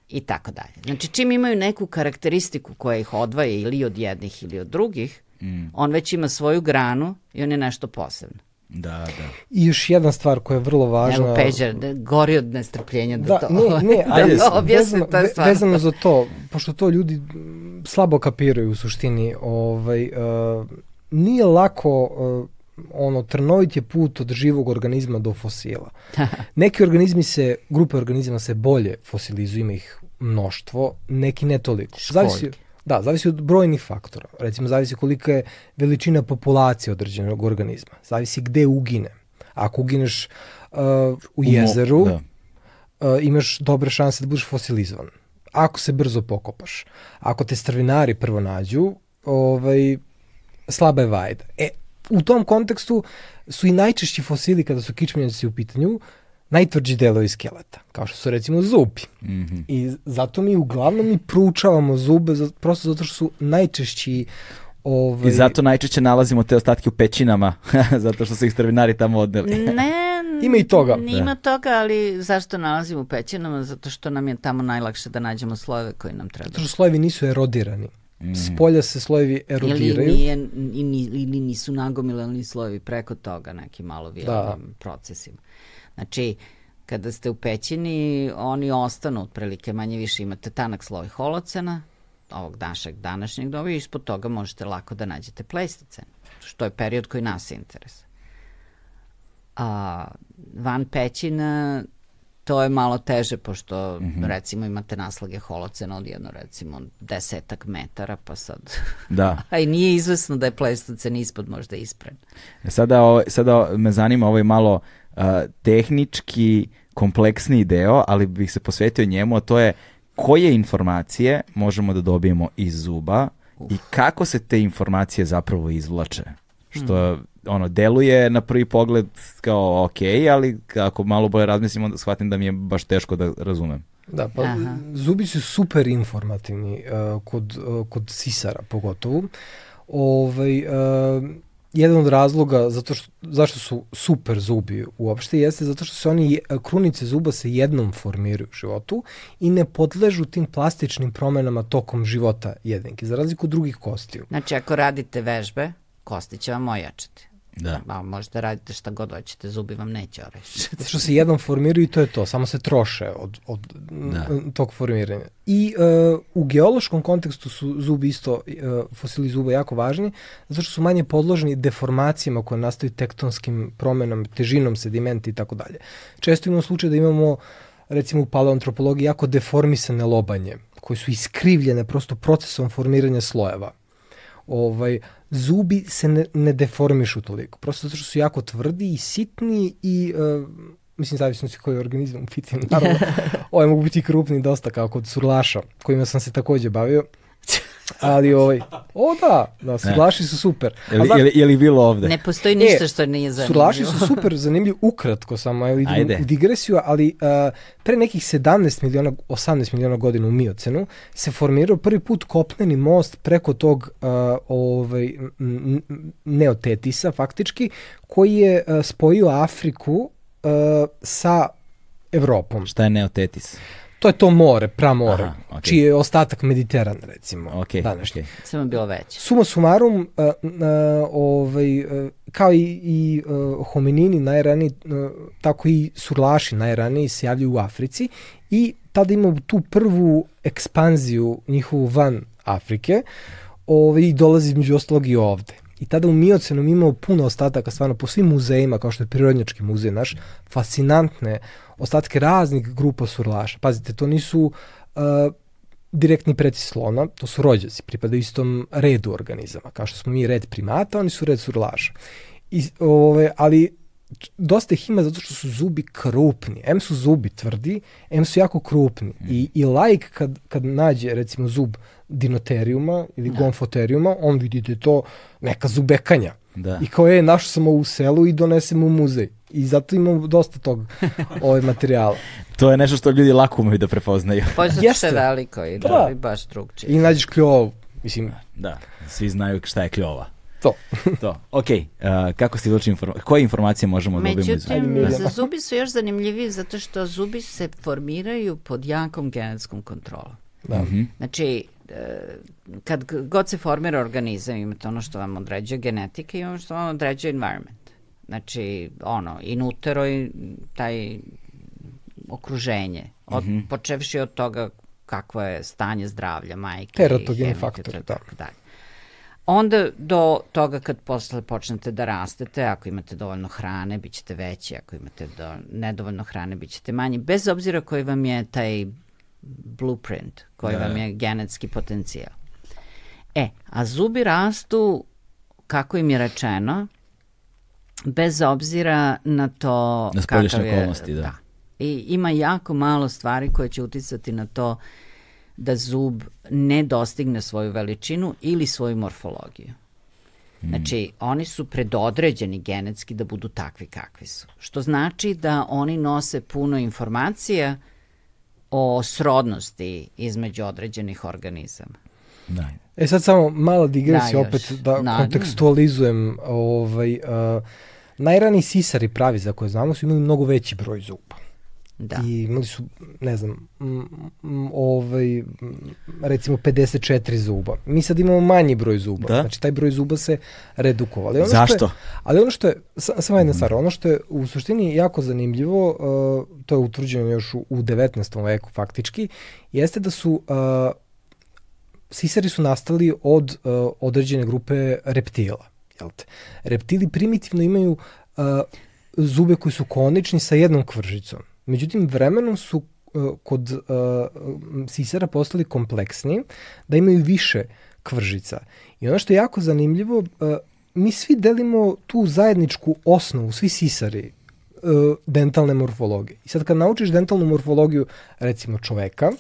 i tako dalje. Znači čim imaju neku karakteristiku koja ih odvaja ili od jednih ili od drugih, Mm. on već ima svoju granu i on je nešto posebno. Da, da. I još jedna stvar koja je vrlo važna. Evo Peđa, da, gori od nestrpljenja da, da to, ne, ne, [laughs] ali da objasni vezano, to vezano za to, pošto to ljudi slabo kapiraju u suštini, ovaj, uh, nije lako uh, ono trnovit je put od živog organizma do fosila. Neki organizmi se, grupe organizama se bolje fosilizuju, ima ih mnoštvo, neki ne toliko. Zavisi, da, zavisi od brojnih faktora. Recimo, zavisi kolika je veličina populacije određenog organizma. Zavisi gde ugine. Ako ugineš uh, u jezeru, da. uh, imaš dobre šanse da budeš fosilizovan. Ako se brzo pokopaš. Ako te strvinari prvo nađu, ovaj, slaba je vajda. E, u tom kontekstu su i najčešći fosili kada su kičmenjaci u pitanju najtvrđi delovi skeleta, kao što su recimo zubi. Mm -hmm. I zato mi uglavnom i proučavamo zube, prosto zato što su najčešći Ovaj... I zato najčešće nalazimo te ostatke u pećinama, [laughs] zato što su ih strvinari tamo odneli. ne, [laughs] ima i toga. Ima da. toga, ali zašto nalazimo u pećinama? Zato što nam je tamo najlakše da nađemo slojeve koji nam treba. Zato što slojevi nisu erodirani. Mm. S polja se slojevi erodiraju. Ili, nije, ili, ili nisu nagomilani slojevi preko toga nekim malo da. procesima. Znači, kada ste u pećini, oni ostanu otprilike manje više imate tanak sloj holocena, ovog našeg današnjeg doba i ispod toga možete lako da nađete pleistocen, što je period koji nas interesuje. A van pećina to je malo teže, pošto mm -hmm. recimo imate naslage holocena od jedno recimo desetak metara, pa sad... [laughs] Da. A i nije izvesno da je plestocen ispod možda ispred. E, sada, ovo, sada me zanima ovaj malo uh, tehnički kompleksni deo, ali bih se posvetio njemu, a to je koje informacije možemo da dobijemo iz zuba Uf. i kako se te informacije zapravo izvlače. Što mm ono, deluje na prvi pogled kao ok, ali ako malo bolje razmislim, onda shvatim da mi je baš teško da razumem. Da, pa Aha. zubi su super informativni uh, kod, uh, kod sisara pogotovo. Ovaj, uh, jedan od razloga zato što, zašto su super zubi uopšte jeste zato što se oni, krunice zuba se jednom formiraju u životu i ne podležu tim plastičnim promenama tokom života jedinke, za razliku od drugih kostiju. Znači ako radite vežbe, kosti će vam ojačati. Da. Ma, možete radite šta god hoćete, zubi vam neće orešiti. [laughs] Zato što se jednom formiraju i to je to, samo se troše od, od da. tog formiranja. I uh, u geološkom kontekstu su zubi isto, uh, fosili zuba jako važni, zato što su manje podloženi deformacijama koje nastaju tektonskim promenom, težinom sedimenta i tako dalje. Često imamo slučaj da imamo recimo u paleoantropologiji jako deformisane lobanje, koje su iskrivljene prosto procesom formiranja slojeva. Ovaj, zubi se ne, ne deformišu toliko. Prosto zato što su jako tvrdi i sitni i uh, mislim zavisno se koji organizam u pitanju. Naravno, [laughs] mogu biti krupni dosta kao kod surlaša, kojima sam se takođe bavio. Ali [laughs] ovaj, o da, da, surlaši su super. Je li, je, li, je li bilo ovde? Ne postoji ništa e, što nije zanimljivo. Surlaši su [laughs] super zanimljivi, ukratko samo, ali idemo u digresiju, ali uh, pre nekih 17 miliona, 18 miliona godina u Miocenu se formirao prvi put kopneni most preko tog uh, ovaj, neotetisa faktički, koji je uh, spojio Afriku uh, sa Evropom. Šta je neotetis? To je to more, pramore, Aha, okay. čiji je ostatak Mediteran, recimo, okay, današnji. Okay. Samo bilo veće. Suma sumarum, uh, uh, ovaj, uh, kao i, i uh, hominini najraniji, uh, tako i surlaši najraniji se javljaju u Africi i tada imamo tu prvu ekspanziju njihovu van Afrike ovaj, i dolazi između ostalog i ovde. I tada u Miocenu imamo puno ostataka, stvarno po svim muzejima, kao što je Prirodnjački muzej naš, fascinantne ostatke raznih grupa surlaša. Pazite, to nisu uh, direktni preci slona, to su rođaci, pripadaju istom redu organizama. Kao što smo mi red primata, oni su red surlaša. I, ove, ali dosta ih ima zato što su zubi krupni. M su zubi tvrdi, M su jako krupni. I, i like kad, kad nađe recimo zub dinoterijuma ili da. gonfoterijuma, on vidi da je to neka zubekanja. Da. I kao je, našao sam u selu i donesem u muzej. I zato imamo dosta tog [laughs] ovaj materijala. to je nešto što ljudi lako umeju da prepoznaju. Pa što je veliko i da, da baš drugčije. I nađeš kljovu. Mislim, da, svi znaju šta je kljova. To. [laughs] to. Ok, uh, kako se izvuči informacije? Koje informacije možemo da dobiti? Međutim, za zubi su još zanimljiviji zato što zubi se formiraju pod jakom genetskom kontrolom. Da. Mm -hmm. Znači, e, kad god se formira organizam, imate ono što vam određuje genetika i ono što vam određuje environment. Znači, ono, in utero i taj okruženje. Od, mm -hmm. Počevši od toga kakvo je stanje zdravlja majke. Teratogeni faktor, da. Tako dalje. Onda do toga kad posle počnete da rastete, ako imate dovoljno hrane, bit ćete veći, ako imate do, nedovoljno hrane, bit ćete manji, bez obzira koji vam je taj blueprint, koji da. vam je genetski potencijal. E, a zubi rastu, kako im je rečeno, bez obzira na to na kakav je... okolnosti, da. da. I ima jako malo stvari koje će uticati na to da zub ne dostigne svoju veličinu ili svoju morfologiju. Hmm. Znači, oni su predodređeni genetski da budu takvi kakvi su. Što znači da oni nose puno informacija o srodnosti između određenih organizama. Da. E sad samo mala digresija da, opet da da kontekstualizujem ovaj, uh, najrani sisari pravi za koje znamo su imali mnogo veći broj zuba. Da. I imali su, ne znam, m, m, ovaj, recimo 54 zuba. Mi sad imamo manji broj zuba. Da? Znači, taj broj zuba se redukovao. Ono Zašto? Što je, ali ono što je, samo jedna stvar, ono što je u suštini jako zanimljivo, uh, to je utvrđeno još u, u 19. veku faktički, jeste da su uh, sisari su nastali od uh, određene grupe reptila. Jel te? Reptili primitivno imaju uh, zube koji su konični sa jednom kvržicom. Međutim, vremenom su uh, kod uh, sisara postali kompleksni, da imaju više kvržica. I ono što je jako zanimljivo, uh, mi svi delimo tu zajedničku osnovu, svi sisari, uh, dentalne morfologije. I sad kad naučiš dentalnu morfologiju, recimo čoveka,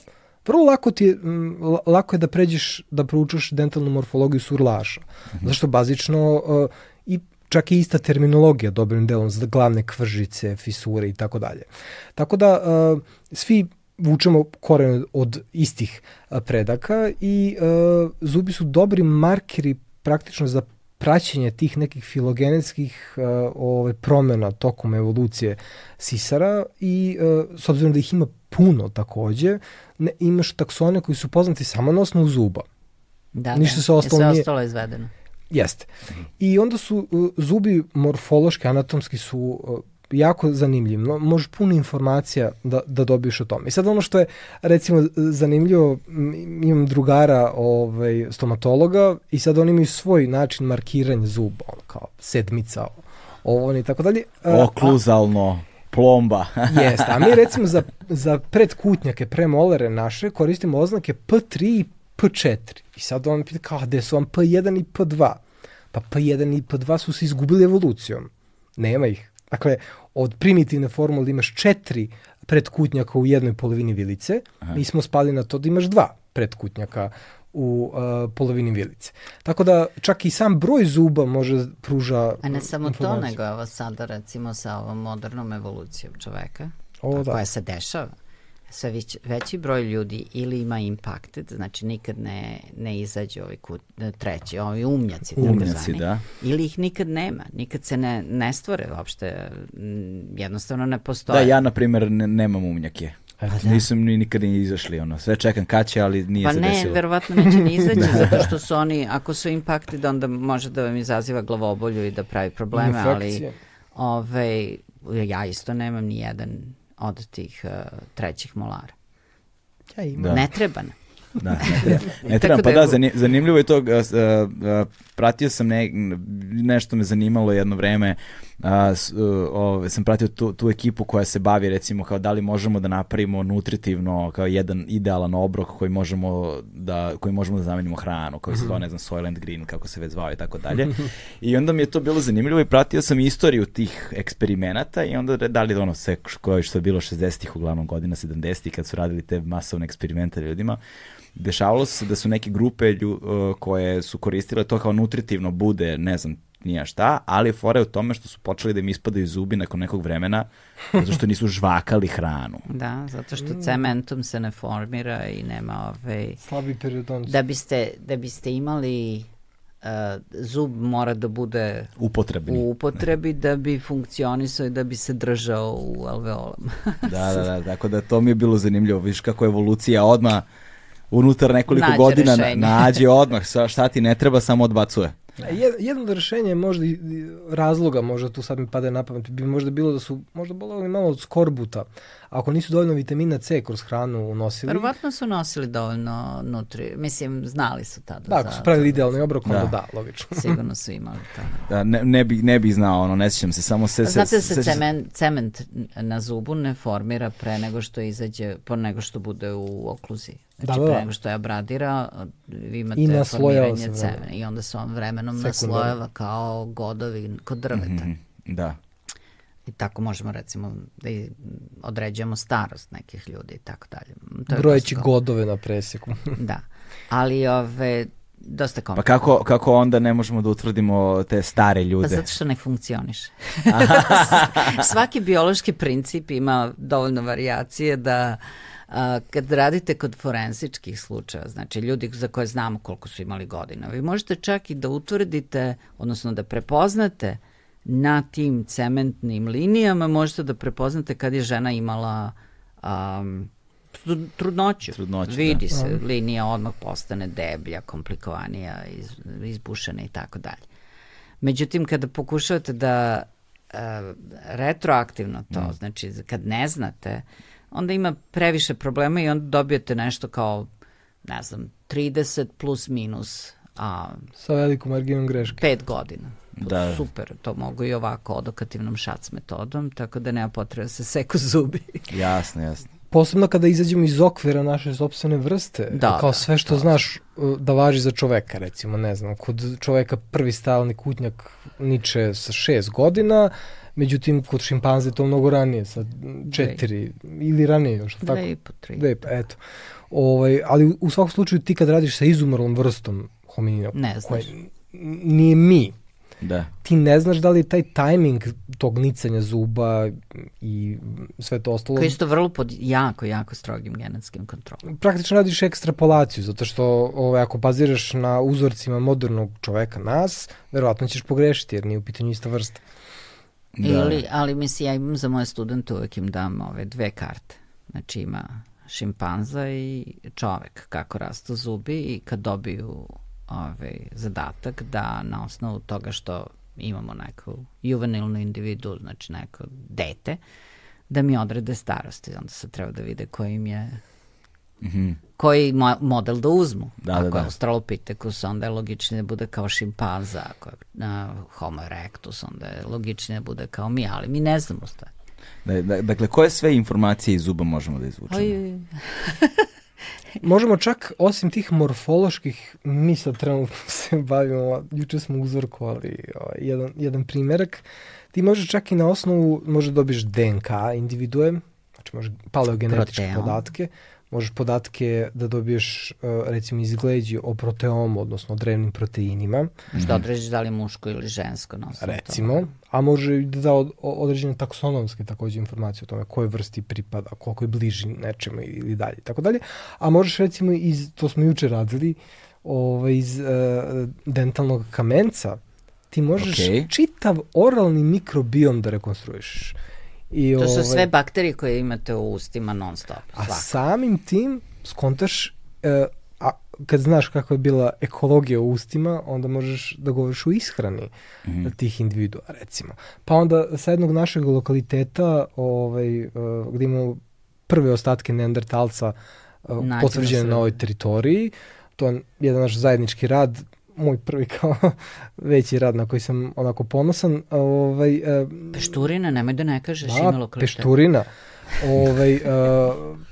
vrlo lako ti je, lako je da pređeš, da proučaš dentalnu morfologiju surlaša. Mm -hmm. Zašto bazično uh, čak i ista terminologija dobrim delom za glavne kvržice, fisure i tako dalje. Tako da uh, svi vučemo koren od istih uh, predaka i uh, zubi su dobri markeri praktično za praćenje tih nekih filogenetskih uh, ove promena tokom evolucije sisara i uh, s obzirom da ih ima puno takođe, ne, imaš taksone koji su poznati samo na osnovu zuba. Da, Ništa da. se ostalo nije... ostalo izvedeno. Jeste. I onda su uh, zubi morfološki, anatomski su uh, jako zanimljiv. No, možeš puno informacija da, da dobiješ o tome. I sad ono što je recimo zanimljivo, imam drugara ovaj, stomatologa i sad oni imaju svoj način markiranja zuba, ono kao sedmica, ovo i tako dalje. Okluzalno plomba. [laughs] Jeste, a mi recimo za, za predkutnjake, premolere naše koristimo oznake P3 i P4. I sad on pita kao, gde su vam P1 i P2? Pa P1 i P2 su se izgubili evolucijom. Nema ih. Dakle, od primitivne formule imaš četiri predkutnjaka u jednoj polovini vilice, Aha. mi smo spali na to da imaš dva predkutnjaka u uh, polovini vilice. Tako da čak i sam broj zuba može pruža A ne samo informaciju. to, nego ovo sada recimo sa ovom modernom evolucijom čoveka, o, da. koja se dešava sve već, veći broj ljudi ili ima impacted, znači nikad ne, ne izađe ovi kut, treći, ovi umnjaci, umnjaci da. ili ih nikad nema, nikad se ne, ne stvore uopšte, jednostavno ne postoje. Da, ja na primjer ne, nemam umnjake. Pa da. Nisam ni nikada ni izašli, ono, sve čekam kad će, ali nije pa se ne, desilo. Pa ne, verovatno neće ni izaći, [laughs] zato što su oni, ako su impacted, onda može da vam izaziva glavobolju i da pravi probleme, Infekcije. ali ove, ja isto nemam ni jedan od tih uh, trećih molara. Ja imam. Da. Ne treba nam. Da, ne [laughs] treba. Ne treba. pa da, da zanimljivo je to, uh, uh, pratio sam ne, nešto me zanimalo jedno vreme, a, s, o, sam pratio tu, tu ekipu koja se bavi recimo kao da li možemo da napravimo nutritivno kao jedan idealan obrok koji možemo da, koji možemo da zamenimo hranu, koji se zove, ne znam, Soylent Green, kako se već zvao i tako dalje. I onda mi je to bilo zanimljivo i pratio sam istoriju tih eksperimenata i onda da li ono sve koje što je bilo 60-ih, uglavnom godina 70-ih kad su radili te masovne eksperimente ljudima, dešavalo se da su neke grupe lju, uh, koje su koristile to kao nutritivno bude, ne znam, nija šta, ali fora je u tome što su počeli da im ispadaju zubi nakon nekog vremena, zato što nisu žvakali hranu. [laughs] Da, zato što mm. cementom se ne formira i nema ove... Slabi periodonci. Da biste, da biste imali uh, zub mora da bude upotrebni. u upotrebi da bi funkcionisao i da bi se držao u alveolama. da, da, [laughs] da, tako da to mi je bilo zanimljivo. Viš kako evolucija odmah unutar nekoliko nađe godina rešenje. nađe odmah šta ti ne treba, samo odbacuje. Jedno rešenje možda i razloga, možda tu sad mi pade na pamet, bi možda bilo da su možda boleli malo od skorbuta, ako nisu dovoljno vitamina C kroz hranu unosili. Verovatno su nosili dovoljno nutri, mislim, znali su tada. Da, ako su pravili idealni obrok, onda da, da logično. [laughs] Sigurno su imali to. Da, ne, ne, bi, ne bi znao, ono, ne sjećam se, samo se... se Znate da se, se cement, cement na zubu ne formira pre nego što izađe, po nego što bude u okluzi. Znači, da, da, pre nego što je abradira, vi imate I formiranje cemena i onda se on vremenom Sekundar. naslojava kao godovi kod drveta. Mm -hmm. Da. I tako možemo recimo da određujemo starost nekih ljudi i tako dalje. Brojeći godove na preseku. [laughs] da. Ali ove, dosta komplika. Pa kako, kako onda ne možemo da utvrdimo te stare ljude? Pa zato što ne funkcioniše. [laughs] [laughs] Svaki biološki princip ima dovoljno varijacije da kad radite kod forensičkih slučaja, znači ljudi za koje znamo koliko su imali godina, vi možete čak i da utvrdite, odnosno da prepoznate na tim cementnim linijama, možete da prepoznate kad je žena imala um, trudnoću. trudnoću Vidi da. se, linija odmah postane deblja, komplikovanija, iz, izbušena i tako dalje. Međutim, kada pokušavate da uh, retroaktivno to, mm. znači kad ne znate, onda ima previše problema i onda dobijete nešto kao, ne znam, 30 plus minus a, sa velikom marginom greške. 5 godina. Da. Super, to mogu i ovako odokativnom šac metodom, tako da nema potrebe da se seku zubi. [laughs] jasno, jasno. Posebno kada izađemo iz okvira naše sobstvene vrste, da, kao da, sve što da. znaš uh, da važi za čoveka, recimo, ne znam, kod čoveka prvi stalni kutnjak niče sa šest godina, međutim kod šimpanze to mnogo ranije, sa četiri Dve. ili ranije još, Dve tako? I po, tri. Dve, pa, eto. Ovaj, ali u svakom slučaju ti kad radiš sa izumrlom vrstom hominina, ne znaš. Koje nije mi, Da. Ti ne znaš da li taj tajming tog nicanja zuba i sve to ostalo... Koji isto vrlo pod jako, jako strogim genetskim kontrolom. Praktično radiš ekstrapolaciju, zato što ove, ovaj, ako baziraš na uzorcima modernog čoveka, nas, verovatno ćeš pogrešiti jer nije u pitanju ista vrsta. Da. Ili, ali mislim, ja imam za moje studente uvek im dam ove dve karte. Znači ima šimpanza i čovek, kako rastu zubi i kad dobiju ovaj, zadatak da na osnovu toga što imamo neku juvenilnu individu, znači neko dete, da mi odrede starosti. Onda se treba da vide koji im je Mm -hmm. koji mo model da uzmu. Da, ako da, da. je Australopithecus, onda je logičnije da bude kao šimpanza, ako je uh, Homo erectus, onda je logičnije da bude kao mi, ali mi ne znamo šta. Da, da, dakle, koje sve informacije iz zuba možemo da izvučemo? [laughs] Možemo čak, osim tih morfoloških, mi sad trenutno [laughs] se bavimo, juče smo uzorkovali ovaj, jedan, jedan primerak, ti možeš čak i na osnovu, može dobiješ DNK individue, znači može paleogenetičke Proteom. podatke, možeš podatke da dobiješ uh, recimo iz gleđi o proteomu, odnosno o drevnim proteinima. Što određeš da li je muško ili žensko na Recimo, toga. a može da da od, određene taksonomske takođe informacije o tome koje vrsti pripada, koliko je bliži nečemu ili dalje, tako dalje. A možeš recimo iz, to smo juče radili, ovaj, iz uh, dentalnog kamenca, ti možeš okay. čitav oralni mikrobiom da rekonstruišeš. I, to su ovaj, sve bakterije koje imate u ustima non stop. A samim tim skontaš, e, a kad znaš kako je bila ekologija u ustima, onda možeš da govoriš u ishrani mm -hmm. tih individua, recimo. Pa onda sa jednog našeg lokaliteta, ovaj, uh, gde imamo prve ostatke neandertalca uh, potvrđene na ovoj teritoriji, to je jedan naš zajednički rad, moj prvi kao [laughs] veći rad na koji sam onako ponosan. Ovaj, uh, pešturina, nemoj da ne kažeš da, imalo kvalitet. Pešturina. Ovaj, uh,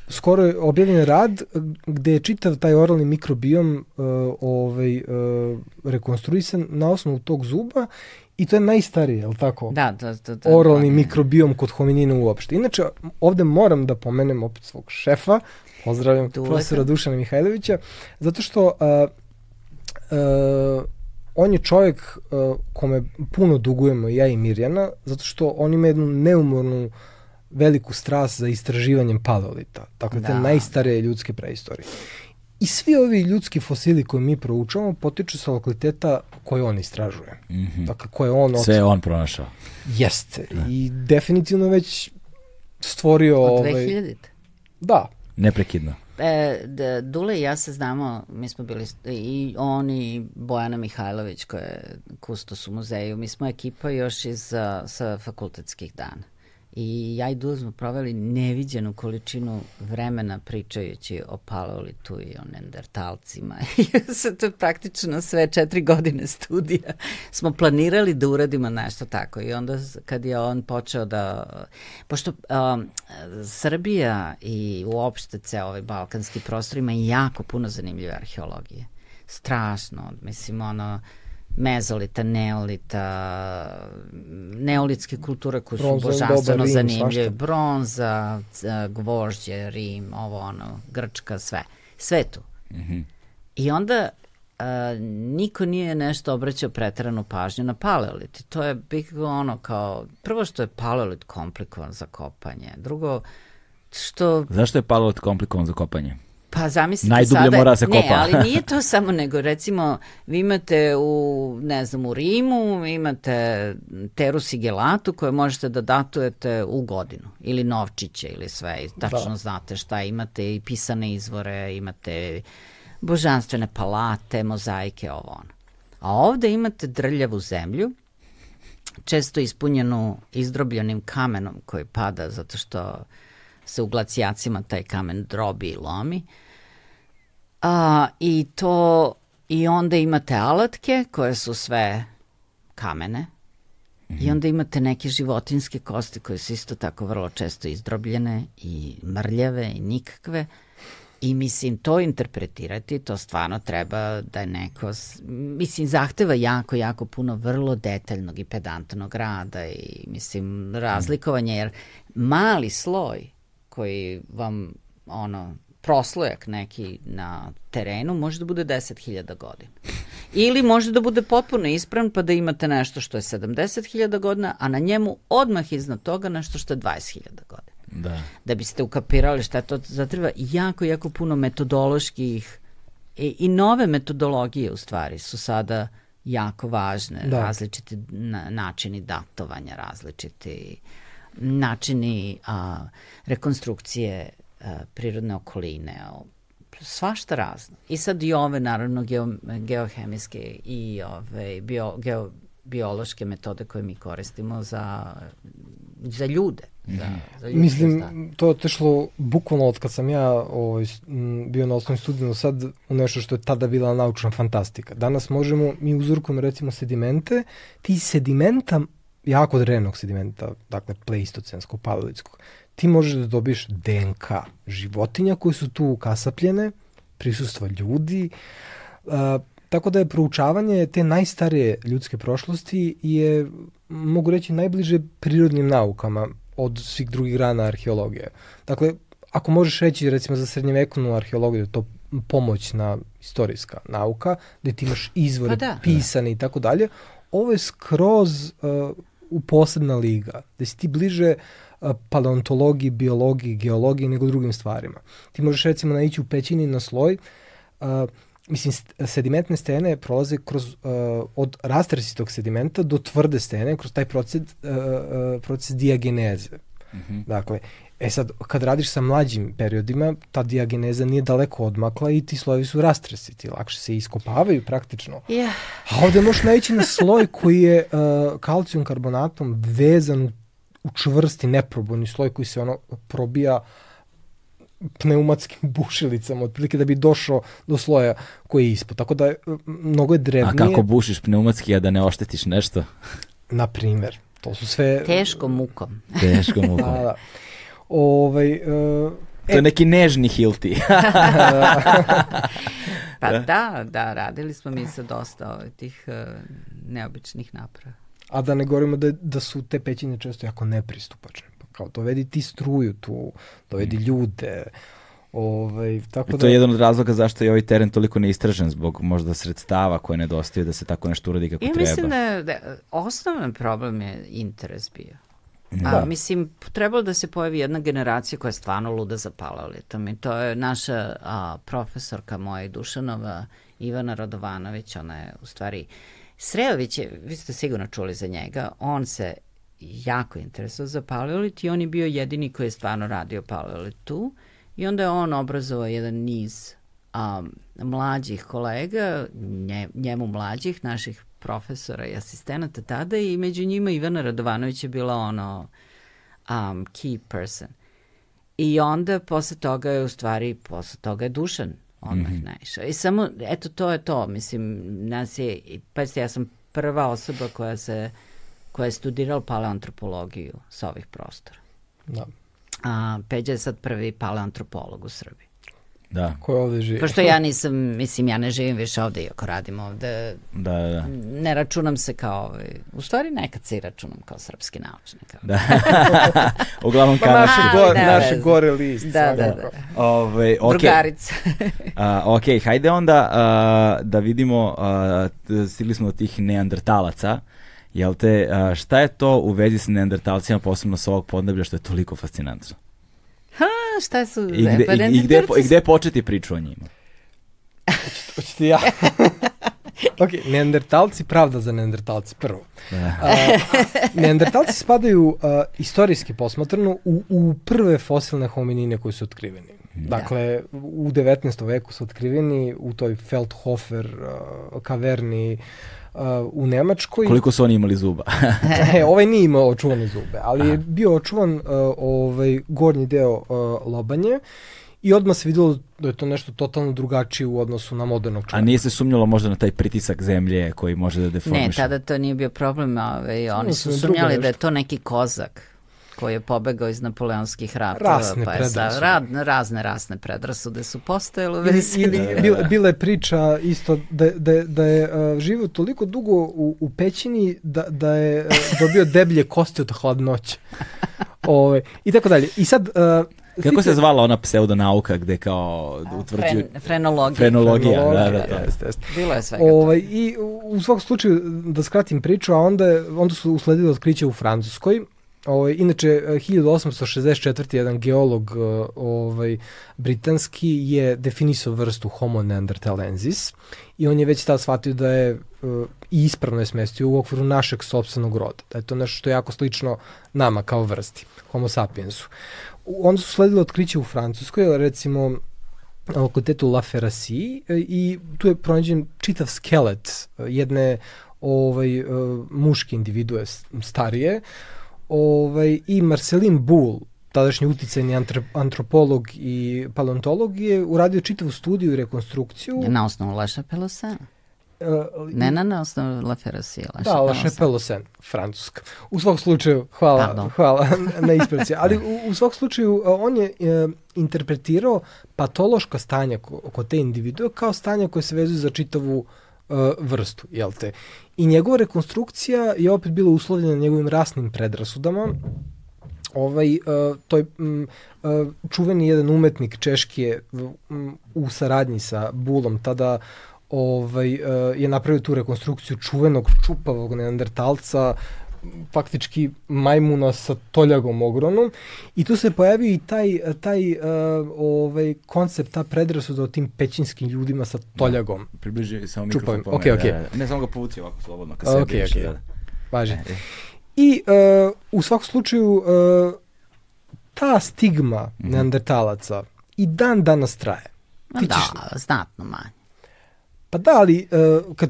skoro je objavljen rad gde je čitav taj oralni mikrobiom uh, ovaj, uh, rekonstruisan na osnovu tog zuba I to je najstariji, je li tako? Da, da, da. da Oralni da, mikrobiom kod hominina uopšte. Inače, ovde moram da pomenem opet svog šefa, pozdravljam Duleta. profesora Dušana Mihajlovića, zato što uh, uh, on je čovjek uh, kome puno dugujemo ja i Mirjana, zato što on ima jednu neumornu veliku strast za istraživanjem paleolita. Dakle, da. te najstarije ljudske preistorije. I svi ovi ljudski fosili koje mi proučavamo potiču sa lokaliteta koje on istražuje. Mm -hmm. Dakle, koje on... Sve je on pronašao. Jeste. Da. I definitivno već stvorio... Od 2000? Ovaj, da. Neprekidno. E, da, Dule i ja se znamo, mi smo bili i on i Bojana Mihajlović koja je kustos u muzeju, mi smo ekipa još iz sa fakultetskih dana. I ja i Dula smo proveli neviđenu količinu vremena pričajući o paleolitu i o nendertalcima. I [laughs] to je praktično sve četiri godine studija. Smo planirali da uradimo nešto tako. I onda kad je on počeo da... Pošto um, Srbija i uopšte ceo ovaj balkanski prostor ima jako puno zanimljive arheologije. Strašno. Mislim, ono mezolita, neolita, neolitske kulture koje su božanstveno zanimljive, bronza, gvožđe, Rim, ovo ono, Grčka, sve. Sve tu. Mm -hmm. I onda a, niko nije nešto obraćao pretranu pažnju na paleolit. To je bilo ono kao, prvo što je paleolit komplikovan za kopanje, drugo što... Zašto je paleolit komplikovan za kopanje? Pa zamislite Najdublje sada, mora da se kopa. Ne, ali [laughs] nije to samo nego recimo vi imate u, ne znam, u Rimu, imate Teru Sigelatu koje možete da datujete u godinu ili novčiće ili sve i tačno da. znate šta imate i pisane izvore, imate božanstvene palate, mozaike, ovo ono. A ovde imate drljavu zemlju, često ispunjenu izdrobljenim kamenom koji pada zato što se u glacijacima taj kamen drobi i lomi. A, I to i onda imate alatke koje su sve kamene mm -hmm. i onda imate neke životinske kosti koje su isto tako vrlo često izdrobljene i mrljave i nikakve i mislim to interpretirati to stvarno treba da je neko mislim zahteva jako jako puno vrlo detaljnog i pedantnog rada i mislim razlikovanje jer mali sloj koji vam ono proslojak neki na terenu može da bude 10.000 godina. Ili može da bude potpuno ispravan pa da imate nešto što je 70.000 godina, a na njemu odmah iznad toga nešto što je 20.000 godina. Da. Da biste ukapirali šta to zatreba jako, jako puno metodoloških i, i nove metodologije u stvari su sada jako važne. Da. Različiti na, načini datovanja, različiti načini a, rekonstrukcije a, prirodne okoline, svašta razno. I sad i ove, naravno, geo, geohemijske i ove, bio, geo, biološke metode koje mi koristimo za, za ljude. Za, za ljude Mislim, to je otišlo bukvalno od kad sam ja ovaj, bio na osnovnom studiju sad u nešto što je tada bila naučna fantastika. Danas možemo, mi uzorkujemo recimo sedimente, ti sedimenta jako drenog sedimenta, dakle pleistocenskog, paleolitskog, ti možeš da dobiješ DNK životinja koje su tu ukasapljene, prisustva ljudi, uh, tako da je proučavanje te najstarije ljudske prošlosti je, mogu reći, najbliže prirodnim naukama od svih drugih grana arheologije. Dakle, ako možeš reći recimo za srednjevekovnu arheologiju da to pomoćna istorijska nauka, gde ti imaš izvore pa da. pisane i tako dalje, ovo je skroz uh, u posebna liga, da si ti bliže paleontologiji, biologiji, geologiji nego drugim stvarima. Ti možeš recimo naići u pećini na sloj, uh, mislim, sedimentne stene prolaze kroz, uh, od rastresitog sedimenta do tvrde stene, kroz taj proces, uh, proces diageneze. Mm -hmm. Dakle, E sad, kad radiš sa mlađim periodima, ta diageneza nije daleko odmakla i ti slojevi su rastresiti, lakše se iskopavaju praktično. Yeah. A ovde možeš naići na sloj koji je uh, kalcijum karbonatom vezan u, u čvrsti, neprobojni sloj koji se ono probija pneumatskim [laughs] bušilicama, otprilike da bi došao do sloja koji je ispod. Tako da je, mnogo je drevnije. A kako bušiš pneumatski, a da ne oštetiš nešto? Na primer. To su sve... Teško mukom. Teško mukom. [laughs] da, da. Ovaj, uh, to je e, neki nežni hilti. [laughs] pa da, da, radili smo mi sa dosta ovaj, tih uh, neobičnih naprava. A da ne govorimo da, da su te pećine često jako nepristupačne. Pa kao dovedi ti struju tu, dovedi mm. ljude, Ovaj, tako I to da... je jedan od razloga zašto je ovaj teren toliko neistražen zbog možda sredstava koje nedostaju da se tako nešto uradi kako ja treba. Ja mislim da, da osnovan problem je interes bio. Da. A, mislim, trebalo da se pojavi jedna generacija koja je stvarno luda za paleolitom i to je naša a, profesorka moja i Dušanova, Ivana Radovanović, ona je u stvari Sredović je, vi ste sigurno čuli za njega, on se jako interesuo za paleolit i on je bio jedini koji je stvarno radio paleolit tu I onda je on obrazovao jedan niz um, mlađih kolega, nje, njemu mlađih, naših profesora i asistenata tada i među njima Ivana Radovanović je bila ono um, key person. I onda posle toga je u stvari, posle toga je Dušan odmah mm -hmm. naišao. I samo, eto, to je to. Mislim, nas je, pa ja sam prva osoba koja se, koja je studirala paleoantropologiju sa ovih prostora. Da. A Peđa je sad prvi paleoantropolog u Srbiji. Da. Ko je ovde živi? Pošto ja nisam, mislim, ja ne živim više ovde, iako radim ovde. Da, da, da. Ne računam se kao, ovaj, u stvari nekad se i računam kao srpski naučnik. Da. [laughs] Uglavnom kao... naše, gore, naše gore list. Da, da, da. Ove, okay. Drugarica. [laughs] uh, ok, hajde onda uh, da vidimo, uh, stigli smo do tih neandertalaca. Jel te, uh, šta je to u vezi sa neandertalcima, posebno sa ovog podneblja, što je toliko fascinantno? Šta su... I gde, i, i, gde, i gde početi priču o njima? Hoćete ja? [laughs] ok, neandertalci, pravda za neandertalci, prvo. Uh, neandertalci spadaju uh, istorijski posmatrano u, u prve fosilne hominine koji su otkriveni. Da. Dakle, u 19. veku su otkriveni u toj Feldhofer uh, kaverni uh, u Nemačkoj. Koliko su oni imali zuba? [laughs] e, ovaj nije imao očuvane zube, ali Aha. je bio očuvan uh, ovaj gornji deo uh, lobanje i odmah se videlo da je to nešto totalno drugačije u odnosu na modernog čovjeka. A nije se sumnjalo možda na taj pritisak zemlje koji može da deformiše? Ne, tada to nije bio problem, ovaj, oni su sumnjali da je to neki kozak koji je pobegao iz napoleonskih ratova. Rasne pa je sa, rad, razne rasne predrasude su postojale u vezi. I, i, bila, bila je priča isto da, da, da je uh, živio toliko dugo u, u pećini da, da je uh, dobio deblje kosti od hladnoće. Ove, I tako dalje. I sad... Uh, Kako se zvala ona pseudonauka gde kao utvrđuju... Fren, frenologija. Frenologija, frenologija da, da, da. Jest, jest. Bilo je svega ovaj, I u svakom slučaju, da skratim priču, a onda, onda su usledili otkriće u Francuskoj, Ovaj, inače, 1864. jedan geolog ovaj, britanski je definisao vrstu Homo neanderthalensis i on je već tada shvatio da je i ispravno je smestio u okviru našeg sobstvenog roda. Da je to nešto što je jako slično nama kao vrsti, Homo sapiensu. Onda su sledile otkriće u Francuskoj, recimo fakultetu La Ferrasi i tu je pronađen čitav skelet jedne ovaj, muške individue starije, ovaj, i Marcelin Bull, tadašnji uticajni antropolog i paleontolog je uradio čitavu studiju i rekonstrukciju. Na osnovu Laša Pelosena. Uh, ne na, na osnovu La Ferrasija. Da, La Chapelle Francuska. U svakom slučaju, hvala, Pardon. [laughs] hvala na ispravci. Ali u, u svakom slučaju, on je uh, interpretirao patološka stanja kod te individue kao stanja koje se vezuju za čitavu uh, vrstu, jel te? I njegova rekonstrukcija je opet bila uslovljena njegovim rasnim predrasudama. Ovaj, uh, to je um, uh, čuveni jedan umetnik češki je um, u saradnji sa Bulom tada ovaj, uh, je napravio tu rekonstrukciju čuvenog čupavog neandertalca faktički majmuna sa toljagom ogromnom i tu se pojavio i taj, taj uh, ovaj, koncept, ta predrasuda o tim pećinskim ljudima sa toljagom. Da, približi samo mikrofon. Ok, ok. Da, da. Ne samo ga povuci ovako slobodno, ka sebi. Ok, ok. Da. Važi. E, e. I uh, u svakom slučaju uh, ta stigma mm -hmm. neandertalaca i dan danas traje. Ti da, ćeš... znatno manje. Pa da, ali uh, kad,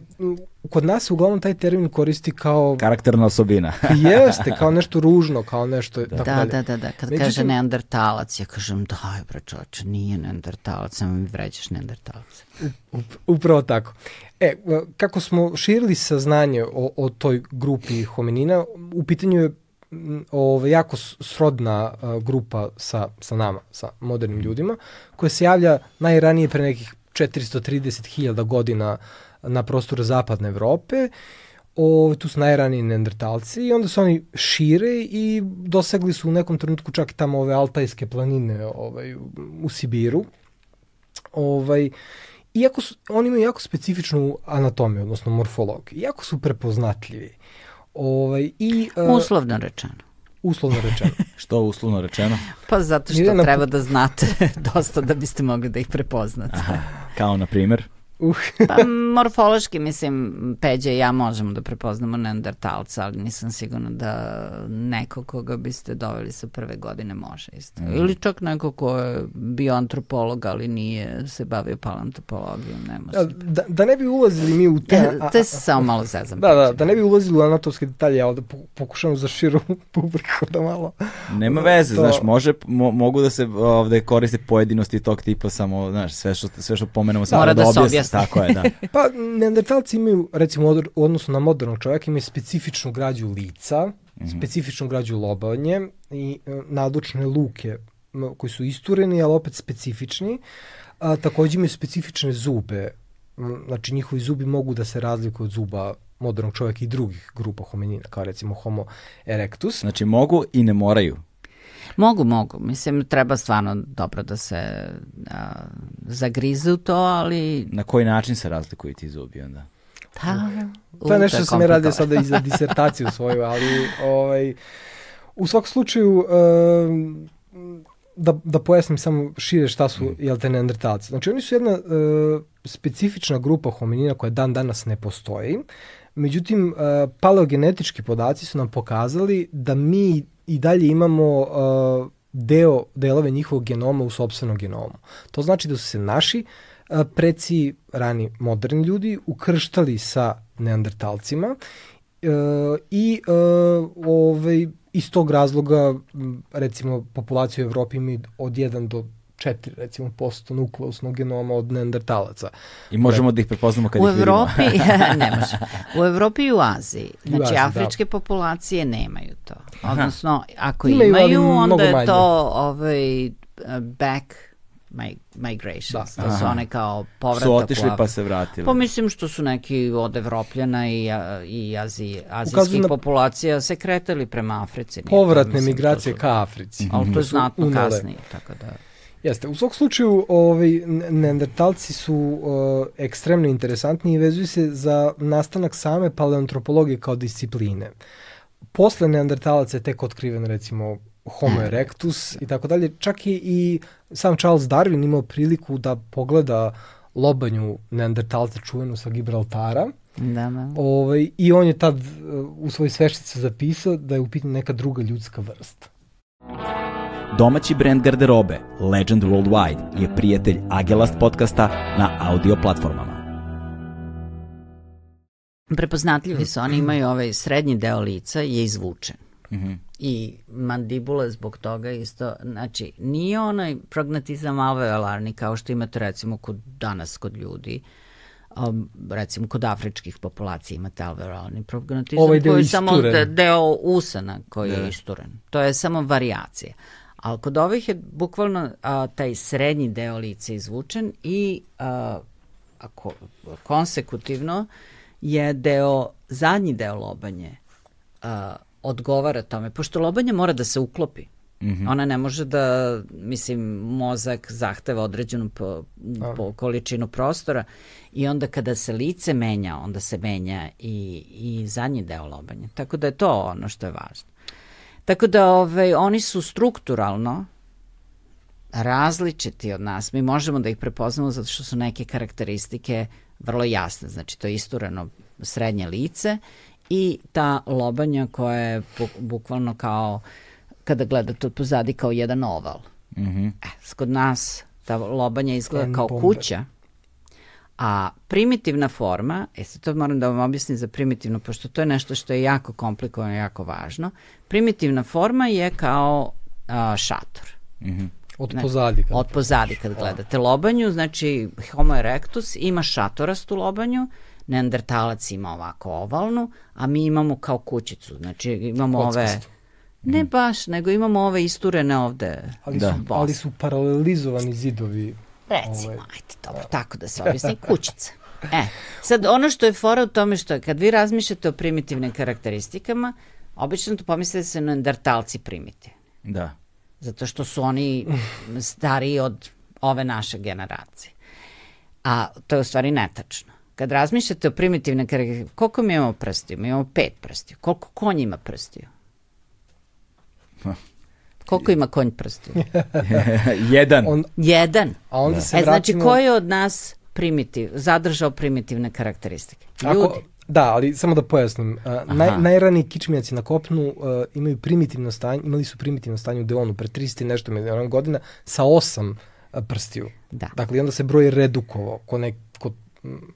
kod nas se uglavnom taj termin koristi kao... Karakterna osobina. [laughs] jeste, kao nešto ružno, kao nešto... Da, tako da, da, da, da. Kad Međutim, kaže neandertalac, ja kažem, daj bre čoče, nije neandertalac, samo mi vređaš neandertalac. Upravo tako. E, kako smo širili saznanje o, o toj grupi hominina, u pitanju je ove, jako srodna uh, grupa sa, sa nama, sa modernim ljudima, koja se javlja najranije pre nekih 430.000 godina na prostoru zapadne Evrope. O, tu su najraniji neandertalci i onda su oni šire i dosegli su u nekom trenutku čak i tamo ove altajske planine ovaj, u Sibiru. Ovaj, iako su, oni imaju jako specifičnu anatomiju, odnosno morfologiju. Iako su prepoznatljivi. Ovaj, i, uh, Uslovno rečeno. Uslovno rečeno. [laughs] Što uslovno rečeno? Pa zato što treba da znate [laughs] dosta da biste mogli da ih prepoznate. Aha. Kao na primer? Uh. [laughs] pa morfološki, mislim, Peđa i ja možemo da prepoznamo neandertalca, ali nisam sigurna da neko koga biste doveli sa prve godine može isto. Mm. Ili čak neko ko je bio antropolog, ali nije se bavio palantopologijom, ne može. Da, da ne bi ulazili mi u te... te se samo malo zezam. Da, da, da ne bi ulazili u anatomske detalje, ja ovde pokušam za širu [laughs] publiku da malo... Nema veze, to... znaš, može, mo, mogu da se ovde koriste pojedinosti tog tipa, samo, znaš, sve što, sve što pomenemo samo da, da, da Tako je, da. [laughs] pa, neandertalci imaju, recimo, u odnosu na modernog čovjeka, imaju specifičnu građu lica, mm -hmm. specifičnu građu lobanje i e, nadučne luke koji su istureni, ali opet specifični. A, takođe imaju specifične zube, znači njihovi zubi mogu da se razlikuju od zuba modernog čovjeka i drugih grupa hominina, kao recimo Homo erectus. Znači mogu i ne moraju. Mogu, mogu. Mislim, treba stvarno dobro da se a, zagrize u to, ali... Na koji način se razlikuju ti zubi onda? Pa, to je nešto što sam ja radio sada i za disertaciju svoju, ali ovaj, u svakom slučaju um, da, da pojasnim samo šire šta su mm. jel te neandertalci. Znači oni su jedna uh, specifična grupa hominina koja dan danas ne postoji. Međutim, uh, paleogenetički podaci su nam pokazali da mi i dalje imamo uh, deo, delove njihovog genoma u sobstvenom genomu. To znači da su se naši uh, preci, rani moderni ljudi, ukrštali sa neandertalcima uh, i uh, ovaj, iz tog razloga recimo populacija u Evropi ima od 1 do 4 recimo posto nukleusnog genoma od neandertalaca. I možemo da ih prepoznamo kad u ih Evropi, [laughs] [laughs] ne može. U Evropi i u Aziji. Znači, Aziji, da. afričke da. populacije nemaju to. Odnosno, ako imaju, imaju onda je to ovaj, back migrations, da, da su one kao povratak. Su otišli pa se vratili. Pa mislim što su neki od Evropljana i, i Aziji, azijskih na... populacija se kretali prema Africi. Povratne migracije su, ka Africi. Mm -hmm. Ali to je znatno unale. kasnije, tako da... Jeste, u svog slučaju ovaj, neandertalci su uh, ekstremno interesantni i vezuju se za nastanak same paleoantropologije kao discipline. Posle neandertalaca je tek otkriven recimo Homo erectus i tako dalje. Čak i, i sam Charles Darwin imao priliku da pogleda lobanju neandertalca čuvenu sa Gibraltara. Da, da. Ovaj, I on je tad uh, u svoj svešticu zapisao da je u pitanju neka druga ljudska vrsta. Domaći brend garderobe Legend Worldwide je prijatelj Agelast podcasta na audio platformama. Prepoznatljivi su, oni imaju ovaj srednji deo lica je izvučen. Mm -hmm. I mandibula zbog toga isto, znači nije onaj prognatizam alveolarni kao što imate recimo kod danas kod ljudi, um, recimo kod afričkih populacija imate alveolarni prognatizam ovaj koji je samo deo usana koji je da. isturen. To je samo variacija. Ali kod ovih je bukvalno a, taj srednji deo lica izvučen i a, ako konsekutivno je deo, zadnji deo lobanje a, odgovara tome, pošto lobanje mora da se uklopi. Mm -hmm. Ona ne može da, mislim, mozak zahteva određenu po, po količinu prostora i onda kada se lice menja, onda se menja i, i zadnji deo lobanja. Tako da je to ono što je važno. Tako da ovaj, oni su strukturalno različiti od nas. Mi možemo da ih prepoznamo zato što su neke karakteristike vrlo jasne. Znači, to je istureno srednje lice i ta lobanja koja je bukvalno kao kada gledate od pozadi kao jedan oval. Mm -hmm. e, kod nas ta lobanja izgleda kao kuća, a primitivna forma, e sad to moram da vam objasnim za primitivno, pošto to je nešto što je jako komplikovano i jako važno, primitivna forma je kao a, šator. Mm -hmm. Od pozadi. Kad... Od pozadi kad gledate lobanju, znači Homo erectus ima šatorastu lobanju, neandertalac ima ovako ovalnu, a mi imamo kao kućicu, znači imamo Kockastu. ove... Ne mhm. baš, nego imamo ove isturene ovde. Ali, da. su, ali su paralelizovani zidovi. Recimo, ovaj, ajde, dobro, da. tako da se objasni, kućica. E, sad ono što je fora u tome što kad vi razmišljate o primitivnim karakteristikama, obično to pomislite da se neandertalci primitivni. Da. Zato što su oni stariji od ove naše generacije. A to je u stvari netačno. Kad razmišljate o primitivne karakteristike, koliko mi imamo prstiju? Mi imamo pet prstiju. Koliko konj ima prstiju? Koliko ima konj prstiju? [laughs] Jedan. On, Jedan. A onda se e, znači, vratimo... znači, koji od nas primitiv, zadržao primitivne karakteristike. Ljudi, Ako, Da, ali samo da pojasnim. Uh, naj, najraniji kičmenjaci na kopnu uh, imaju primitivno stanje, imali su primitivno stanje u Deonu pre 300 i nešto miliona godina sa osam uh, prstiju. Da. Dakle, onda se broj redukovao ko nek, kod,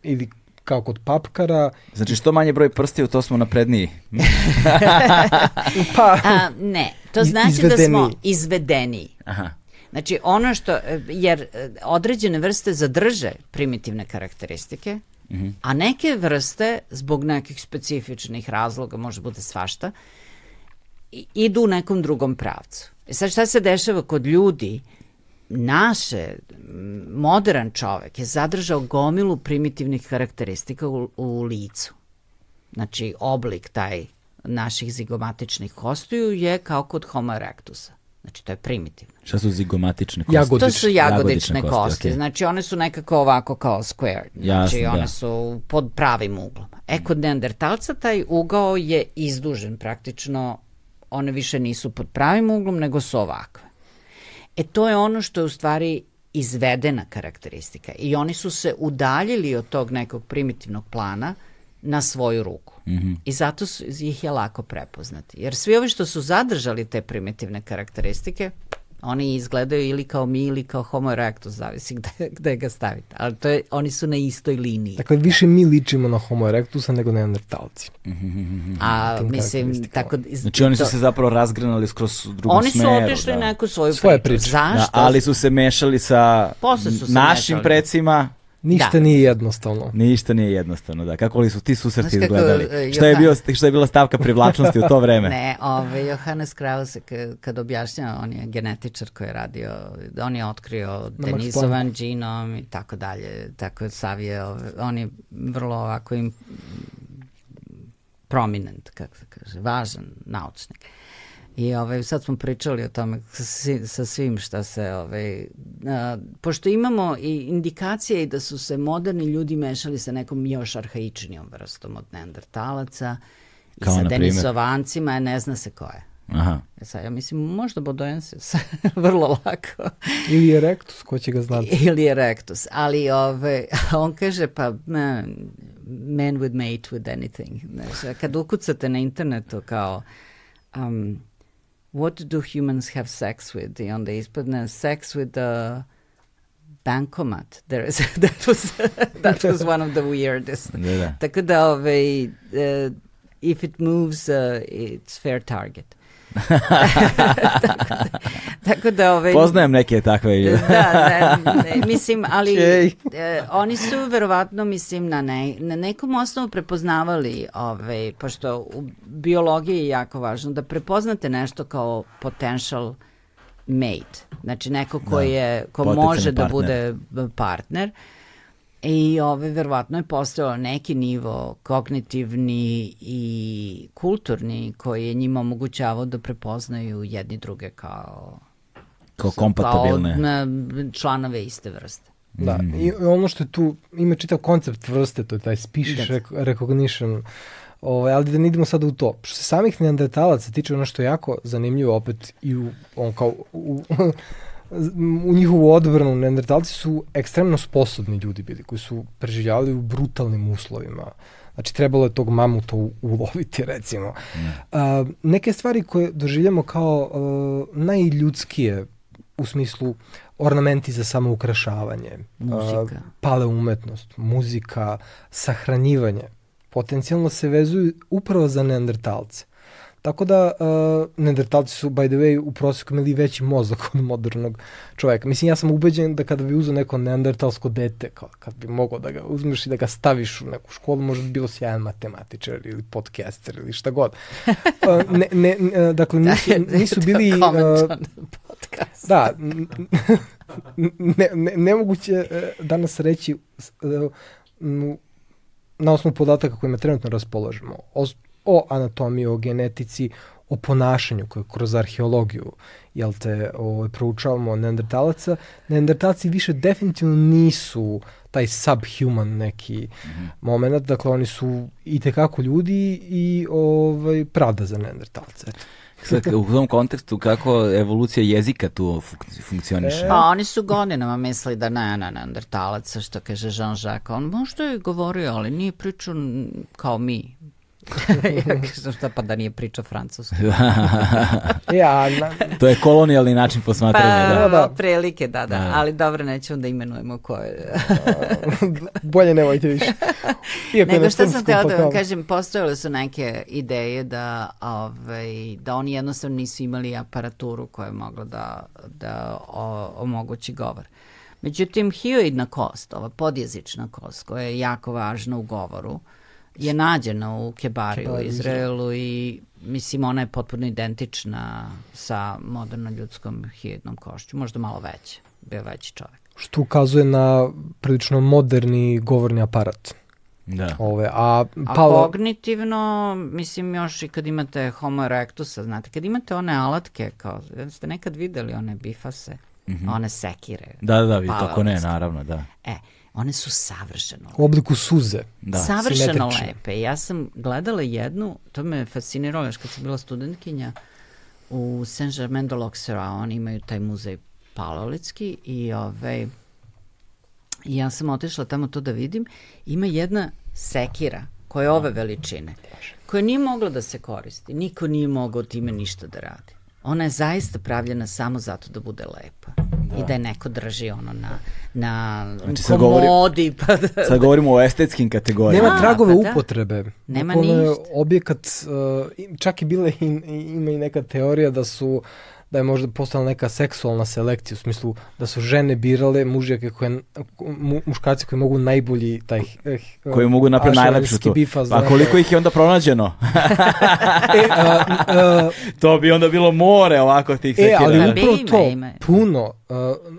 ili kao kod papkara. Znači što manje broj prstiju, to smo napredniji. [laughs] pa, A, ne, to znači izvedeni. da smo izvedeni. Aha. Znači ono što, jer određene vrste zadrže primitivne karakteristike, Mm -hmm. A neke vrste, zbog nekih specifičnih razloga, može bude svašta, idu u nekom drugom pravcu. E sad šta se dešava kod ljudi? Naše, modern čovek je zadržao gomilu primitivnih karakteristika u, u licu. Znači, oblik taj naših zigomatičnih kostiju je kao kod Homo erectusa. Znači, to je primitivno. Šta su zigomatične kosti? Jagodične. To su jagodične, jagodične kosti. kosti. Okay. Znači, one su nekako ovako kao square. Znači, Jasne, one da. su pod pravim uglom. E, kod neandertalca taj ugao je izdužen praktično. One više nisu pod pravim uglom, nego su ovakve. E, to je ono što je u stvari izvedena karakteristika. I oni su se udaljili od tog nekog primitivnog plana na svoju ruku. Mm -hmm. I zato su, ih je lako prepoznati. Jer svi ovi što su zadržali te primitivne karakteristike, oni izgledaju ili kao mi ili kao homo erectus, zavisi gde, gde ga stavite. Ali to je, oni su na istoj liniji. Dakle, više mi ličimo na homo erectusa nego neandertalci. Mm -hmm. A, mislim, tako... Znači, oni su se zapravo razgranali skroz drugom oni smeru. Oni su otišli da. neku svoju Svoje priču. Zašto? Da, ali su se mešali sa našim mešali. precima Ništa da. nije jednostavno. Ništa nije jednostavno, da. Kako li su ti susreti izgledali? Uh, šta, je bio, šta je bila stavka privlačnosti u to [laughs] vreme? ne, ove, Johannes Krause kad objašnjava, on je genetičar koji je radio, on je otkrio denizovan džinom i tako dalje, tako je Savije, ove, on je vrlo ovako im, prominent, kako se kaže, važan naučnik. I ovaj, sad smo pričali o tome sa, sa svim šta se, ovaj, a, pošto imamo i indikacije i da su se moderni ljudi mešali sa nekom još arhaičnijom vrstom od neandertalaca i Kao sa denisovancima, ne zna se ko je. Aha. E sad, ja mislim, možda Bodoensis, [laughs] vrlo lako. Ili je Rectus, ko će ga znati. Ili je Rectus, ali ove, [laughs] on kaže, pa man, man would mate with anything. Znaš, kad ukucate na internetu kao um, what do humans have sex with? I onda ispadne sex with the bankomat. There is, [laughs] that, was, that was [laughs] one of the weirdest. Tako da, ovaj, if it moves, uh, it's fair target. Tako, [laughs] tako da ove... Poznajem neke takve. da, ne, ne, mislim, ali okay. e, oni su verovatno, mislim, na, ne, na nekom osnovu prepoznavali, ove, pošto u biologiji je jako važno da prepoznate nešto kao potential mate. Znači neko ko, da, je, ko može da bude partner. I ove, verovatno je postao neki nivo kognitivni i kulturni koji je njima omogućavao da prepoznaju jedni druge kao kao kompatibilne kao članove iste vrste. Da, mm. i ono što je tu, ima čitav koncept vrste, to je taj species yes. recognition, Ovaj, ali da ne idemo sada u to. Što se samih neandertalaca tiče ono što je jako zanimljivo opet i u, on kao, u, u njihovu odbranu neandertalci su ekstremno sposobni ljudi bili koji su preživljavali u brutalnim uslovima. Znači, trebalo je tog mamuta uloviti, recimo. Ne. Uh, neke stvari koje doživljamo kao uh, najljudskije u smislu ornamenti za samoukrašavanje, muzika. Uh, pale umetnost, muzika, sahranjivanje, potencijalno se vezuju upravo za neandertalce. Tako da, uh, neandertalci su, by the way, u prosjeku imali veći mozak od modernog čoveka. Mislim, ja sam ubeđen da kada bi uzao neko neandertalsko dete, kao, kad bi mogao da ga uzmeš i da ga staviš u neku školu, možda bi bilo sjajan matematičar ili podcaster ili šta god. Uh, [laughs] ne, ne, ne, dakle, nisu, nisu bili... Uh. Da, ne, ne, nemoguće danas reći na osnovu podataka kojima trenutno raspolažemo o anatomiji, o genetici, o ponašanju koje kroz arheologiju jel te, o, ovaj, proučavamo neandertalaca, neandertalci više definitivno nisu taj subhuman neki mm -hmm. moment, dakle oni su i tekako ljudi i ovaj, pravda za neandertalce. Sad, u tom kontekstu kako evolucija jezika tu funkcioniše? E. Pa oni su godinama mislili da ne, ne, neandertalac, što kaže Jean-Jacques, on možda je govorio, ali nije pričao kao mi. [laughs] ja kažem šta pa da nije pričao francuski. [laughs] [laughs] ja, na... To je kolonijalni način posmatranja. Pa, da. da. prilike, da, da, da. Ali dobro, nećemo da imenujemo koje. Bolje nemojte više. Iako Nego šta sam teo da vam kažem, postojale su neke ideje da, ovaj, da oni jednostavno nisu imali aparaturu koja je mogla da, da o, omogući govor. Međutim, hioidna kost, ova podjezična kost, koja je jako važna u govoru, je nađena u Kebariju u Izraelu i mislim ona je potpuno identična sa moderno ljudskom hidnom košću, možda malo veće, bio veći čovjek. Što ukazuje na prilično moderni govorni aparat. Da. Ove, a, a kognitivno, mislim još i kad imate homo erectusa, znate, kad imate one alatke, kao, ste nekad videli one bifase, mm -hmm. one sekire. Da, da, vi tako ne, naravno, da. E, one su savršeno U obliku suze. Da. Savršeno lepe. Ja sam gledala jednu, to me fasciniralo još kad sam bila studentkinja u Saint-Germain de l'Auxerrois, oni imaju taj muzej palolitski i ovaj, ja sam otišla tamo to da vidim. Ima jedna sekira koja je ove veličine, koja nije mogla da se koristi. Niko nije mogao time ništa da radi. Ona je zaista pravljena samo zato da bude lepa. Da. I da je neko drži ono na, na znači, sad komodi. Pa da, sad govorimo o estetskim kategorijama. Nema tragove pa da. upotrebe. Nema ništa. Objekat, uh, čak i bile ima i neka teorija da su uh, da je možda postala neka seksualna selekcija, u smislu da su žene birale mužjake koje, mu, muškarci koji mogu najbolji taj... Eh, koji mogu napraviti najlepšu tu. Bifaz, pa koliko ih je onda pronađeno? [laughs] e, a, a, to bi onda bilo more ovako tih sekira. E, ali upravo to, puno. Uh,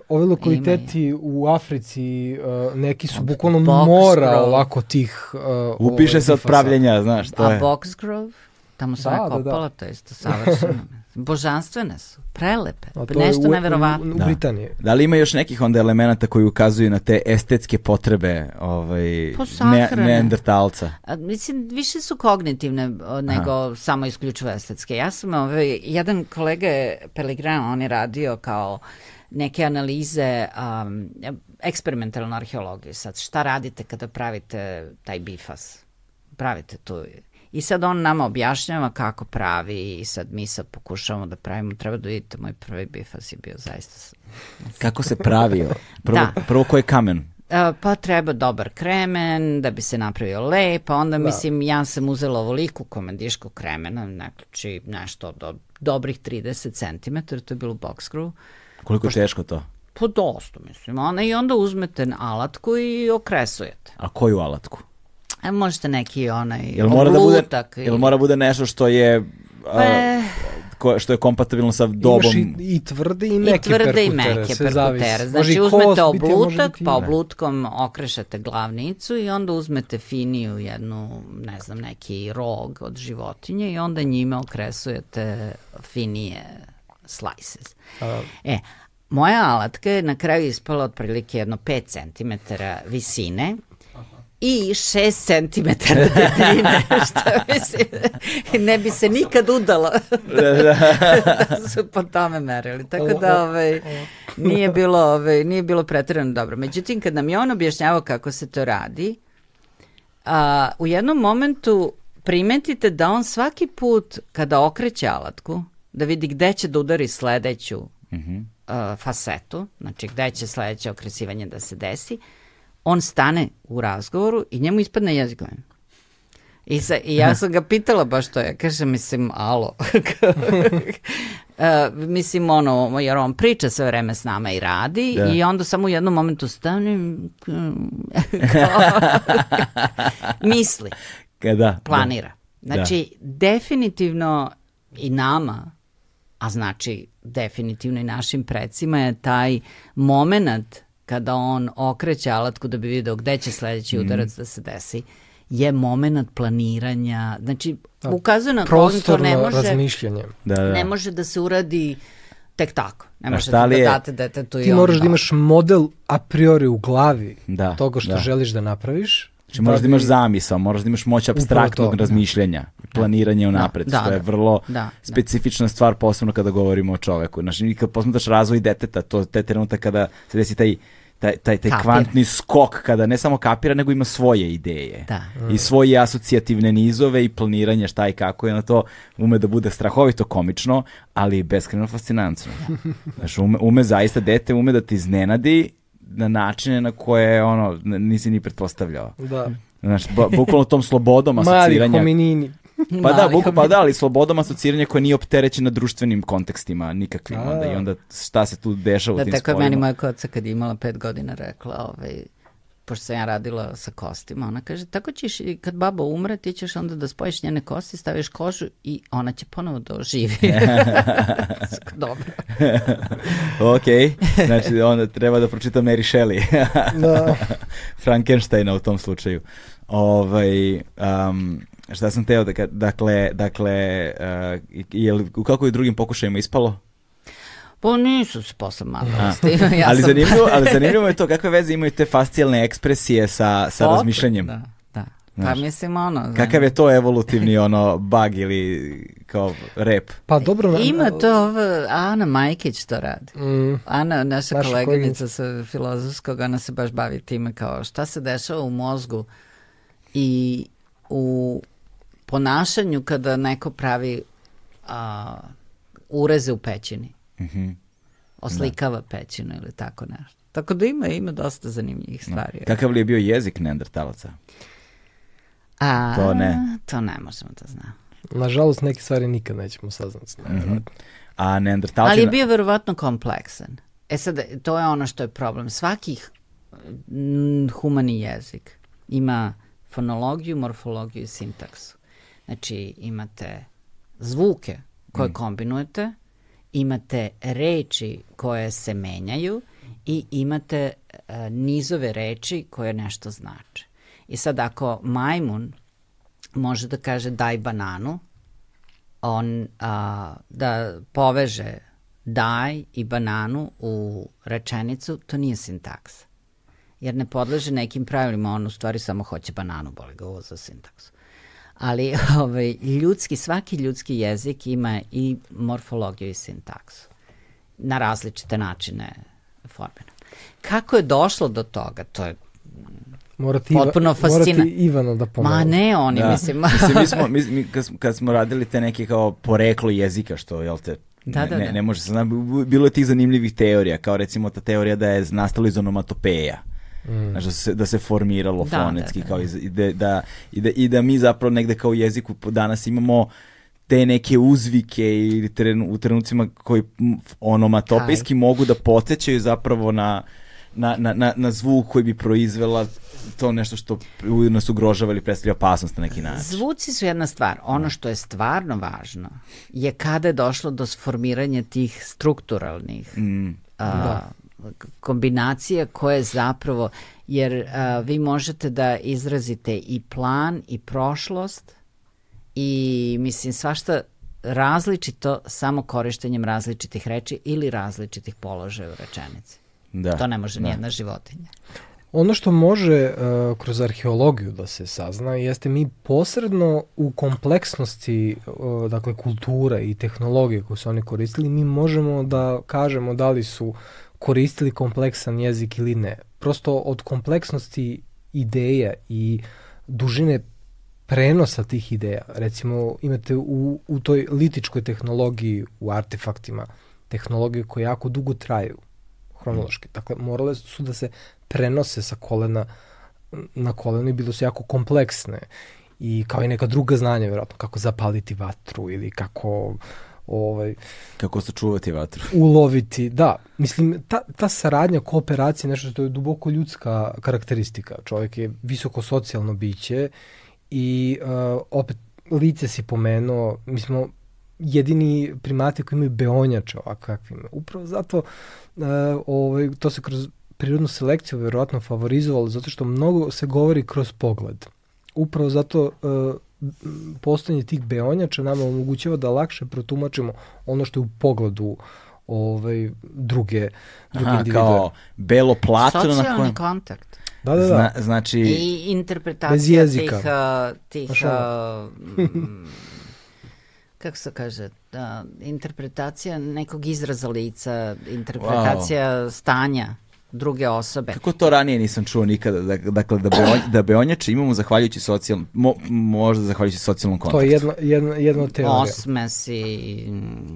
ove lokaliteti u Africi, uh, neki su bukvalno mora ovako tih... Uh, Upiše se od pravljenja, znaš, to je. A Boxgrove? Tamo sam da, ja kopala, da, da. to isto savršeno. [laughs] Božanstvene su, prelepe, A to nešto neverovatno. U, u, u Britaniji. Da. da li ima još nekih onda elemenata koji ukazuju na te estetske potrebe ovaj, ne, neandertalca? A, mislim, više su kognitivne nego Aha. samo isključivo estetske. Ja sam, ovaj, jedan kolega Pellegrin, on je radio kao neke analize um, eksperimentalne arheologije. Sad, šta radite kada pravite taj bifas? Pravite tu I sad on nama objašnjava kako pravi i sad mi sad pokušavamo da pravimo. Treba da vidite, moj prvi bifas je bio zaista... Kako se pravio? Prvo, da. prvo koji kamen? Uh, pa treba dobar kremen da bi se napravio lep, pa onda da. mislim ja sam uzela ovoliku komandišku kremena, znači nešto do dobrih 30 cm, to je bilo box screw. Koliko je teško to? Pa dosta, mislim. Ona, I onda uzmete alatku i okresujete. A koju alatku? A možete neki onaj jel mora da bude, Jel mora bude nešto što je... Pa, ko, što je kompatibilno sa dobom. Imaš i, i tvrde i meke I tvrde perkutere, i meke perkutere. Znači uzmete oblutak, pa oblutkom okrešete glavnicu i onda uzmete finiju jednu, ne znam, neki rog od životinje i onda njime okresujete finije slices. A, e, moja alatka je na kraju ispala otprilike jedno 5 cm visine i 6 cm debljine, [laughs] što mislim, ne bi se nikad udala da, da. da [laughs] su po tome merili. Tako da ovaj, nije bilo, ovaj, nije bilo pretredno dobro. Međutim, kad nam je on objašnjavao kako se to radi, a, u jednom momentu primetite da on svaki put kada okreće alatku, da vidi gde će da udari sledeću mm -hmm. a, fasetu, znači gde će sledeće okresivanje da se desi, on stane u razgovoru i njemu ispadne jezik. I, sa, I ja sam ga pitala baš to, ja kažem, mislim, alo. uh, [laughs] mislim, ono, jer on priča sve vreme s nama i radi da. i onda samo u jednom momentu stane [laughs] misli, da, da, planira. Znači, da. definitivno i nama, a znači definitivno i našim precima je taj moment kada on okreće alatku da bi video gde će sledeći mhm. udarac mm. da se desi, je moment planiranja, znači da. ukazuje na to ne može, razmišljanje. Da, da. ne može da se uradi tek tako. Ne možete da je, date detetu i Ti moraš da imaš model a priori u glavi da, toga što da. želiš da napraviš Znači moraš da, da imaš zamisao, moraš da imaš moć abstraktnog to, razmišljanja, da. planiranje unapred, da, što da, je vrlo da, da. specifična stvar, posebno kada govorimo o čoveku. Znači, kad posmetaš razvoj deteta, to te trenutak kada se desi taj taj, taj, taj kvantni skok kada ne samo kapira, nego ima svoje ideje. Da. I svoje asocijativne nizove i planiranje šta i kako je na to ume da bude strahovito komično, ali beskreno fascinantno. Znači, ume, ume zaista, dete ume da ti iznenadi na načine na koje ono nisi ni pretpostavljao. Da. Znači, bukvalno tom slobodom asociranja. [laughs] Mali hominini. Pa da, buku, pa da, ali slobodom asociranja koje nije opterećena društvenim kontekstima nikakvim. A, onda, I onda šta se tu dešava da, u tim tako je meni moja koca kad je imala pet godina rekla, ovaj, pošto sam ja radila sa kostima, ona kaže, tako ćeš, kad baba umre, ti ćeš onda da spojiš njene kosti, staviš kožu i ona će ponovo da oživi. [laughs] Dobro. ok, znači onda treba da pročitam Mary Shelley. da. [laughs] Frankensteina u tom slučaju. Ovaj, um, šta sam teo da dakle, dakle, uh, je li, u kako je drugim pokušajima ispalo? Pa nisu se posle malo [laughs] ja ali, sam... zanimljivo, ali zanimljivo je to kakve veze imaju te fascijalne ekspresije sa, sa Opet, razmišljanjem. Da, da. Pa mislim ono... Znam. Kakav je to evolutivni ono bug ili kao rep? Pa dobro... Ima to, Ana Majkić to radi. Mm. Ana, naša, naša koleginica sa filozofskog, ona se baš bavi time kao šta se dešava u mozgu i u ponašanju kada neko pravi a, ureze u pećini. Mm -hmm. Oslikava da. pećinu ili tako nešto. Tako da ima, ima dosta zanimljivih da. stvari. No. Kakav li je bio jezik neandertalaca? A, to ne. To ne možemo da znamo. Nažalost, neke stvari nikad nećemo saznati. Mm -hmm. A neandertalci... Ali je bio verovatno kompleksan. E sad, to je ono što je problem. Svakih humani jezik ima fonologiju, morfologiju i sintaksu. Znači imate zvuke koje mm. kombinujete, imate reči koje se menjaju i imate uh, nizove reči koje nešto znače. I sad ako majmun može da kaže daj bananu, on uh, da poveže daj i bananu u rečenicu, to nije sintaksa. Jer ne podleže nekim pravilima, on u stvari samo hoće bananu, boli ga ovo za sintaksu ali [laughs] ovaj, ljudski, svaki ljudski jezik ima i morfologiju i sintaksu na različite načine formira. Kako je došlo do toga, to je Morati potpuno fascinantno. Morati Ivana da pomoći. Ma ne, oni, da. mislim. mislim, mi [laughs] smo, mi, mi, kad, smo, kad smo radili te neke kao poreklo jezika, što, jel te, da, ne, da, ne, da. ne može se znati, bilo je tih zanimljivih teorija, kao recimo ta teorija da je nastala iz onomatopeja Mm. Znaš, da se, da se formiralo da, fonetski da, da. kao iz, i, da, da, i, da, i da mi zapravo negde kao jeziku danas imamo te neke uzvike ili trenu, u trenucima koji onomatopijski mogu da podsjećaju zapravo na, na, na, na, na zvuk koji bi proizvela to nešto što nas ugrožava ili predstavlja opasnost na neki način. Zvuci su jedna stvar. Ono što je stvarno važno je kada je došlo do sformiranja tih strukturalnih mm. a, da kombinacija koje zapravo, jer a, vi možete da izrazite i plan i prošlost i mislim svašta različito samo korištenjem različitih reči ili različitih položaja u rečenici. Da, to ne može da. nijedna životinja. Ono što može uh, kroz arheologiju da se sazna jeste mi posredno u kompleksnosti uh, dakle kultura i tehnologije koje su oni koristili mi možemo da kažemo da li su koristili kompleksan jezik ili ne. Prosto od kompleksnosti ideja i dužine prenosa tih ideja. Recimo imate u, u toj litičkoj tehnologiji, u artefaktima, tehnologije koje jako dugo traju hronološki. Dakle, morale su da se prenose sa kolena na koleno i bilo su jako kompleksne i kao i neka druga znanja, vjerojatno, kako zapaliti vatru ili kako ovaj kako sačuvati vatru. [laughs] Uloviti, da. Mislim ta ta saradnja, kooperacija, nešto što je duboko ljudska karakteristika. Čovjek je visoko socijalno biće i uh, opet lice si pomenuo, mi smo jedini primati koji imaju beonjače ovakvim. Upravo zato uh, ovaj, to se kroz prirodnu selekciju verovatno favorizovalo, zato što mnogo se govori kroz pogled. Upravo zato uh, postojanje tih beonjača nama omogućava da lakše protumačimo ono što je u pogledu ovaj, druge, druge Aha, individue. kao belo Socijalni na kojem... kontakt. Da, da, da. Zna, znači... I interpretacija tih, uh, tih uh, [laughs] kako se kaže, da, interpretacija nekog izraza lica, interpretacija wow. stanja druge osobe. Kako to ranije nisam čuo nikada? Dakle, da, beonj, da beonjače imamo zahvaljujući socijalnom, mo, možda zahvaljujući socijalnom kontaktu. To je jedno, jedno, jedno teorija. Osmesi,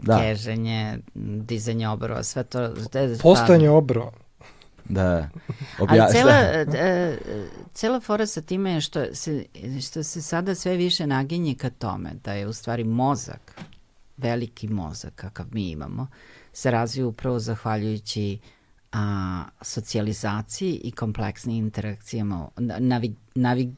da. keženje, dizanje obrova, sve to. Postojanje obrova. Da. Obja... Ali cela, [laughs] e, cela fora sa time je što se, što se sada sve više naginje ka tome da je u stvari mozak, veliki mozak kakav mi imamo, se razvija upravo zahvaljujući a, socijalizaciji i kompleksnim interakcijama, navi, navi,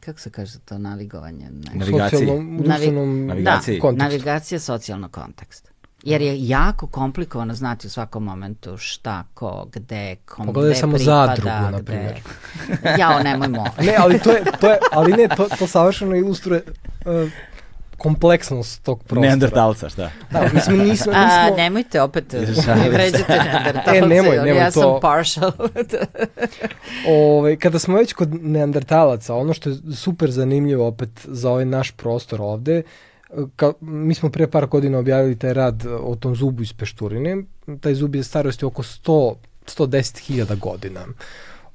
kako se kaže to, navigovanje? Ne. Navigaciji. Navi, navigaciji. Da, navigacija socijalnog konteksta. Jer je jako komplikovano znati u svakom momentu šta, ko, gde, kom, Pogledaj gde samo pripada, zadrugu, na primjer. [laughs] Jao, nemojmo. ne, ali to je, to je ali ne, to, to savršeno ilustruje uh, kompleksnost tog prostora. Neandertalca, šta? Da, mislim, nismo, nismo... A, nemojte opet, [laughs] ne vređate neandertalce, e, nemoj, nemoj ja to... sam partial. [laughs] Ove, kada smo već kod neandertalaca, ono što je super zanimljivo opet za ovaj naš prostor ovde, ka, mi smo pre par godina objavili taj rad o tom zubu iz Pešturine. Taj zub je starosti oko 100 110.000 godina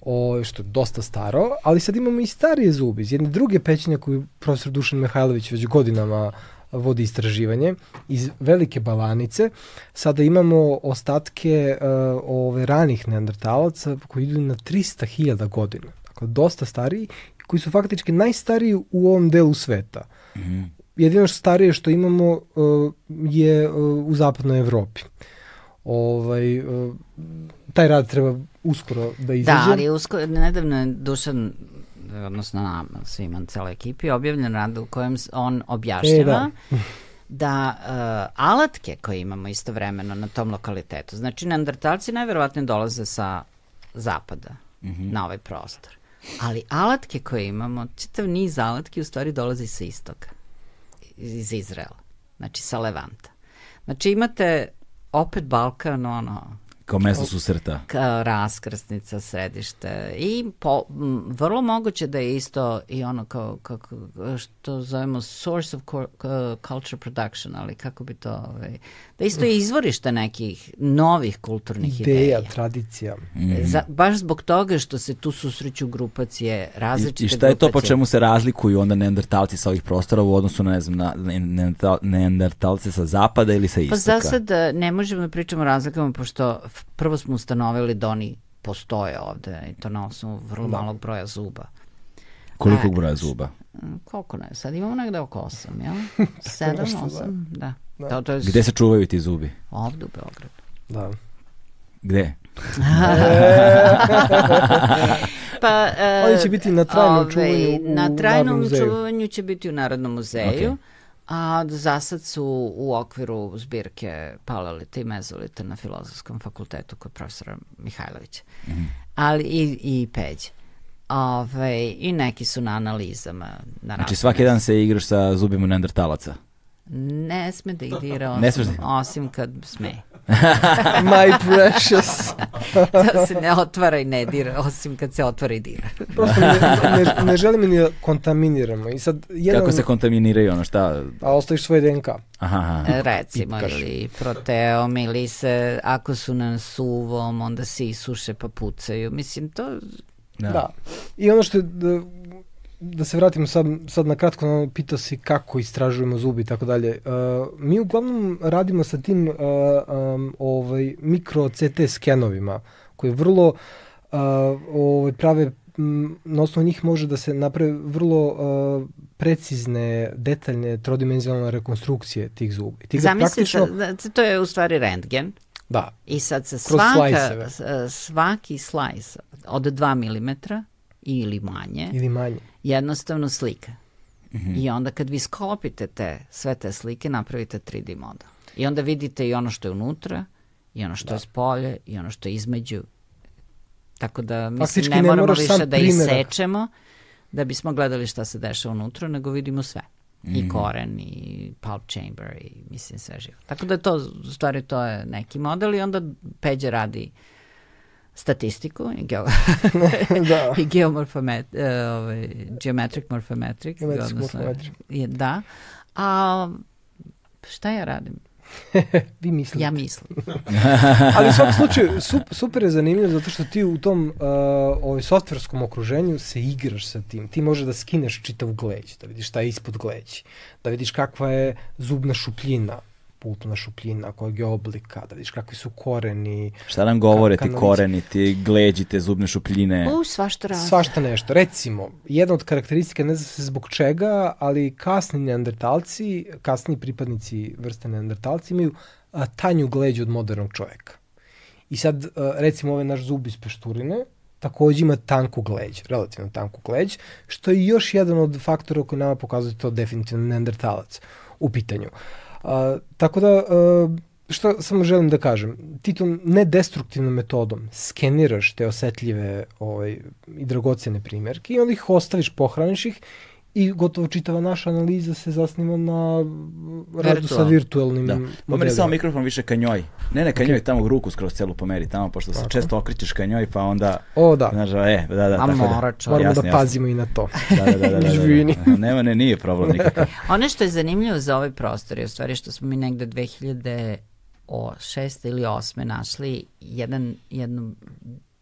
o, što je dosta staro, ali sad imamo i starije zubi iz jedne druge pećine koju profesor Dušan Mihajlović već godinama vodi istraživanje iz velike balanice. Sada imamo ostatke uh, ove ranih neandertalaca koji idu na 300.000 godina. Dakle, dosta stariji, koji su faktički najstariji u ovom delu sveta. Mm -hmm. Jedino što starije što imamo uh, je uh, u zapadnoj Evropi. Ovaj, uh, taj rad treba uskoro da izađe. Da, ali uskoro, nedavno je Dušan odnosno nama, svima, celoj ekipi, objavljen rad u kojem on objašnjava e, da. da uh, alatke koje imamo istovremeno na tom lokalitetu, znači neandertalci najverovatnije dolaze sa zapada mm -hmm. na ovaj prostor, ali alatke koje imamo, čitav niz alatki u stvari dolazi sa istoka, iz Izraela, znači sa Levanta. Znači imate opet Balkan, ono, Kao mesto susreta. Kao raskrsnica, središte. I po, m, vrlo moguće da je isto i ono kao, kako, što zovemo source of culture production, ali kako bi to, ovaj, da isto je [laughs] izvorište nekih novih kulturnih ideja. Ideja, tradicija. Mm. Za, baš zbog toga što se tu susreću grupacije, različite I, I šta je to po čemu se razlikuju onda neandertalci sa ovih prostora u odnosu na, ne znam, na neandertalce sa zapada ili sa istoka? Pa za sad eh, ne možemo da pričamo o razlikama, pošto prvo smo ustanovili da oni postoje ovde i to na osnovu vrlo da. malog broja zuba. Koliko broja zuba? Koliko ne? Sad imamo negde oko osam, jel? [laughs] Sedam, osam, da. da. To, to je... Gde se čuvaju ti zubi? Ovde u Beogradu. Da. Gde? [laughs] pa, uh, Oni će biti na trajnom ove, čuvanju u Na trajnom čuvanju će biti u Narodnom muzeju. Okay a za sad su u okviru zbirke Paleolita i Mezolita na Filozofskom fakultetu kod profesora Mihajlovića. Mm -hmm. Ali i, i Peđe. Ove, I neki su na analizama. Na znači svaki dan se igraš sa zubima neandertalaca? Ne sme da ih [laughs] dira, osim, da... osim kad sme. [laughs] My precious. [laughs] to se ne otvara i ne dira, osim kad se otvara i dira. Prosto ne, ne, ne želim ni da kontaminiramo. I sad jedan... Kako se kontaminiraju, ono šta? A ostaviš svoje DNK. Aha, aha. E, recimo, ili proteom, ili se, ako su na suvom, onda se isuše pa pucaju. Mislim, to... Da. da. I ono što je, da, da se vratimo sad, sad na kratko, no, pitao si kako istražujemo zubi i tako dalje. Uh, mi uglavnom radimo sa tim uh, um, ovaj, mikro CT skenovima koji vrlo uh, ovaj, prave na osnovu njih može da se naprave vrlo uh, precizne, detaljne, trodimenzionalne rekonstrukcije tih zubi. Ti Zamislite, praktično... da, to je u stvari rentgen. Da. I sad se svaka, svaki slajs od 2 mm ili manje, ili manje. Jednostavno slika. Mm -hmm. I onda kad vi sklopite te, sve te slike, napravite 3D model. I onda vidite i ono što je unutra, i ono što da. je spolje, i ono što je između. Tako da, mislim, Faktički ne moramo ne više da isečemo da bismo gledali šta se dešava unutra, nego vidimo sve. Mm -hmm. I mhm. koren, i pulp chamber, i mislim sve živo. Tako da to, u stvari, to je neki model i onda Peđa radi statistiku i, geo [laughs] da. [laughs] i geomorfomet, uh, ovaj, geometric morphometric. Geometric morphometric. Da. A šta ja radim? [laughs] Vi mislite. Ja mislim. Ali u svakom slučaju, super, super je zanimljivo zato što ti u tom uh, ovaj softverskom okruženju se igraš sa tim. Ti može da skineš čitav gleđ, da vidiš šta je ispod gleđi, da vidiš kakva je zubna šupljina, pulpna šupljina, kojeg je oblika, da vidiš kakvi su koreni. Šta nam govore ti koreni, ti gleđi, te zubne šupljine? U, svašta razne. Svašta nešto. Recimo, jedna od karakteristika, ne znam se zbog čega, ali kasni neandertalci, kasni pripadnici vrste neandertalci imaju a, tanju gleđu od modernog čoveka. I sad, a, recimo, ovaj naš zub iz pešturine, takođe ima tanku gleđ, relativno tanku gleđ, što je još jedan od faktora koji nama pokazuje to definitivno neandertalac u pitanju. Uh, A, tako da, a, što samo želim da kažem, ti to nedestruktivnom metodom skeniraš te osetljive ovaj, i dragocene primjerke i onda ih ostaviš, pohraniš ih i gotovo čitava naša analiza se zasniva na radu sa virtualnim da. modelima. Pomeri samo mikrofon više ka njoj. Ne, ne, ka okay. njoj, tamo ruku skroz celu pomeri, tamo, pošto se često okrećeš ka njoj, pa onda... O, da. Znaš, e, da, da, A tako da. mora, da. Moramo jasne, da pazimo jasne. i na to. Da, da, da, da, da, da, da. [laughs] Nema, ne, nije problem nikakav. [laughs] Ono što je zanimljivo za ovaj prostor je u stvari što smo mi negde 2000 o šeste ili osme našli jedan, jednu,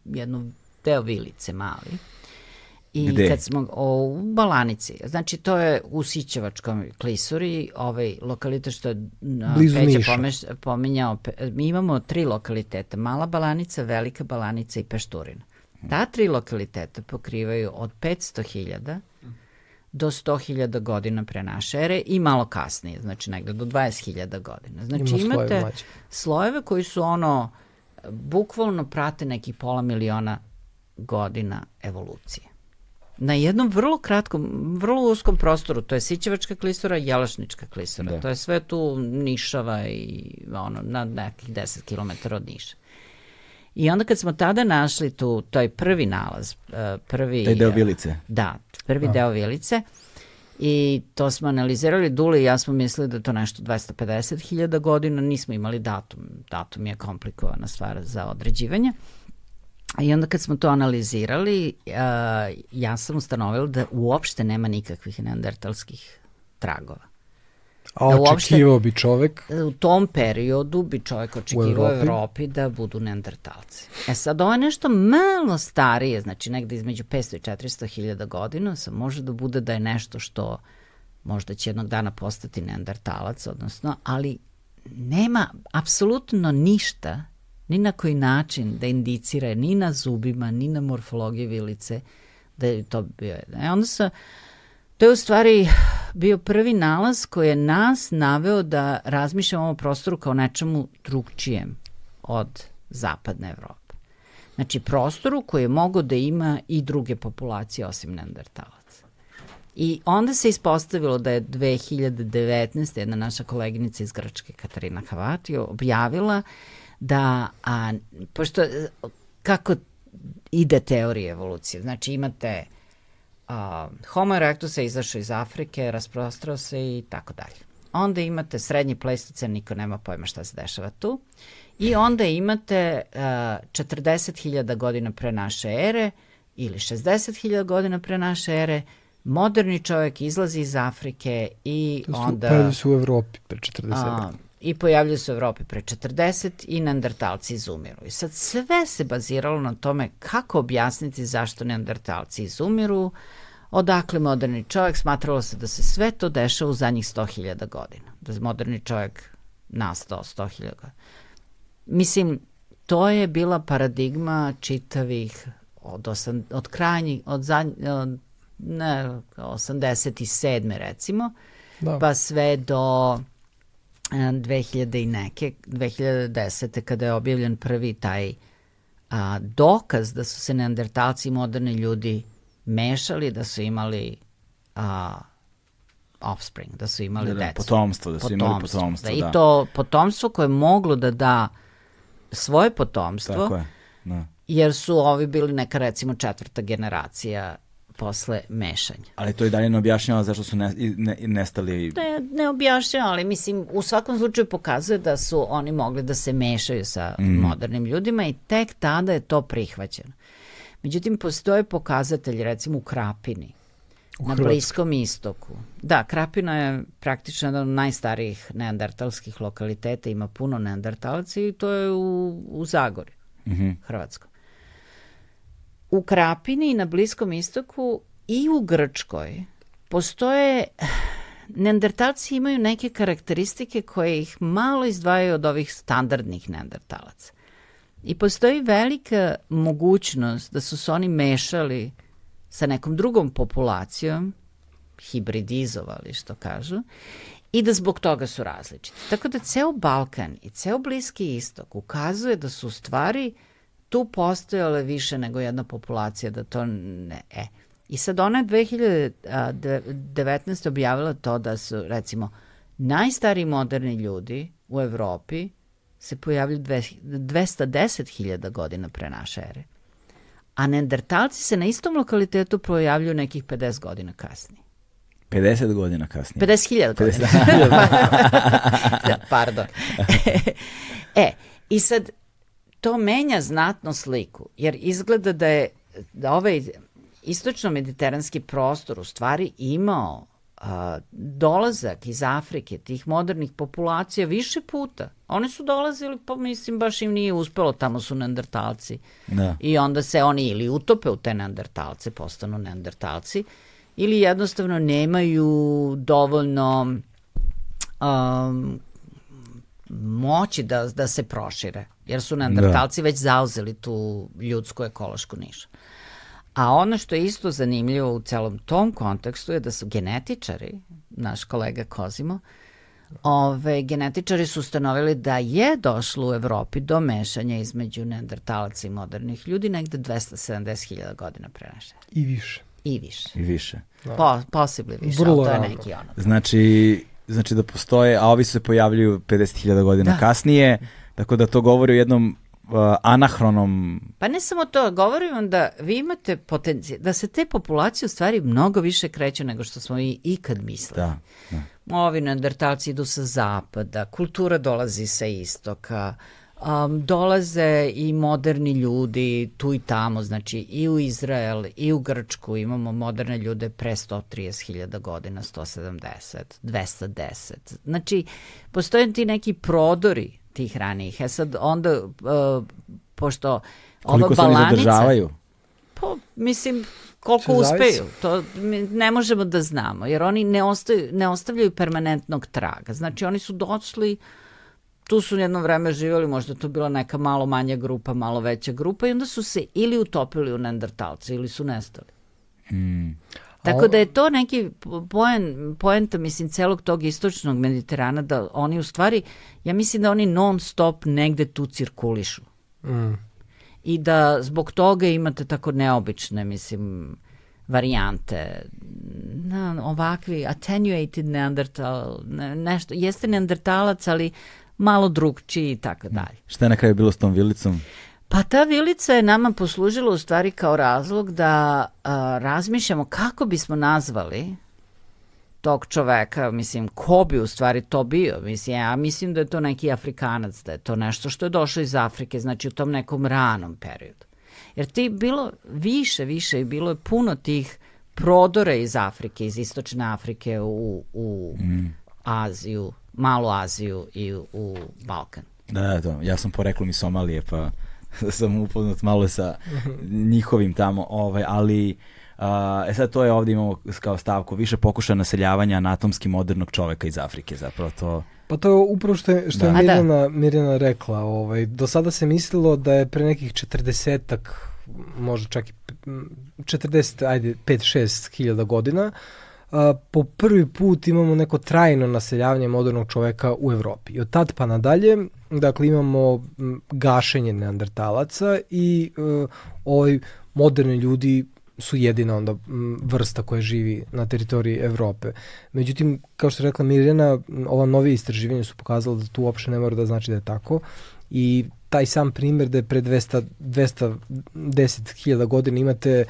jednu deo vilice mali I Gde? kad smo o, u Balanici, znači to je u Sićevačkom klisuri, ovaj lokalitet što je Blizu Niša. pomeš, pominjao, mi imamo tri lokaliteta, Mala Balanica, Velika Balanica i Pešturina. Ta tri lokaliteta pokrivaju od 500.000 do 100.000 godina pre naše ere i malo kasnije, znači negde do 20.000 godina. Znači Ima imate slojeve mlađe. slojeve koji su ono, bukvalno prate nekih pola miliona godina evolucije na jednom vrlo kratkom, vrlo uskom prostoru, to je Sićevačka klisura, Jelašnička klisura, da. to je sve tu Nišava i ono, na nekih 10 km od Niša. I onda kad smo tada našli tu, to je prvi nalaz, eh, prvi... Taj deo vilice. Da, prvi Da. deo vilice. I to smo analizirali, Dule i ja smo mislili da je to nešto 250.000 godina, nismo imali datum. Datum je komplikovana stvar za određivanje. I onda kad smo to analizirali, uh, ja sam ustanovila da uopšte nema nikakvih neandertalskih tragova. A Da uopšte- očekivao bi čovek, U tom periodu bi čovjek očekivao u Evropi? Evropi da budu neandertalci. E sad, ovo je nešto malo starije, znači negde između 500 i 400 hiljada godina, sa može da bude da je nešto što možda će jednog dana postati neandertalac, odnosno, ali nema apsolutno ništa, ni na koji način da indicira ni na zubima, ni na morfologiji vilice, da je to bio. E onda sa, to je u stvari bio prvi nalaz koji je nas naveo da razmišljamo o ovom prostoru kao nečemu drugčijem od zapadne Evrope. Znači prostoru koji je mogo da ima i druge populacije osim neandertalaca. I onda se ispostavilo da je 2019. jedna naša koleginica iz Grčke, Katarina Havati, objavila da, a, pošto, e, kako ide teorija evolucije, znači imate a, Homo erectus je izašao iz Afrike, rasprostrao se i tako dalje. Onda imate srednji pleistocen, niko nema pojma šta se dešava tu. I onda imate uh, 40.000 godina pre naše ere ili 60.000 godina pre naše ere, moderni čovjek izlazi iz Afrike i to su, onda... pojavili su u Evropi pre 40 A, I pojavljuju se u Evropi pre 40 i neandertalci izumiru. I sad sve se baziralo na tome kako objasniti zašto neandertalci izumiru, odakle moderni čovjek, smatralo se da se sve to dešava u zadnjih 100.000 godina. Da je moderni čovjek nastao 100.000 godina. Mislim, to je bila paradigma čitavih od, osam, od krajnjih, od, zadnj, od ne, 87. recimo, Da. pa sve do 2000 i neke, 2010. kada je objavljen prvi taj a, dokaz da su se neandertalci i moderni ljudi mešali, da su imali a, offspring, da su imali Da, da, decu. potomstvo, da su imali potomstvo, I da. to potomstvo koje je moglo da da svoje potomstvo, Tako je. Da. jer su ovi bili neka recimo četvrta generacija posle mešanja. Ali to i dalje ne objašnjava zašto su ne, ne, nestali... Ne, ne objašnjava, ali mislim u svakom slučaju pokazuje da su oni mogli da se mešaju sa mm. modernim ljudima i tek tada je to prihvaćeno. Međutim, postoje pokazatelji, recimo u Krapini, u na Bliskom istoku. Da, Krapina je praktično jedan od najstarijih neandertalskih lokaliteta, ima puno neandertalaca i to je u, u Zagori, mm -hmm. Hrvatsko. U Krapini i na Bliskom istoku i u Grčkoj postoje neandertalci imaju neke karakteristike koje ih malo izdvajaju od ovih standardnih neandertalaca. I postoji velika mogućnost da su se oni mešali sa nekom drugom populacijom, hibridizovali što kažu, i da zbog toga su različiti. Tako da ceo Balkan i ceo Bliski istok ukazuje da su stvari tu postojale više nego jedna populacija, da to ne... E. I sad ona je 2019. objavila to da su, recimo, najstariji moderni ljudi u Evropi se pojavljuju 210.000 godina pre naše ere. A neandertalci se na istom lokalitetu pojavljuju nekih 50 godina kasnije. 50 godina kasnije. 50.000 godina. 50. [laughs] Pardon. [laughs] e, i sad to menja znatno sliku, jer izgleda da je da ovaj istočno-mediteranski prostor u stvari imao a, dolazak iz Afrike tih modernih populacija više puta. Oni su dolazili, pa mislim, baš im nije uspelo, tamo su neandertalci. Da. I onda se oni ili utope u te neandertalce, postanu neandertalci, ili jednostavno nemaju dovoljno um, moći da, da se prošire, jer su neandertalci da. već zauzeli tu ljudsku ekološku nišu. A ono što je isto zanimljivo u celom tom kontekstu je da su genetičari, naš kolega Kozimo, Ove, genetičari su ustanovili da je došlo u Evropi do mešanja između neandertalaca i modernih ljudi negde 270.000 godina pre naše. I više. I više. I više. Da. Po, possibly više, Vrlo to je neki ono. Znači, znači da postoje, a ovi se pojavljuju 50.000 godina da. kasnije, tako da to govori o jednom uh, anahronom... Pa ne samo to, govorim vam da vi imate potencijal, da se te populacije u stvari mnogo više kreću nego što smo i ikad mislili. Da, da. Ovi neandertalci idu sa zapada, kultura dolazi sa istoka, um, dolaze i moderni ljudi tu i tamo, znači i u Izrael i u Grčku imamo moderne ljude pre 130.000 godina, 170, 210. Znači, postoje ti neki prodori tih ranijih. E sad onda, uh, pošto Koliko ova balanica... Koliko se oni zadržavaju? Pa, mislim, koliko uspeju, to ne možemo da znamo, jer oni ne, ostaju, ne ostavljaju permanentnog traga. Znači, oni su došli, tu su jedno vreme živjeli, možda to bila neka malo manja grupa, malo veća grupa i onda su se ili utopili u neandertalce ili su nestali. Hmm. Tako da je to neki poen, poenta, mislim, celog tog istočnog Mediterana, da oni u stvari, ja mislim da oni non stop negde tu cirkulišu. Mm. I da zbog toga imate tako neobične, mislim, varijante, na, ovakvi attenuated neandertal, ne, nešto, jeste neandertalac, ali malo drugčiji i tako dalje. Šta je na kraju bilo s tom vilicom? Pa ta vilica je nama poslužila u stvari kao razlog da a, razmišljamo kako bismo nazvali tog čoveka, mislim, ko bi u stvari to bio? Mislim, ja mislim da je to neki Afrikanac, da je to nešto što je došlo iz Afrike, znači u tom nekom ranom periodu. Jer ti bilo više, više i bilo je puno tih prodora iz Afrike, iz istočne Afrike u, u mm. Aziju, malu Aziju i u, Balkan. Da, da, to. Ja sam poreklom iz Somalije, pa [laughs] sam upoznat malo sa njihovim tamo, ovaj, ali uh, e sad to je ovdje imamo kao stavku više pokuša naseljavanja anatomski modernog čoveka iz Afrike, zapravo to... Pa to je upravo što je, što da. je da. Mirjana, da. Mirjana rekla. Ovaj, do sada se mislilo da je pre nekih četrdesetak, možda čak i 40, ajde, 5-6 hiljada godina, a, po prvi put imamo neko trajno naseljavanje modernog čoveka u Evropi. I od tad pa nadalje Dakle, imamo gašenje neandertalaca i uh, ovaj moderni ljudi su jedina onda vrsta koja živi na teritoriji Evrope. Međutim, kao što je rekla Mirjana, ova novije istraživanja su pokazala da tu uopšte ne mora da znači da je tako i taj sam primer da je pre 200, 210.000 godina imate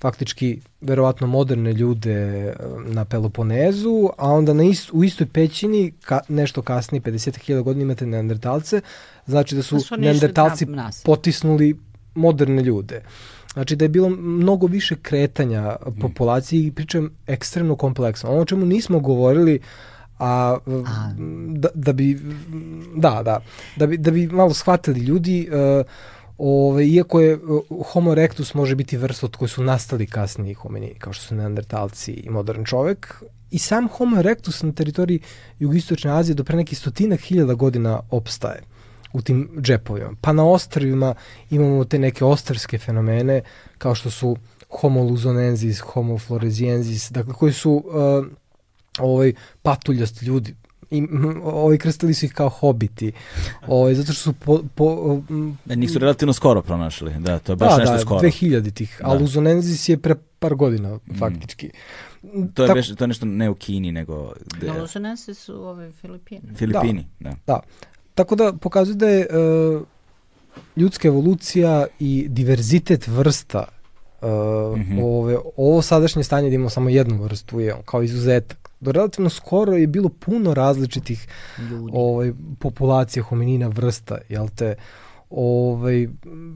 faktički verovatno moderne ljude e, na Peloponezu, a onda na ist, u istoj pećini, ka, nešto kasnije, 50.000 godina imate neandertalce, znači da su, da su neandertalci potisnuli moderne ljude. Znači da je bilo mnogo više kretanja populacije i pričam ekstremno kompleksno. Ono o čemu nismo govorili, a, a. Da, da bi da, da, da bi, da bi malo shvatili ljudi uh, Ove, iako je Homo erectus može biti vrsta od koje su nastali kasniji hominini, kao što su neandertalci i modern čovek, i sam Homo erectus na teritoriji jugoistočne Azije do pre nekih stotinak hiljada godina opstaje u tim džepovima. Pa na ostrovima imamo te neke ostarske fenomene kao što su Homo luzonensis, Homo floresiensis, dakle koji su uh, ovaj, patuljast ljudi, i ovi krstili su ih kao hobiti. Ovaj zato što su po, po da njih su relativno skoro pronašli. Da, to je baš da, nešto da, skoro. 2000 tih. Da. A Luzonensis je pre par godina mm. faktički. To je, beš, to je nešto ne u Kini, nego... De... No, Luzonensis su ove Filipini. Filipini, da. da. da. Tako da pokazuje da je uh, ljudska evolucija i diverzitet vrsta uh, mm -hmm. ove, ovo sadašnje stanje da imamo samo jednu vrstu je kao izuzetak do relativno skoro je bilo puno različitih ovaj, populacija hominina vrsta, jel te, ovaj,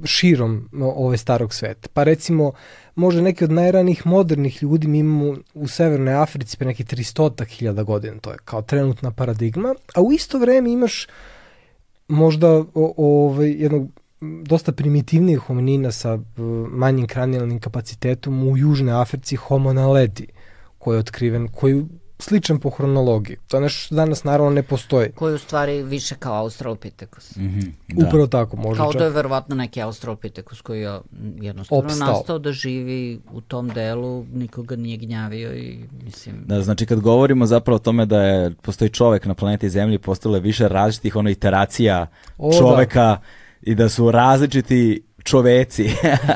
širom ovaj starog sveta. Pa recimo, možda neki od najranijih modernih ljudi mi imamo u Severnoj Africi pre nekih 300.000 godina, to je kao trenutna paradigma, a u isto vreme imaš možda ovaj, jednog dosta primitivnijih hominina sa manjim kranijalnim kapacitetom u Južnoj Africi Homo naledi, koji je otkriven, koji sličan po hronologiji. To je nešto što danas naravno ne postoji. Koji u stvari više kao Australopithecus. Mm -hmm, da. Upravo tako, može Kao čak. da je verovatno neki Australopithecus koji je jednostavno Opstao. nastao da živi u tom delu, nikoga nije gnjavio i mislim... Da, znači kad govorimo zapravo o tome da je, postoji čovek na planeti Zemlji, postale više različitih ono iteracija o, da. čoveka da. i da su različiti čoveci.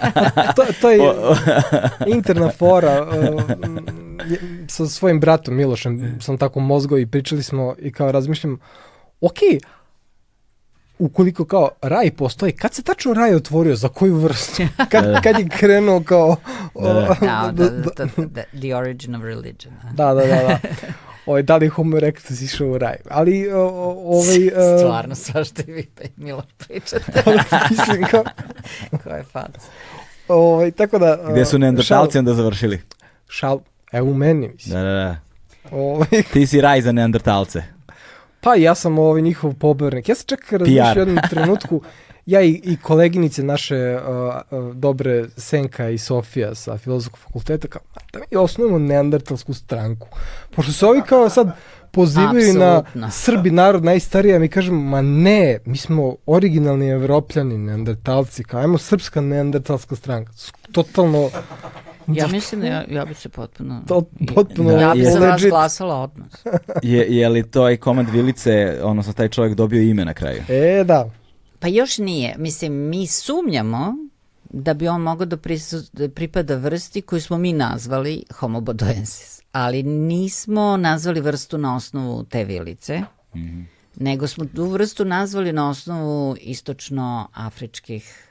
[laughs] to, to je [laughs] interna fora. Uh, sa svojim bratom Milošem sam tako mozgao i pričali smo i kao razmišljam, ok, ukoliko kao raj postoji, kad se tačno raj otvorio, za koju vrstu? [laughs] [laughs] Kad, kad je krenuo kao... [laughs] Da, da, da, da, da, the origin of religion. Da, da, da. da. ovaj, da li Homo erectus išao u raj. Ali, o, ovaj... Uh, Stvarno, svašta i vi pa Milo pričate. Mislim, kao... Ko je fac. Ovaj, tako da... Uh, Gde su neandertalci onda završili? Šal, evo u meni, mislim. Da, da, da. Ovaj... Ti si raj za neandertalce. Pa ja sam ovaj njihov pobornik. Ja sam čak razmišljao jednom trenutku, ja i, i koleginice naše uh, uh, dobre Senka i Sofija sa filozofskog fakulteta kao da mi osnovimo neandertalsku stranku. Pošto se ovi kao sad pozivaju Absolutno. na Srbi narod najstariji, a mi kažemo, ma ne, mi smo originalni evropljani neandertalci, kao ajmo srpska neandertalska stranka. Totalno Ja mislim da ja, ja bi se potpuno... To, potpuno da, ja bi za vas glasala odmah. [laughs] je, je li to i komand Vilice, odnosno taj čovjek dobio ime na kraju? E, da. Pa još nije. Mislim, mi sumnjamo da bi on mogao da, da pripada vrsti koju smo mi nazvali Homo bodoensis. Ali nismo nazvali vrstu na osnovu te vilice, mm -hmm. nego smo tu vrstu nazvali na osnovu istočno-afričkih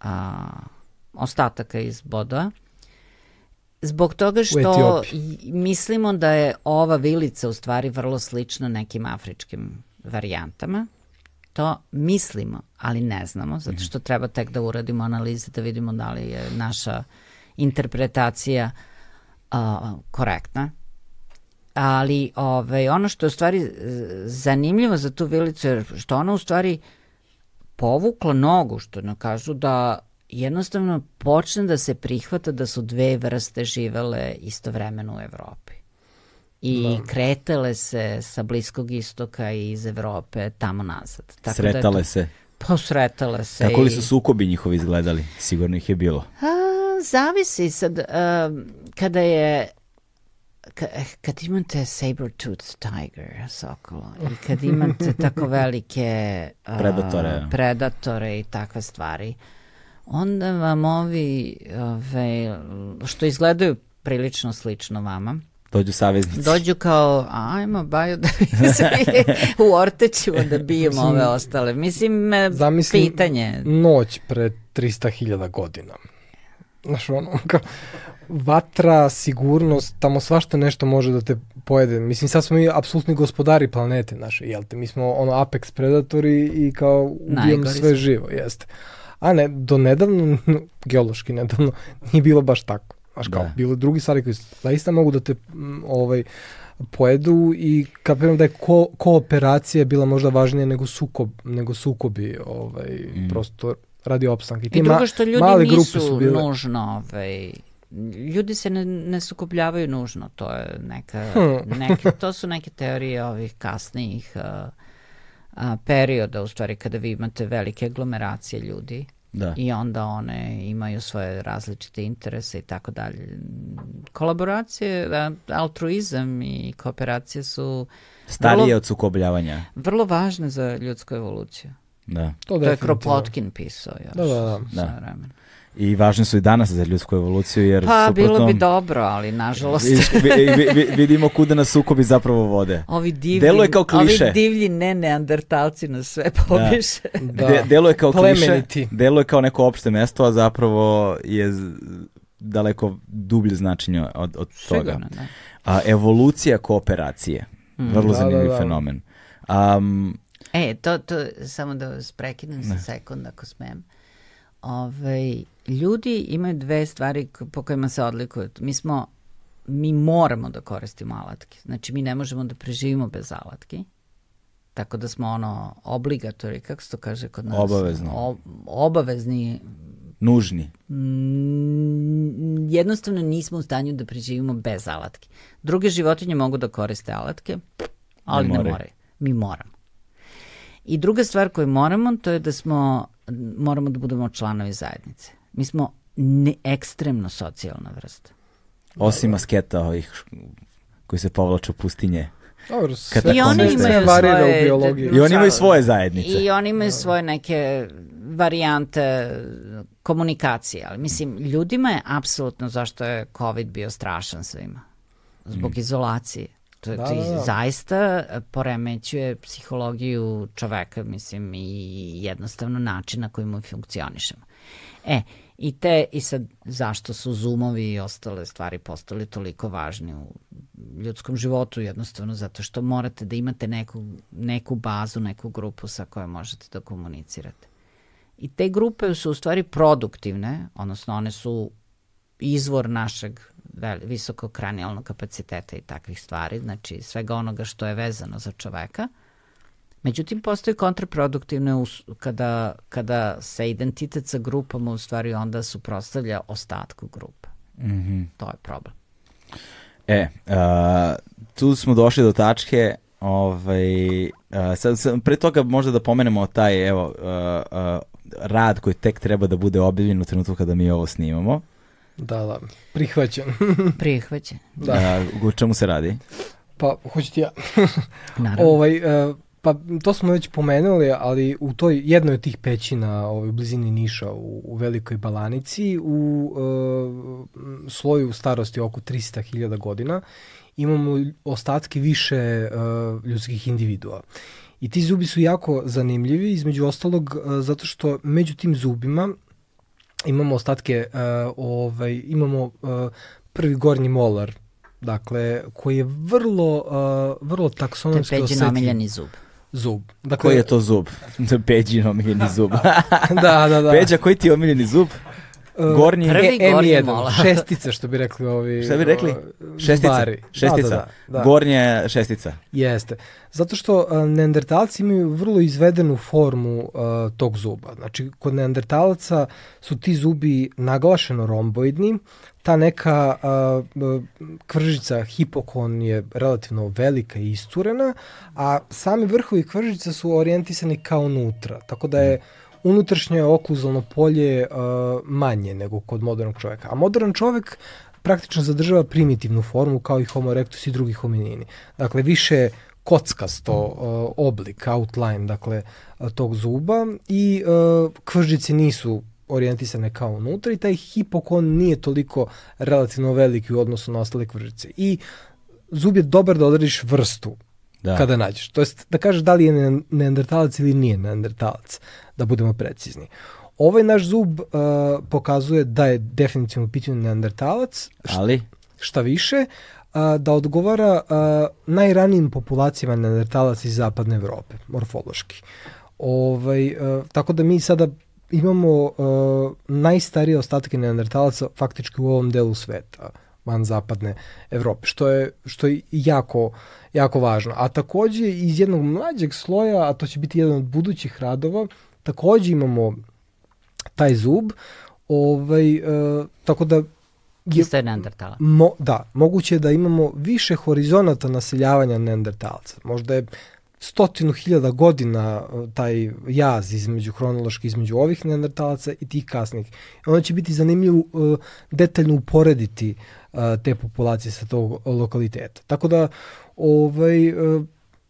a, ostataka iz boda. Zbog toga što mislimo da je ova vilica u stvari vrlo slična nekim afričkim varijantama. To mislimo, ali ne znamo, zato što treba tek da uradimo analize da vidimo da li je naša interpretacija uh, korektna. Ali ovaj, ono što je u stvari zanimljivo za tu vilicu je što ona u stvari povukla nogu, što ne kažu da jednostavno počne da se prihvata da su dve vrste živele istovremeno u Evropi i da. kretale se sa Bliskog istoka i iz Evrope tamo nazad. Tako sretale da se? Pa sretale se. Kako li su sukobi njihovi izgledali? Sigurno ih je bilo. A, zavisi sad. A, kada je kad imate saber-tooth tiger, sokolo, i kad imate tako velike [laughs] uh, predatore. predatore i takve stvari, onda vam ovi, ove, što izgledaju prilično slično vama, Dođu saveznici. Dođu kao, ajmo baju da [laughs] u ortećima da bijemo ove ostale. Mislim, Zamislim pitanje. noć pre 300.000 godina. znaš, ono, kao, vatra, sigurnost, tamo svašta nešto može da te pojede. Mislim, sad smo mi apsolutni gospodari planete naše, jel te? Mi smo ono apex predatori i kao ubijamo sve živo, jeste. A ne, do nedavno, [laughs] geološki nedavno, nije bilo baš tako. Znaš, kao, da. bilo drugi stvari koji zaista mogu da te ovaj, pojedu i kapiram da je ko, kooperacija bila možda važnija nego sukob, nego sukobi, ovaj, mm. prosto radi opstanka. I, I drugo što ljudi male nisu su bile... nužno, ovaj, ljudi se ne, ne sukobljavaju nužno, to je neka, hmm. neke, to su neke teorije ovih kasnijih uh, a, perioda, u stvari kada vi imate velike aglomeracije ljudi da. i onda one imaju svoje različite interese i tako dalje. Kolaboracije, altruizam i kooperacije su starije vrlo, od sukobljavanja. Vrlo važne za ljudsku evoluciju. Da. To, to je Kropotkin pisao još. Da, da, da. da. I važne su i danas za ljudsku evoluciju. Jer pa suprotno, bilo bi dobro, ali nažalost. vidimo kuda nas sukobi zapravo vode. Ovi divlji, Deluje kao kliše. Ovi divlji ne neandertalci nas sve da. pobiše. Da. De, deluje kao kliše, deluje kao neko opšte mesto, a zapravo je daleko dublje značenje od, od toga. Sigurno, da. A, evolucija kooperacije. Mm. Vrlo da, zanimljiv da, da. fenomen. Um, e, to, to, samo da vas prekinem za sekund ako smem. Ovaj, ljudi imaju dve stvari po kojima se odlikuju. Mi smo, mi moramo da koristimo alatke. Znači, mi ne možemo da preživimo bez alatki. Tako da smo ono obligatori, kako se to kaže kod nas? Obavezno. O, obavezni. Nužni. Mm, jednostavno nismo u stanju da preživimo bez alatke. Druge životinje mogu da koriste alatke, ali ne, ne moraju. Mi moramo. I druga stvar koju moramo, to je da smo, moramo da budemo članovi zajednice. Mi smo ne, ekstremno socijalna vrsta. Osim asketa ovih koji se povlaču pustinje. Dobro, sve, I oni imaju svoje, u biologiji. I oni imaju svoje zajednice. I oni imaju svoje neke varijante komunikacije, ali mislim, ljudima je apsolutno zašto je COVID bio strašan svima. Zbog mm. izolacije. To, da, to da, da. zaista poremećuje psihologiju čoveka, mislim, i jednostavno način na koji mu funkcionišemo. E, I te, i sad zašto su zoomovi i ostale stvari postali toliko važni u ljudskom životu, jednostavno zato što morate da imate neku, neku bazu, neku grupu sa kojom možete da komunicirate. I te grupe su u stvari produktivne, odnosno one su izvor našeg visokog kranijalnog kapaciteta i takvih stvari, znači svega onoga što je vezano za čoveka – Međutim, postoji kontraproduktivne kada, kada se identitet sa grupama u stvari onda suprostavlja ostatku grupa. Mm -hmm. To je problem. E, uh, tu smo došli do tačke Ovaj, uh, sad, sad, pre toga možda da pomenemo taj evo, uh, uh, rad koji tek treba da bude objavljen u trenutku kada mi ovo snimamo. Da, da, prihvaćen. [laughs] prihvaćen. Da. Uh, u čemu se radi? Pa, hoću ti ja. Naravno. ovaj, uh, Pa to smo već pomenuli, ali u toj jednoj od tih pećina ovaj, u blizini Niša u, u Velikoj Balanici u uh, sloju starosti oko 300.000 godina imamo ostatke više uh, ljudskih individua. I ti zubi su jako zanimljivi, između ostalog uh, zato što među tim zubima imamo ostatke, uh, ovaj, imamo uh, prvi gornji molar, dakle, koji je vrlo, uh, vrlo taksonomski osetljiv. To je omiljeni zub zub. Dakle, koji je to zub? [laughs] Peđin omiljeni zub. [laughs] da, da, da. Peđa, koji ti je omiljeni zub? Uh, gornji Prvi e, M1, mola. šestica što bi rekli ovi Šta bi rekli? Šestica. Zubari. Šestica. Da, da, da, da. Gornja šestica. Jeste. Zato što uh, neandertalci imaju vrlo izvedenu formu uh, tog zuba. Znači, kod neandertalaca su ti zubi naglašeno romboidni, ta neka a, kvržica hipokon je relativno velika i isturena, a sami vrhovi kvržica su orijentisani kao unutra, tako da je unutrašnje okluzalno polje a, manje nego kod modernog čoveka. A modern čovek praktično zadržava primitivnu formu kao i Homo erectus i drugi hominini. Dakle, više kockasto uh, oblik, outline, dakle, tog zuba i uh, kvržice nisu orijentisane kao unutra i taj hipokon nije toliko relativno veliki u odnosu na ostale kvržice. I zub je dobar da odrediš vrstu da. kada nađeš. To jest da kažeš da li je neandertalac ili nije neandertalac, da budemo precizni. Ovaj naš zub uh, pokazuje da je definitivno pitanju neandertalac. Ali? Šta više, uh, da odgovara uh, najranijim populacijama neandertalaca iz zapadne Evrope, morfološki. Ovaj, uh, tako da mi sada imamo uh, najstarije ostatke neandertalaca faktički u ovom delu sveta van zapadne Evrope, što je, što je jako, jako važno. A takođe iz jednog mlađeg sloja, a to će biti jedan od budućih radova, takođe imamo taj zub, ovaj, uh, tako da je, Isto je neandertala. Mo, da, moguće je da imamo više horizonata naseljavanja neandertalca. Možda je stotinu hiljada godina e, taj jaz između hronološki između ovih neandertalaca i tih kasnih. Onda će biti zanimljivo uh, detaljno uporediti uh, te populacije sa tog lokaliteta. Tako da ovaj uh,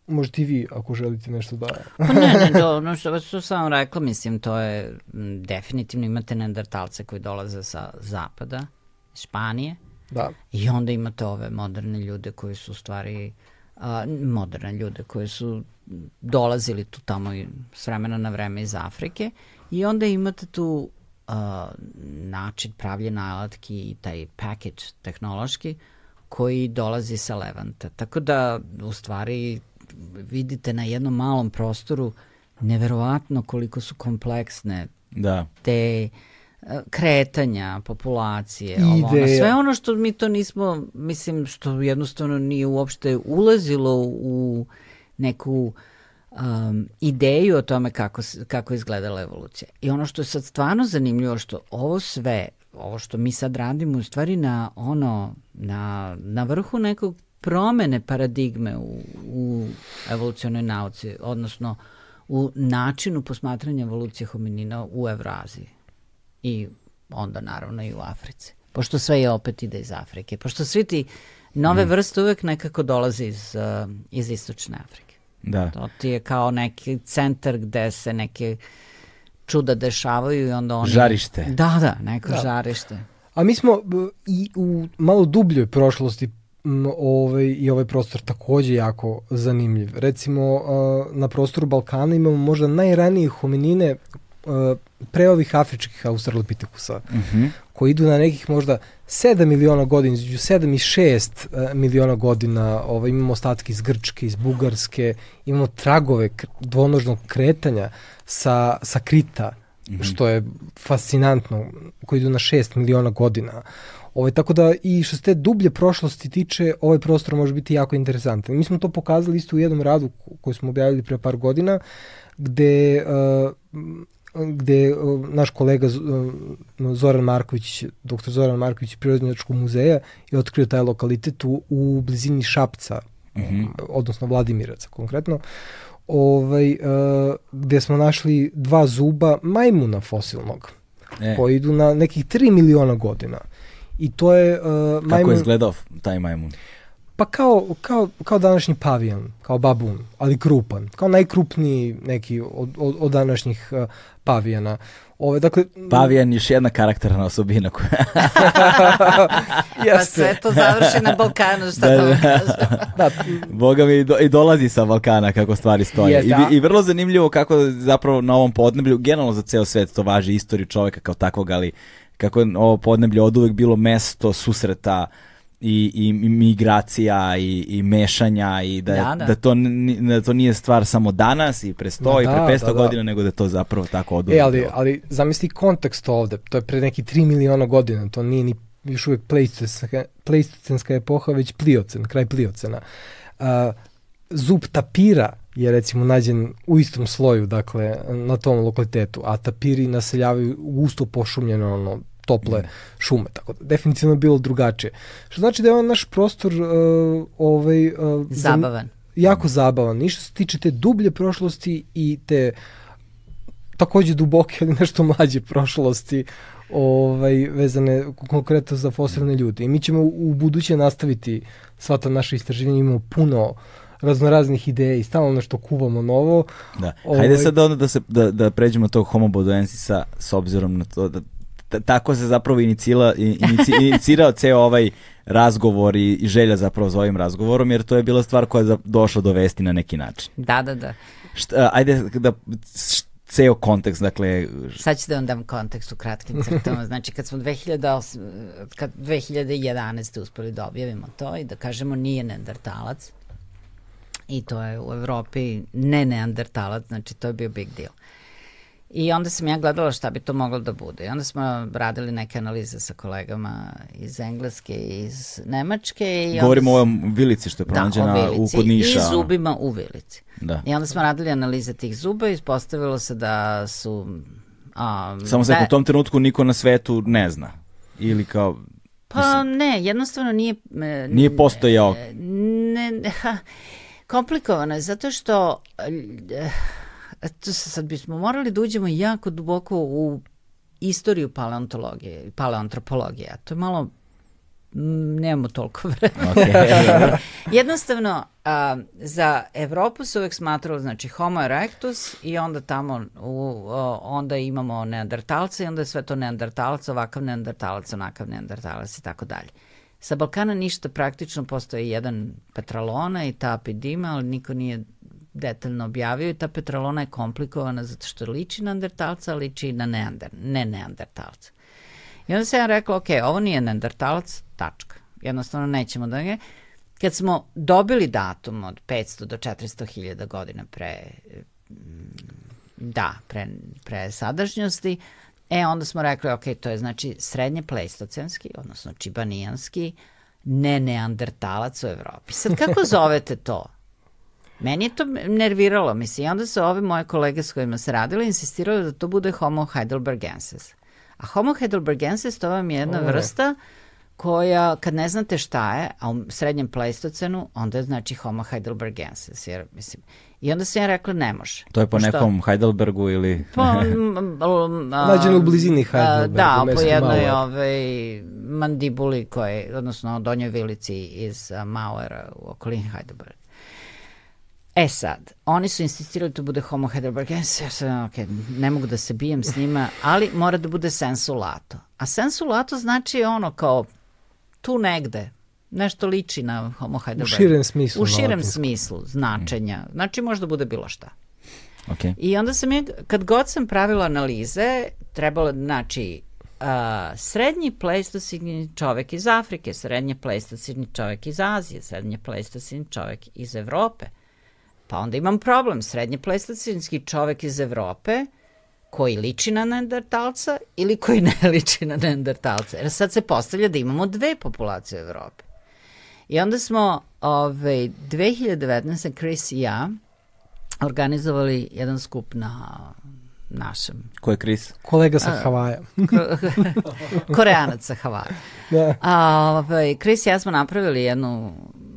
možete i vi ako želite nešto da... pa ne, ne, do, ono što, što sam rekla, mislim, to je m, definitivno imate neandertalce koji dolaze sa zapada, Španije, da. i onda imate ove moderne ljude koji su u stvari a, moderne ljude koji su dolazili tu tamo i s vremena na vreme iz Afrike i onda imate tu a, način pravljena alatki i taj package tehnološki koji dolazi sa Levanta. Tako da u stvari vidite na jednom malom prostoru neverovatno koliko su kompleksne da. te kretanja populacije, ovo, ono, sve ono što mi to nismo, mislim, što jednostavno nije uopšte ulazilo u neku um, ideju o tome kako, kako izgledala evolucija. I ono što je sad stvarno zanimljivo, što ovo sve, ovo što mi sad radimo, u stvari na ono, na, na vrhu nekog promene paradigme u, u evolucionoj nauci, odnosno u načinu posmatranja evolucije hominina u Evraziji i onda naravno i u Africi. Pošto sve je opet ide iz Afrike. Pošto svi ti nove mm. vrste uvek nekako dolaze iz, uh, iz istočne Afrike. Da. To ti je kao neki centar gde se neke čuda dešavaju i onda oni... Žarište. Da, da, neko da. žarište. A mi smo i u malo dubljoj prošlosti ovaj, i ovaj prostor takođe jako zanimljiv. Recimo, na prostoru Balkana imamo možda najranije hominine pre ovih afričkih australopitekusa, uh mhm. -huh. koji idu na nekih možda 7 miliona godina, između 7 i 6 uh, e, miliona godina, ovaj, imamo ostatke iz Grčke, iz Bugarske, imamo tragove dvonožnog kretanja sa, sa Krita, uh mhm. -huh. što je fascinantno, koji idu na 6 miliona godina. Ovaj, tako da i što se te dublje prošlosti tiče, ovaj prostor može biti jako interesantan. Mi smo to pokazali isto u jednom radu koji smo objavili pre par godina, gde uh, gde naš kolega Zoran Marković, doktor Zoran Marković Prirodnjačkog muzeja je otkrio taj lokalitet u, u blizini Šapca, uh mhm. -huh. odnosno Vladimiraca konkretno, ovaj, uh, gde smo našli dva zuba majmuna fosilnog, e. koji idu na nekih 3 miliona godina. I to je... Uh, majmun... Kako je izgledao taj majmun? Pa kao, kao, kao današnji pavijan, kao babun, ali krupan. Kao najkrupniji neki od, od, od današnjih uh, pavijana. Ove, dakle, Pavijan još jedna karakterna osobina koja... [laughs] Pa sve to završi na Balkanu, šta da, to da. kažem. da. Boga mi i, do, i dolazi sa Balkana kako stvari stoje. I, I vrlo zanimljivo kako zapravo na ovom podneblju, generalno za ceo svet to važi istoriju čoveka kao takvog, ali kako je ovo podneblje od uvek bilo mesto susreta i, i migracija i, i mešanja i da, da, da. da, to, da to nije stvar samo danas i pre 100 da, i pre 500 da, da, godina, nego da to zapravo tako oduvijek. E, ali, ali zamisli kontekst ovde, to je pre neki 3 miliona godina, to nije ni još uvek pleistocenska epoha, već pliocen, kraj pliocena. Uh, zub tapira je recimo nađen u istom sloju, dakle, na tom lokalitetu, a tapiri naseljavaju gusto pošumljeno ono, tople mm. šume, tako da definitivno je bilo drugačije. Što znači da je on naš prostor uh, ovaj, uh, zabavan. jako zabavan. I što se tiče te dublje prošlosti i te takođe duboke, ali nešto mlađe prošlosti ovaj, vezane konkretno za fosilne ljude. I mi ćemo u buduće nastaviti sva ta naša istraživanja, imamo puno raznoraznih ideja i stalno nešto kuvamo novo. Da. Hajde ovaj... sad onda da, se, da, da pređemo tog homo bodoensisa s obzirom na to da tako se zapravo inicila, inici, inicirao ceo ovaj razgovor i, i želja zapravo za ovim razgovorom, jer to je bila stvar koja je došla do vesti na neki način. Da, da, da. Šta, ajde da ceo kontekst, dakle... Sad ću da vam dam kontekst u kratkim crtama. Znači, kad smo 2008, kad 2011. uspeli da objavimo to i da kažemo nije neandertalac, i to je u Evropi ne neandertalac, znači to je bio big deal. I onda sam ja gledala šta bi to moglo da bude. I onda smo radili neke analize sa kolegama iz Engleske i iz Nemačke. I Govorimo o ovom vilici što je pronađena da, u kod Niša. I zubima u vilici. Da. I onda smo radili analize tih zuba i ispostavilo se da su... Um, Samo se da, u tom trenutku niko na svetu ne zna. Ili kao... Pa mislim, ne, jednostavno nije... E, nije postojao... Ne, ne, [laughs] ha, komplikovano je, zato što... Uh, to sad bismo morali da uđemo jako duboko u istoriju paleontologije, paleoantropologije, a to je malo nemamo toliko [laughs] vremena. Okay. [laughs] Jednostavno, a, za Evropu se uvek smatralo, znači, Homo erectus i onda tamo, u, o, onda imamo neandertalce i onda je sve to neandertalac, ovakav neandertalac, onakav neandertalac i tako dalje. Sa Balkana ništa praktično, postoje jedan petralona i ta epidima, ali niko nije detaljno objavio i ta petrolona je komplikovana zato što liči na neandertalca, liči na neander, ne neandertalca. I onda sam ja rekla, ok, ovo nije neandertalac, tačka. Jednostavno nećemo da ga... Kad smo dobili datum od 500 do 400 hiljada godina pre, da, pre, pre sadašnjosti, e, onda smo rekli, ok, to je znači srednje pleistocenski, odnosno čibanijanski, ne neandertalac u Evropi. Sad, kako zovete to? Meni je to nerviralo, mislim, i onda su ove moje kolege s kojima se radile insistirali da to bude Homo heidelbergensis. A Homo heidelbergensis to vam je jedna Ove. vrsta koja, kad ne znate šta je, a u srednjem pleistocenu, onda je znači Homo heidelbergensis. Jer, mislim, I onda sam ja rekla, ne može. To je po Što? nekom Heidelbergu ili... Po, [laughs] Nađeno u blizini Heidelberga. Da, po jednoj ovaj, mandibuli koje, odnosno donjoj vilici iz Mauera u okolini Heidelberga. E sad, oni su insistirali da to bude Homo heidelbergensis, ja sam, ok, ne mogu da se bijem s njima, ali mora da bude sensu lato. A sensu lato znači ono kao tu negde, nešto liči na Homo heidelbergensis. U širem smislu. U širem smislu značenja. Znači možda bude bilo šta. Okay. I onda sam je, kad god sam pravila analize, trebalo, znači, uh, srednji pleistocini čovek iz Afrike, srednji pleistocini čovek iz Azije, srednji pleistocini čovek iz Evrope, Pa onda imam problem. Srednje plestocinski čovek iz Evrope koji liči na neandertalca ili koji ne [laughs] liči na neandertalca. Jer sad se postavlja da imamo dve populacije u Evropi. I onda smo ove, 2019. Chris i ja organizovali jedan skup na našem. Ko je Chris? Kolega sa Havaja. [laughs] Koreanac sa Havaja. Da. A, ovaj, Chris i ja smo napravili jednu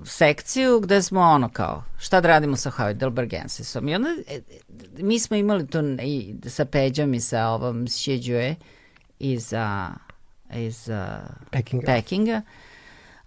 sekciju gde smo ono kao, šta da radimo sa Heidelbergensisom. I onda, e, mi smo imali to i sa Peđom i sa ovom Sjeđue iz, a, iz a, Pekinga. Pekinga.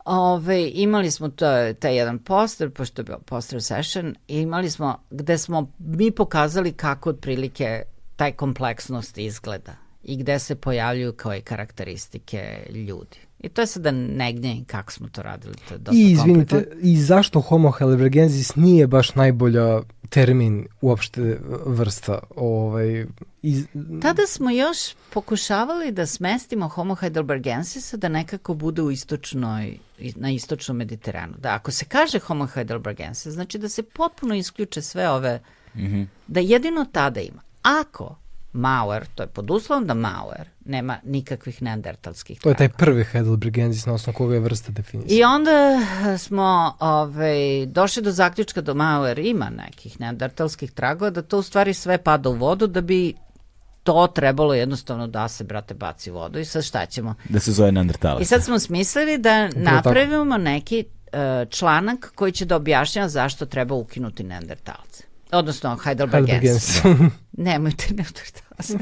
Ove, imali smo to, taj jedan poster, pošto je bio poster session, i imali smo, gde smo mi pokazali kako otprilike taj kompleksnost izgleda i gde se pojavljuju kao i karakteristike ljudi. I to je sada negnje kako smo to radili. To je dosta I izvinite, i zašto Homo heidelbergensis nije baš najbolja termin uopšte vrsta? Ovaj, iz... Tada smo još pokušavali da smestimo Homo heidelbergensisa da nekako bude u istočnoj, na istočnom Mediteranu. Da ako se kaže Homo heidelbergensis, znači da se potpuno isključe sve ove, mm -hmm. da jedino tada ima. Ako Mauer, to je pod uslovom da Mauer nema nikakvih neandertalskih To je taj prvi Heidelbergensis na osnovu koga je vrsta definisana. I onda smo ovaj, došli do zaključka da Mauer ima nekih neandertalskih tragova, da to u stvari sve pada u vodu da bi to trebalo jednostavno da se, brate, baci u vodu i sad šta ćemo? Da se zove neandertalac. I sad smo smislili da napravimo neki uh, članak koji će da objašnjava zašto treba ukinuti neandertalce. Odnosno Heidelbergensis. Heidelbergensis. Nemojte neandertalce.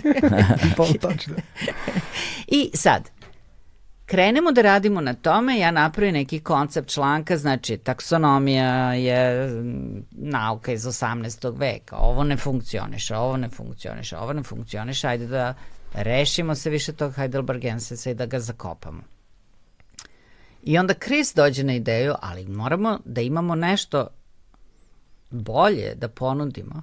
pa tačno. I sad, krenemo da radimo na tome, ja napravim neki koncept članka, znači taksonomija je nauka iz 18. veka, ovo ne funkcioniše, ovo ne funkcioniše, ovo ne funkcioniše, ajde da rešimo se više tog Heidelbergensisa i da ga zakopamo. I onda Chris dođe na ideju, ali moramo da imamo nešto bolje da ponudimo.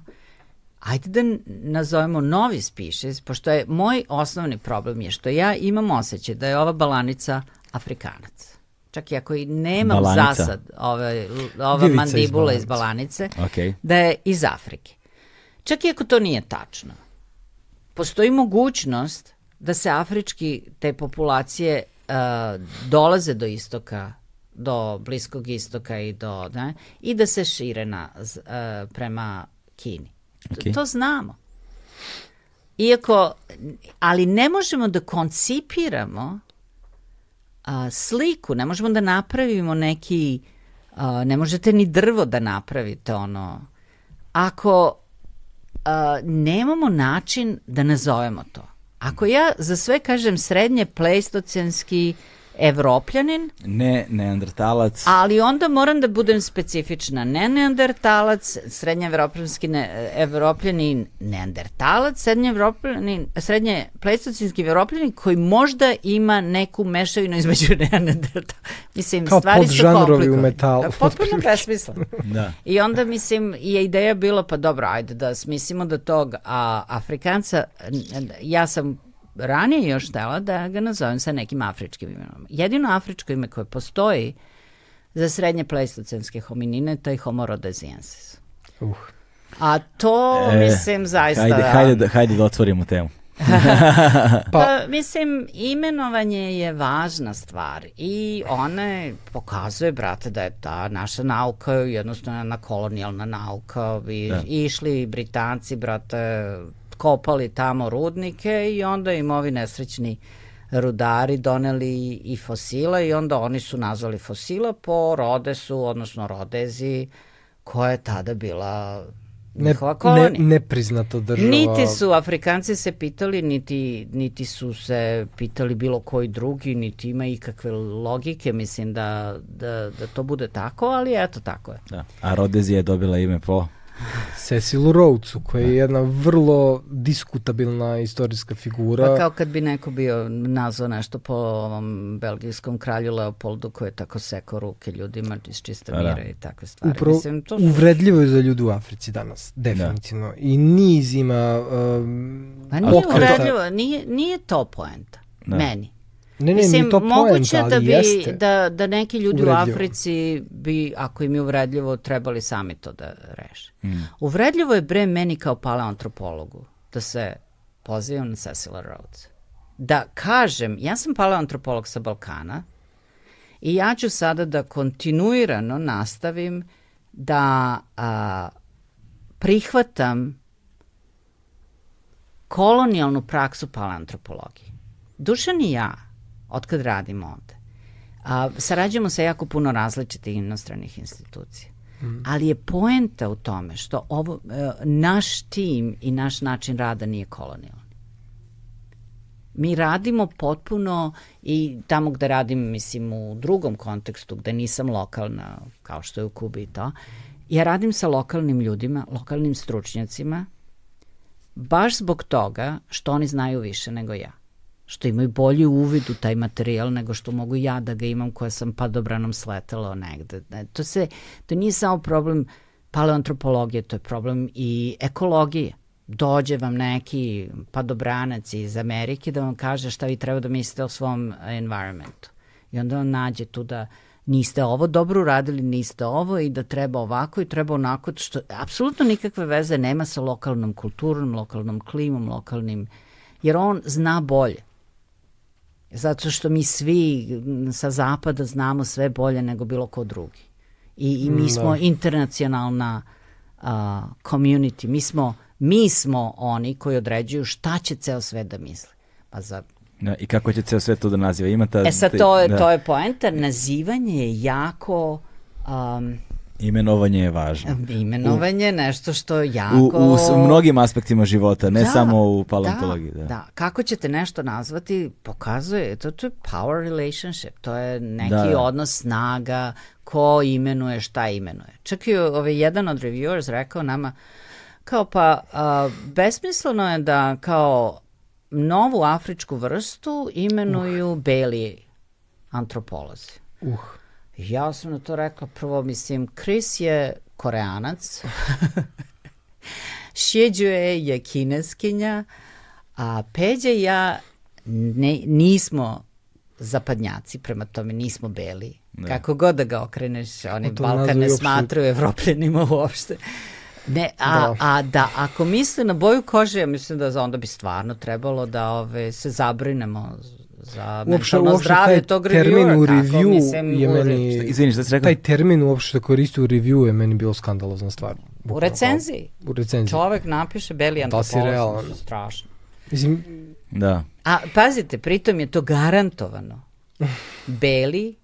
ajde da nazovemo novi species, pošto je moj osnovni problem je što ja imam osjećaj da je ova balanica Afrikanac. Čak i ako i nemam Balanica. zasad ove, ova Vivica mandibula iz, iz balanice, okay. da je iz Afrike. Čak i ako to nije tačno. Postoji mogućnost da se afrički te populacije uh, dolaze do istoka do Bliskog istoka i do ne, i da se šire na, uh, prema Kini. Okay. To znamo. Iako, ali ne možemo da koncipiramo a, sliku, ne možemo da napravimo neki, a, ne možete ni drvo da napravite ono, ako a, nemamo način da nazovemo to. Ako ja za sve kažem srednje pleistocenski evropljanin. Ne neandertalac. Ali onda moram da budem specifična. Ne neandertalac, srednje evropljanski ne, evropljanin neandertalac, srednje evropljanin, srednje plestocinski evropljanin koji možda ima neku mešavinu između [laughs] neandertala. Mislim, Kao stvari su komplikovane. u metalu. Da, potpuno besmisleno. [laughs] da. I onda, mislim, je ideja bila, pa dobro, ajde da smislimo da tog a, Afrikanca, ja sam ranije još htela da ga nazovem sa nekim afričkim imenom. Jedino afričko ime koje postoji za srednje pleistocenske hominine, to je Homo rhodesiensis. Uh. A to, e, mislim, zaista... Hajde, hajde, da, hajde da otvorimo temu. [laughs] pa, pa, mislim, imenovanje je važna stvar i one pokazuje, brate, da je ta naša nauka jednostavno jedna kolonijalna nauka i da. išli Britanci, brate, kopali tamo rudnike i onda im ovi nesrećni rudari doneli i fosila i onda oni su nazvali fosila po Rodesu, odnosno Rodezi, koja je tada bila njihova kolonija. Ne, nepriznato država. Niti su Afrikanci se pitali, niti, niti su se pitali bilo koji drugi, niti ima ikakve logike, mislim da, da, da to bude tako, ali eto tako je. Da. A Rodezi je dobila ime po Cecilu Rhodesu, koja je jedna vrlo diskutabilna istorijska figura. Pa kao kad bi neko bio nazvao nešto po ovom belgijskom kralju Leopoldu koji je tako sekao ruke ljudima iz čiste da, da. mira i takve stvari. Upravo, Mislim, to su... uvredljivo je za ljude u Africi danas, definitivno. Da. I niz ima um, Pa nije pokreta. uvredljivo, nije, nije to poenta. Da. Meni. Ne, ne, Mislim, to moguće poenta, da bi, jeste. da, da neki ljudi uvredljivo. u Africi bi, ako im je uvredljivo, trebali sami to da reše. Mm. Uvredljivo je bre meni kao paleoantropologu da se pozivam na Cecil Rhodes. Da kažem, ja sam paleoantropolog sa Balkana i ja ću sada da kontinuirano nastavim da a, prihvatam kolonijalnu praksu paleoantropologije. Dušan i ja otkad radimo ovde. A, sarađujemo sa jako puno različitih inostranih institucija. Mm. Ali je poenta u tome što ovo, e, naš tim i naš način rada nije kolonijalni. Mi radimo potpuno i tamo gde radim, mislim, u drugom kontekstu, gde nisam lokalna, kao što je u Kubi i to, ja radim sa lokalnim ljudima, lokalnim stručnjacima, baš zbog toga što oni znaju više nego ja što imaju bolji uvid u taj materijal nego što mogu ja da ga imam koja sam padobranom sletala negde. To, se, to nije samo problem paleoantropologije, to je problem i ekologije. Dođe vam neki padobranac iz Amerike da vam kaže šta vi treba da mislite o svom environmentu. I onda on nađe tu da niste ovo dobro uradili, niste ovo i da treba ovako i treba onako, što apsolutno nikakve veze nema sa lokalnom kulturom, lokalnom klimom, lokalnim, jer on zna bolje. Zato što mi svi sa zapada znamo sve bolje nego bilo ko drugi. I, i mi mm, smo da. internacionalna uh, community. Mi smo, mi smo oni koji određuju šta će ceo svet da misli. Pa za Da, I kako će ceo svet to da naziva? Ima ta, e sad, to je, da. to je poenta. Nazivanje je jako... Um, Imenovanje je važno. Imenovanje je nešto što jako... U, u, u mnogim aspektima života, ne da, samo u paleontologiji. Da, da. da, kako ćete nešto nazvati, pokazuje, to, to je power relationship, to je neki da. odnos snaga, ko imenuje, šta imenuje. Čak i ovaj, jedan od reviewers rekao nama, kao pa, a, besmisleno je da kao novu afričku vrstu imenuju uh. beli antropolozi. Uh. Ja sam na to rekla prvo, mislim, Chris je koreanac, [laughs] Šjeđuje je kineskinja, a Peđa i ja ne, nismo zapadnjaci, prema tome nismo beli. Ne. Kako god da ga okreneš, oni Balkan ne smatruju evropljenima uopšte. Ne, a, da. a da, ako misle na boju kože, ja mislim da onda bi stvarno trebalo da ove, se zabrinemo za mentalno uopšte zdravlje tog termin u review mislim, je meni... Izvini, šta si rekao? Taj termin uopšte koristi u review je meni bilo skandalozna stvar. U recenziji? U recenziji. Čovek napiše beli antropolog. Da si realan. Strašno. Mislim... Da. A pazite, pritom je to garantovano. Beli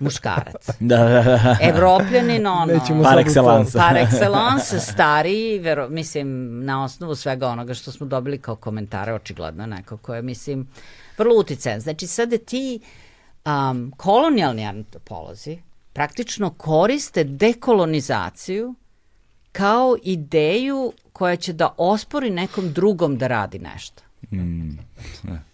muškarac. [laughs] da, da, da. Evropljanin, ono, Nećemo par excellence. par excellence, stariji, vero, mislim, na osnovu svega onoga što smo dobili kao komentare, očigledno neko ko je, mislim, vrlo uticajan. Znači, sada ti um, kolonijalni antropolozi praktično koriste dekolonizaciju kao ideju koja će da ospori nekom drugom da radi nešto. Mm.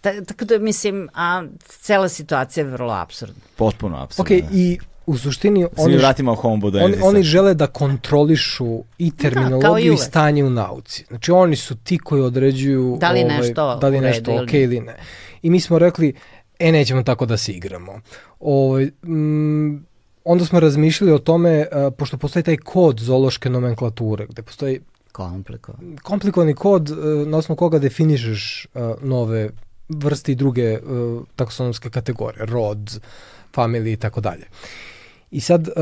Ta, tako da mislim, a cela situacija je vrlo absurdna. Potpuno absurdna. Ok, i u suštini oni, vratimo oni, oni žele da kontrolišu i da, terminologiju da, i, i stanje u nauci. Znači oni su ti koji određuju da li ovaj, nešto, da li nešto ok ili ne. I mi smo rekli, e nećemo tako da se igramo. Ovaj, mm, onda smo razmišljali o tome, uh, pošto postoji taj kod zoološke nomenklature, gde postoji Komplikovan. Komplikovani kod uh, na osnovu koga definišeš uh, nove vrste i druge uh, taksonomske kategorije, rod, family i tako dalje. I sad uh,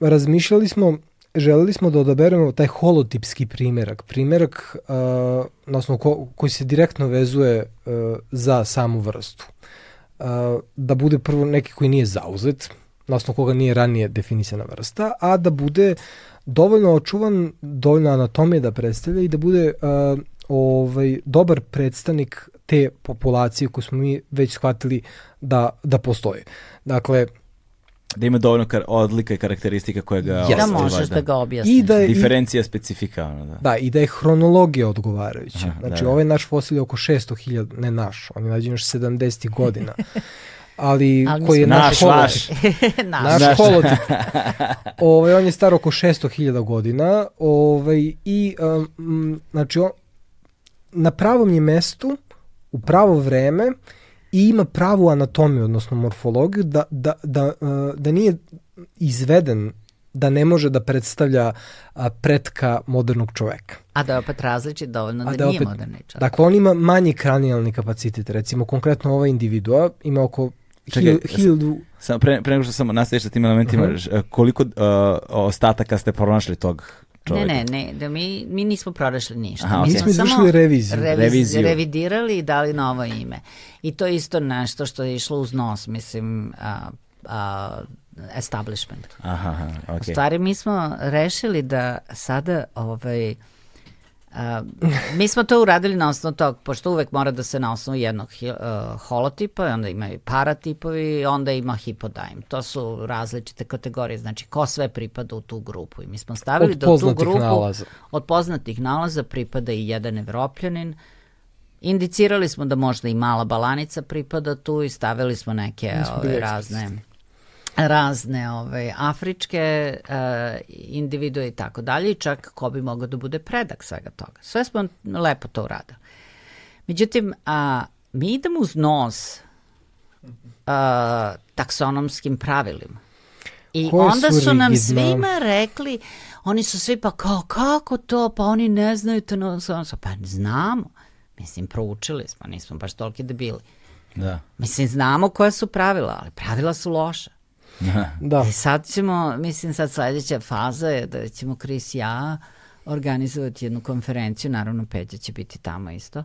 razmišljali smo, želeli smo da odaberemo taj holotipski primerak, primerak uh, na osnovu ko, koji se direktno vezuje uh, za samu vrstu. Uh, da bude prvo neki koji nije zauzet, na osnovu koga nije ranije definisana vrsta, a da bude dovoljno očuvan, dovoljno anatomije da predstavlja i da bude uh, ovaj, dobar predstavnik te populacije koju smo mi već shvatili da, da postoje. Dakle, da ima dovoljno kar odlika i karakteristika koje ga yes. da možeš da, da ga objasniš. I da je, Diferencija specifika. Ono, da. da, i da je hronologija odgovarajuća. Aha, znači, da, ovaj naš fosil je oko 600.000, ne naš, on je nađen još 70. godina. [laughs] ali, ali koji je naš, naš [laughs] naš, naš holotip. [laughs] ovaj, on je star oko 600.000 godina ovaj, i um, znači on, na pravom je mestu, u pravo vreme i ima pravu anatomiju, odnosno morfologiju, da, da, da, uh, da nije izveden da ne može da predstavlja a, pretka modernog čoveka. A da je opet različit dovoljno da, da nije opet, moderni čovek. Dakle, on ima manji kranijalni kapacitet. Recimo, konkretno ova individua ima oko Čekaj, hiljadu... Samo pre, pre nego što samo nastaviš sa tim elementima, uh -huh. koliko uh, ostataka ste pronašli tog čoveka? Ne, ne, ne, da mi, mi nismo pronašli ništa. Aha, mi smo izvršili reviziju. Reviz, reviziju. Revidirali i dali novo ime. I to je isto nešto što je išlo uz nos, mislim, uh, uh, establishment. Aha, aha, okay. U stvari mi smo rešili da sada ovaj, Uh, mi smo to uradili na osnovu tog, pošto uvek mora da se na osnovu jednog uh, holotipa, onda imaju paratipovi, onda ima hipodajm. To su različite kategorije, znači ko sve pripada u tu grupu. I mi smo stavili da u tu grupu nalaza. od poznatih nalaza pripada i jedan evropljanin, Indicirali smo da možda i mala balanica pripada tu i stavili smo neke ove, razne razne ove, afričke uh, individue i tako dalje i čak ko bi mogao da bude predak svega toga. Sve smo lepo to uradili. Međutim, a, mi idemo uz nos a, taksonomskim pravilima. I Koje onda su, su nam svima rekli, oni su svi pa kao, kako to, pa oni ne znaju to, no, pa znamo. Mislim, proučili smo, nismo baš toliki debili. Da. Mislim, znamo koja su pravila, ali pravila su loša. [laughs] da. I sad ćemo, mislim sad sledeća faza je da ćemo Kris i ja organizovati jednu konferenciju, naravno Peđa će biti tamo isto,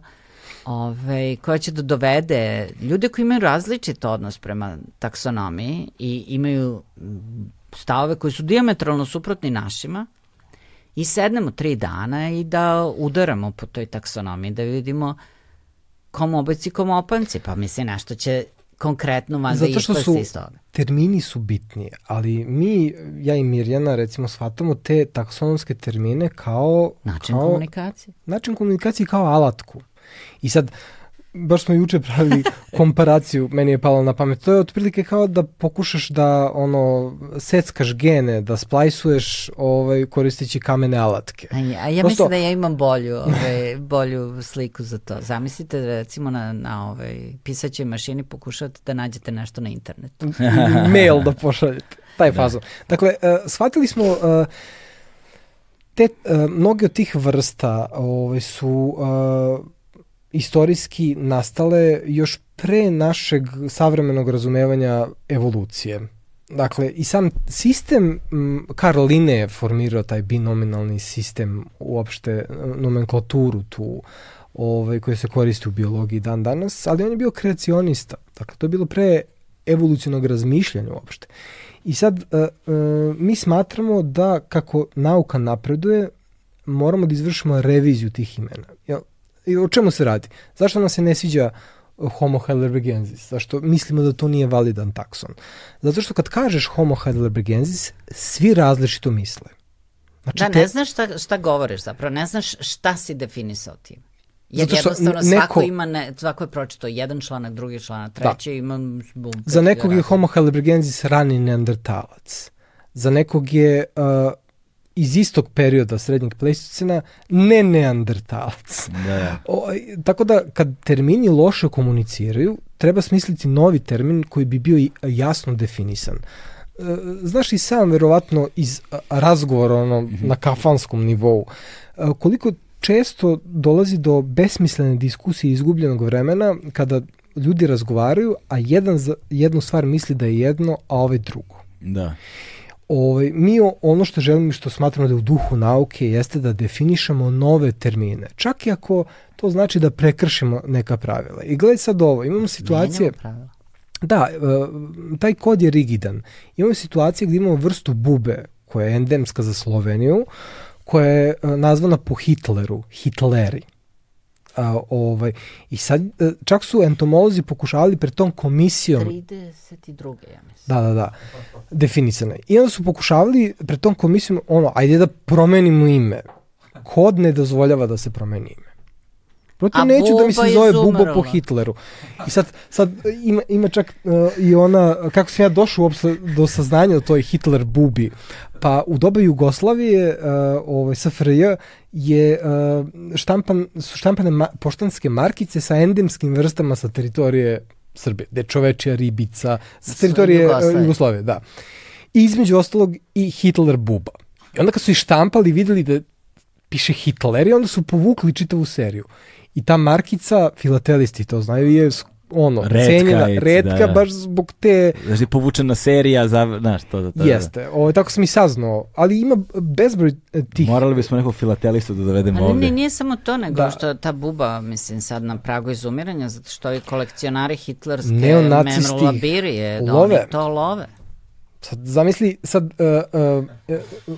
ove, koja će da dovede ljude koji imaju različit odnos prema taksonomiji i imaju stavove koji su diametralno suprotni našima i sednemo tri dana i da udaramo po toj taksonomiji, da vidimo kom obojci, kom opanci, pa mislim nešto će konkretno valjda Zato što su iz toga. termini su bitni, ali mi, ja i Mirjana recimo shvatamo te taksonomske termine kao... Način kao, komunikacije. Način komunikacije kao alatku. I sad, baš smo juče pravili [laughs] komparaciju, meni je palo na pamet. To je otprilike kao da pokušaš da ono seckaš gene, da splajsuješ ovaj koristeći kamene alatke. A ja, ja Prosto... mislim da ja imam bolju, ovaj bolju sliku za to. Zamislite da recimo na na ovaj pisaćoj mašini pokušate da nađete nešto na internetu. [laughs] Mail da [laughs] pošaljete. Taj da. fazon. Dakle, uh, shvatili smo uh, te uh, mnoge od tih vrsta ovaj su uh, istorijski nastale još pre našeg savremenog razumevanja evolucije. Dakle, i sam sistem, Karl Linne je formirao taj binominalni sistem, uopšte nomenklaturu tu, ovaj, koja se koristi u biologiji dan danas, ali on je bio kreacionista. Dakle, to je bilo pre evolucionog razmišljanja uopšte. I sad, uh, uh, mi smatramo da kako nauka napreduje, moramo da izvršimo reviziju tih imena. Jel, I o čemu se radi? Zašto nam se ne sviđa Homo heidelbergensis? Zašto mislimo da to nije validan takson? Zato što kad kažeš Homo heidelbergensis, svi različito misle. Znači, da, ne te... znaš šta, šta govoriš zapravo, ne znaš šta si definisao tim. Jer Zato jednostavno neko, svako ima, ne, svako je pročito jedan članak, drugi članak, da. treći da. ima... Bum, Za nekog je Homo heidelbergensis rani neandertalac. Za nekog je uh, iz istog perioda srednjeg pleistocena, ne neandertalac. Da. O, tako da kad termini loše komuniciraju, treba smisliti novi termin koji bi bio jasno definisan. E, znaš i sam verovatno iz razgovora ono, mm -hmm. na kafanskom nivou, e, koliko često dolazi do besmislene diskusije izgubljenog vremena kada ljudi razgovaraju, a jedan za jednu stvar misli da je jedno, a ovaj drugo. Da ovaj, mi ono što želimo i što smatramo da je u duhu nauke jeste da definišemo nove termine. Čak i ako to znači da prekršimo neka pravila. I gledaj sad ovo, imamo situacije... Da, e, taj kod je rigidan. Imamo situacije gdje imamo vrstu bube koja je endemska za Sloveniju, koja je e, nazvana po Hitleru, Hitleri. A, ovaj, I sad, e, čak su entomolozi pokušavali pred tom komisijom... 32. ja mislim. Da, da, da. Definisane. I onda su pokušavali pred tom komisijom, ono, ajde da promenimo ime. Kod ne dozvoljava da se promeni ime. Proto A neću da mi se zove Bubo po Hitleru. I sad, sad ima, ima čak uh, i ona, kako sam ja došao uopšte do saznanja o toj Hitler bubi. Pa u doba Jugoslavije, uh, ovaj, SFRJ, je uh, štampan, su štampane ma, poštanske markice sa endemskim vrstama sa teritorije Srbije, gde čovečija ribica, sa teritorije Jugoslavije. Jugoslavije, da. I između ostalog i Hitler buba. I onda kad su i štampali videli da piše Hitler i onda su povukli čitavu seriju. I ta markica, filatelisti to znaju, je ono, redka cenjena, je, redka da. baš zbog te... Znači povučena serija, za, znaš, to da... to, Jeste, ovo, tako sam i saznao, ali ima bezbroj e, tih... Morali bismo nekog filatelistu da dovedemo ali ovde. Ali nije samo to, nego da. što ta buba, mislim, sad na pragu izumiranja, zato što i kolekcionari hitlerske memorolabirije, da love. oni to love. Sad, zamisli, sad, uh, uh, uh,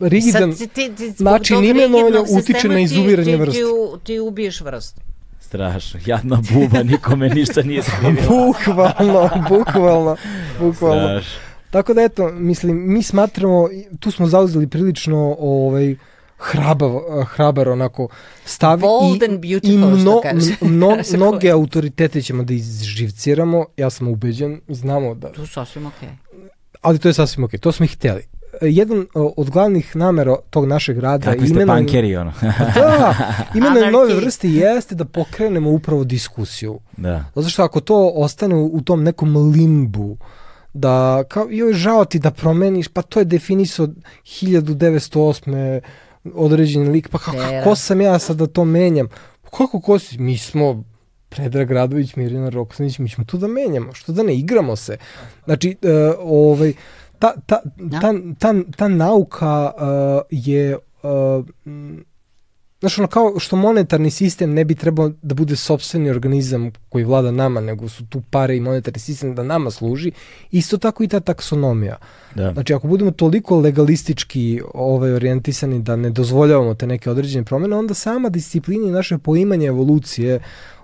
rigidan sad, ti, ti, način imenovanja utiče na izumiranje vrste. Ti, ti, ti ubiješ vrstu. Strašno, jadna buba, nikome ništa nije [laughs] skrivila. bukvalno, bukvalno, bukvalno. Strašno. Tako da eto, mislim, mi smatramo, tu smo zauzeli prilično ovaj, hrabav, hrabar onako stav Bold i, and beautiful, i mno, mno, [laughs] mnoge autoritete ćemo da izživciramo, ja sam ubeđen, znamo da... To je sasvim okej. Okay. Ali to je sasvim okej, okay. to smo i hteli jedan od glavnih namera tog našeg rada Kakvi ste pankeri, ono. da, imena nove vrste jeste da pokrenemo upravo diskusiju. Da. Zato što ako to ostane u tom nekom limbu, da kao joj žao ti da promeniš, pa to je definisao 1908. određeni lik, pa kako, ko sam ja sad da to menjam? Kako ko si? Mi smo Predrag Radović, Mirjana Roksanić, mi ćemo tu da menjamo, što da ne igramo se. Znači, uh, ovaj, ta, ta, da. ta, ta, ta nauka uh, je uh, Znaš, ono kao što monetarni sistem ne bi trebao da bude sobstveni organizam koji vlada nama, nego su tu pare i monetarni sistem da nama služi, isto tako i ta taksonomija. Da. Znači, ako budemo toliko legalistički ovaj, orijentisani da ne dozvoljavamo te neke određene promene, onda sama disciplina i naše poimanje evolucije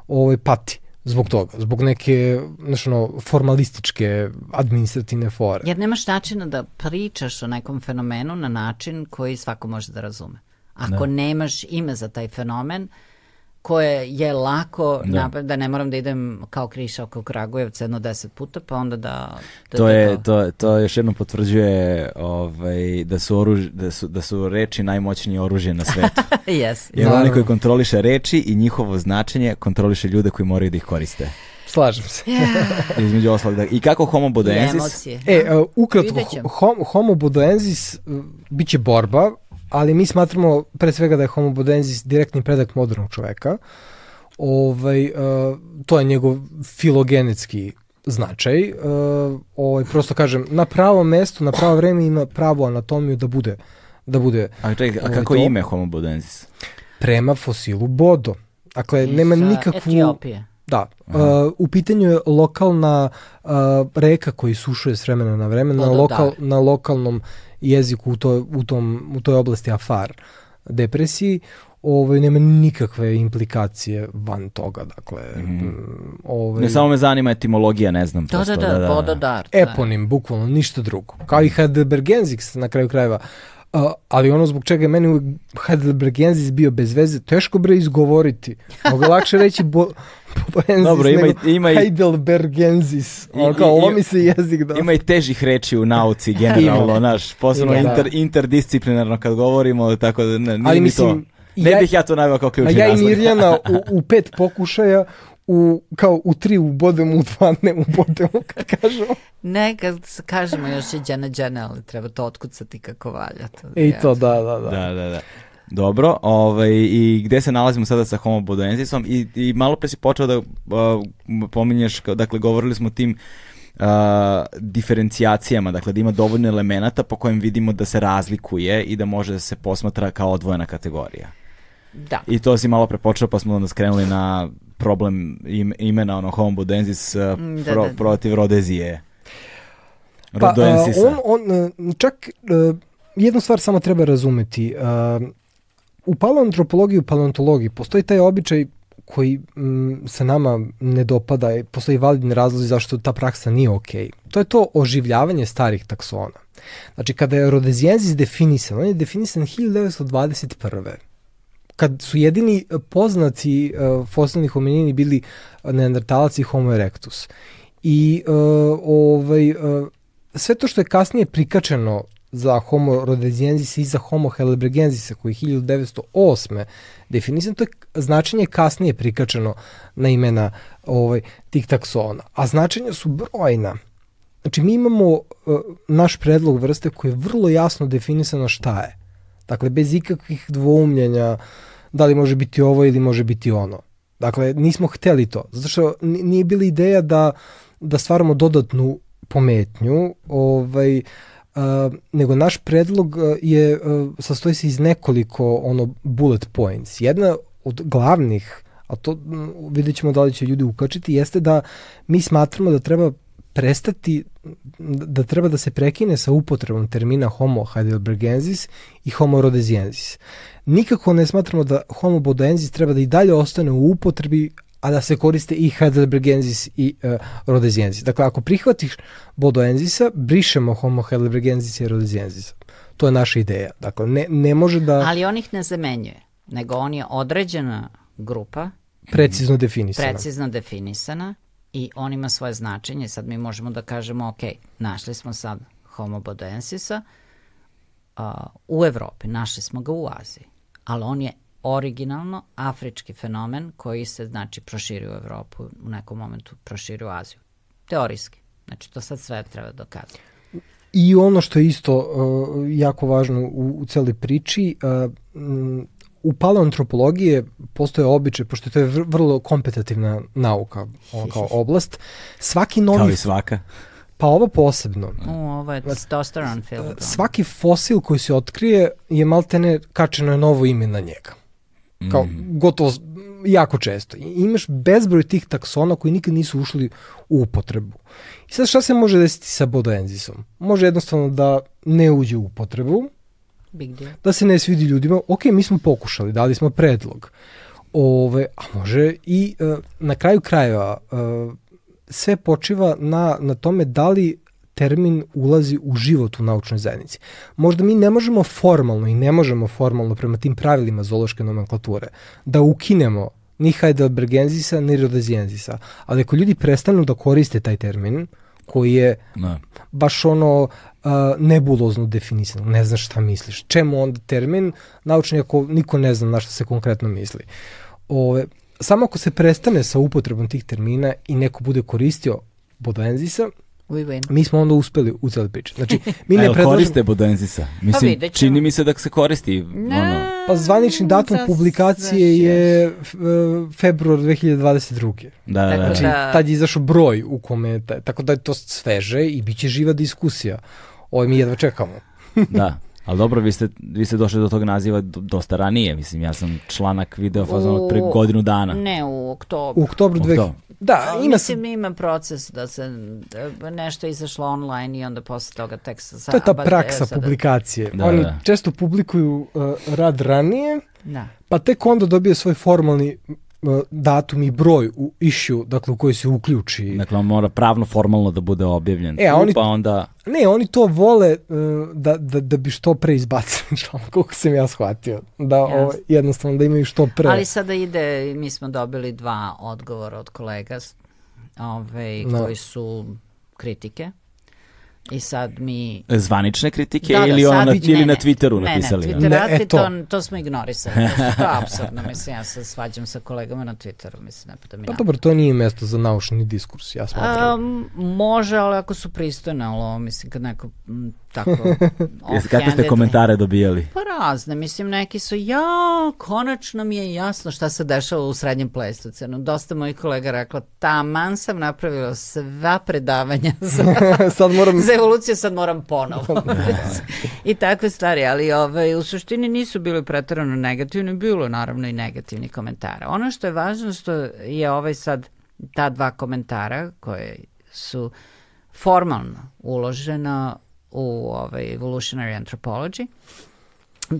ovaj, pati zbog toga, zbog neke znaš, ono, formalističke administrativne fore. Jer nemaš načina da pričaš o nekom fenomenu na način koji svako može da razume. Ako ne. nemaš ime za taj fenomen, koje je lako da. Napred, da ne moram da idem kao kriša oko Kragujevca jedno deset puta pa onda da, da to je to to još jedno potvrđuje ovaj da su oruž, da su da su reči najmoćnije oružje na svetu. [laughs] yes. Jer oni koji kontroliše reči i njihovo značenje kontroliše ljude koji moraju da ih koriste. Slažem se. Yeah. [laughs] Između ostalog. Da, I kako homo bodoensis? E, uh, ukratko, hom, homo bodoensis uh, bit će borba, ali mi smatramo pre svega da je homo bodoensis direktni predak modernog čoveka. Ovaj, uh, to je njegov filogenetski značaj. Uh, ovaj, prosto kažem, na pravo mesto, na pravo vreme ima pravu anatomiju da bude da bude. A čekaj, a ovaj, kako ovaj, ime homo bodoensis? Prema fosilu bodo. Dakle, Iz, nema nikakvu... Etiopije. Da, uh, u pitanju je lokalna uh, reka koji sušuje s vremena na vreme na, lokal, na lokalnom jeziku u, to, u, tom, u toj oblasti afar depresiji ovaj, nema nikakve implikacije van toga, dakle... Mm. Ovaj, ne, samo me zanima etimologija, ne znam. Da, prosto, da, da, da, da. vododar. Eponim, bukvalno, ništa drugo. Kao i Heidelbergensis na kraju krajeva. Uh, ali ono zbog čega je meni Heidelbergensis bio bez veze, teško bre izgovoriti. Mogu lakše reći bo, Boensis Dobro, ima, nego ima i, Heidelbergensis. Ono kao lomi se jezik. Da. Ima i težih reči u nauci [laughs] generalno, naš, posebno inter, da. interdisciplinarno kad govorimo, tako da ne, ali mislim, to. Ne ja, bih ja to naveo kao ključni razlog. Ja i Mirjana u, u [laughs] pet pokušaja u, kao u tri ubodemo, u dva ne ubodemo, [laughs] kad kažemo. Ne, kad kažemo još je džene džene, ali treba to otkucati kako valja. To, I to, da, da, da. Da, da, da. Dobro, ovaj, i gde se nalazimo sada sa Homo bodoensisom i, i malo pre si počeo da uh, pominješ, dakle, govorili smo o tim uh, diferencijacijama, dakle da ima dovoljno elemenata po kojem vidimo da se razlikuje i da može da se posmatra kao odvojena kategorija. Da. I to si malo prepočeo pa smo onda skrenuli na problem im, imena ono Homo bodensis uh, da, pro, da, da. protiv rodezije. Pa, uh, on, on, uh, čak jednu stvar samo treba razumeti. U paleoantropologiji i paleontologiji postoji taj običaj koji m, se nama ne dopada, postoji validni razlozi zašto ta praksa nije okej. Okay. To je to oživljavanje starih taksona. Znači, kada je rodezijensis definisan, on je definisan 1921 kad su jedini poznati uh, fosilni hominini bili neandertalac i homo erectus. I uh, ovaj, uh, sve to što je kasnije prikačeno za Homo rhodesiensis i za Homo heidelbergensis koji je 1908. definisan, to je značenje kasnije prikačeno na imena ovaj, tih taksona. A značenja su brojna. Znači mi imamo uh, naš predlog vrste koji je vrlo jasno definisano šta je. Dakle, bez ikakvih dvoumljenja da li može biti ovo ili može biti ono. Dakle, nismo hteli to. Zato što nije bila ideja da, da stvaramo dodatnu pometnju, ovaj, uh, nego naš predlog je, uh, sastoji se iz nekoliko ono bullet points. Jedna od glavnih, a to vidjet ćemo da li će ljudi ukačiti, jeste da mi smatramo da treba prestati da treba da se prekine sa upotrebom termina homo heidelbergensis i homo rhodesiensis. Nikako ne smatramo da homo bodoensis treba da i dalje ostane u upotrebi a da se koriste i heidelbergensis i uh, rhodesiensis. Dakle, ako prihvatiš bodoenzisa, brišemo homo heidelbergensis i rhodesiensis. To je naša ideja. Dakle, ne, ne može da... Ali on ih ne zamenjuje, nego on je određena grupa precizno definisana. Precizno definisana i on ima svoje značenje. Sad mi možemo da kažemo, ok, našli smo sad Homo bodoensisa uh, u Evropi, našli smo ga u Aziji, ali on je originalno afrički fenomen koji se znači proširio u Evropu, u nekom momentu proširio u Aziju. Teorijski. Znači to sad sve treba dokazati. I ono što je isto uh, jako važno u, u celoj priči, uh, u paleoantropologiji postoje običaj, pošto to je vrlo kompetitivna nauka, ono kao oblast, svaki novi... Kao i svaka. Pa ovo posebno. U, ovo je testosteron film. Svaki fosil koji se otkrije je maltene kačeno je novo ime na njega. Kao mm. gotovo jako često. I imaš bezbroj tih taksona koji nikad nisu ušli u upotrebu. I sad šta se može desiti sa bodoenzisom? Može jednostavno da ne uđe u upotrebu, Big deal. Da se ne svidi ljudima, ok, mi smo pokušali, dali smo predlog. Ove, a može i uh, na kraju krajeva uh, sve počiva na, na tome da li termin ulazi u život u naučnoj zajednici. Možda mi ne možemo formalno i ne možemo formalno prema tim pravilima zoološke nomenklature da ukinemo ni heidelbergenzisa, ni rhodesiensisa. Ali ako ljudi prestanu da koriste taj termin, koji je no. baš ono uh, nebulozno definisan, ne znaš šta misliš. Čemu onda termin naučni ako niko ne zna na šta se konkretno misli. Ove, samo ako se prestane sa upotrebom tih termina i neko bude koristio bodenzisa, We win. Mi smo onda uspeli u cijeli priči. Znači, mi [laughs] ne predlažemo... koriste Bodenzisa? Mislim, pa čini mi se da se koristi. Ne, ono... Pa zvanični datum publikacije je februar 2022. Da, da, da. Znači, da. tad je izašao broj u kome tako da je to sveže i bit će živa diskusija. Ovo mi jedva čekamo. da. [laughs] Ali dobro, vi ste, vi ste došli do tog naziva dosta ranije, mislim, ja sam članak video fazon od pre godinu dana. Ne, u oktobru. U oktobru dve... Da, ima mislim, se... ima proces da se da nešto izašlo online i onda posle toga tekst sa... To je ta praksa sada... publikacije. Da, Oni da. često publikuju uh, rad ranije, da. pa tek onda dobije svoj formalni datum i broj u issue, dakle u koji se uključi. Dakle, on mora pravno formalno da bude objavljen. E, oni, pa onda... Ne, oni to vole uh, da, da, da bi što pre izbacili [laughs] članak, koliko sam ja shvatio. Da, yes. o, jednostavno da imaju što pre. Ali sada ide, mi smo dobili dva odgovora od kolega ove, no. koji su kritike. I sad mi... Zvanične kritike da, da, ili, ono, na, ili ne, na Twitteru ne, napisali? Ne, ne, ne, e, to. to, to smo ignorisali. [laughs] To, je absurdno, mislim, ja se svađam sa kolegama na Twitteru, mislim, ne pa da mi... Pa dobro, to nije mesto za naučni diskurs, ja smatram. Um, može, ali ako su pristojne, ali mislim, kad neko tako... [laughs] Kakve ste komentare dobijali? Pa razne, mislim, neki su, ja, konačno mi je jasno šta se dešava u srednjem plestocenu. Dosta mojih kolega rekla, taman sam napravila sva predavanja [laughs] za, sad moram... za evoluciju, sad moram ponovo. [laughs] I takve stvari, ali ovaj, u suštini nisu bili pretarano negativni, bilo naravno i negativni komentara. Ono što je važno što je ovaj sad ta dva komentara koje su formalno uložena u ovaj, Evolutionary Anthropology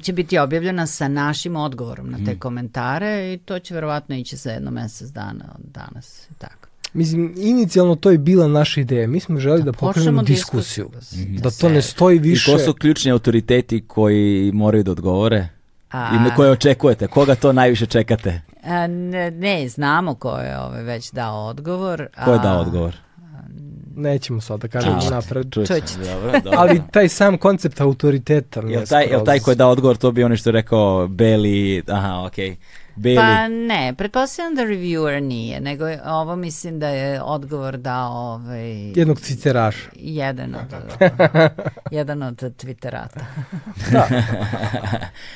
će biti objavljena sa našim odgovorom na te mm. komentare i to će verovatno ići za jedno mesec dana od danas. Tako. Mislim, inicijalno to je bila naša ideja. Mi smo želi da, da pokrenemo diskusiju. diskusiju. Da, da to ne stoji više. I ko su ključni autoriteti koji moraju da odgovore? A... I na koje očekujete? Koga to najviše čekate? A, ne, ne, znamo ko je ovaj već dao odgovor. Ko je dao odgovor? Nećemo sad da kažemo napred. Čućete. Dobro, dobro. Ali taj sam koncept autoriteta. Je taj, je taj ko je dao odgovor, to bi ono što je rekao Beli, aha, okej. Okay. Bailey. Pa ne, pretpostavljam da reviewer nije, nego je, ovo mislim da je odgovor dao ovaj... Jednog twitteraša. Jedan od, [laughs] jedan od twitterata. da.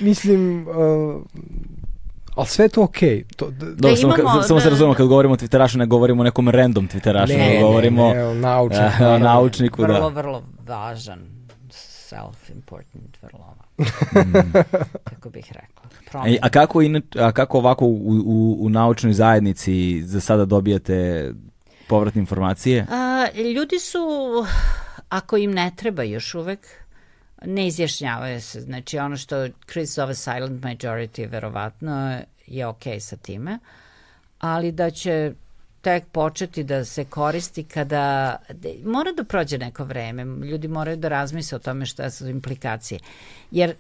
mislim, uh, Ali sve to okej. Okay. To, da, da, samo, imamo, samo da, se razumemo, kad govorimo o Twitterašu, ne govorimo o nekom random Twitterašu, ne, ne govorimo ne, ne, o naučniku. [laughs] Uh, naučniku, vrlo, da. Vrlo, vrlo važan, self-important, vrlo [laughs] mm. kako bih rekla. E, a, kako in, a kako ovako u, u, u naučnoj zajednici za sada dobijate povratne informacije? A, ljudi su, ako im ne treba još uvek, ne izjašnjavaju se. Znači ono što Chris zove silent majority verovatno je ok sa time, ali da će tek početi da se koristi kada mora da prođe neko vreme. Ljudi moraju da razmisle o tome šta su implikacije. Jer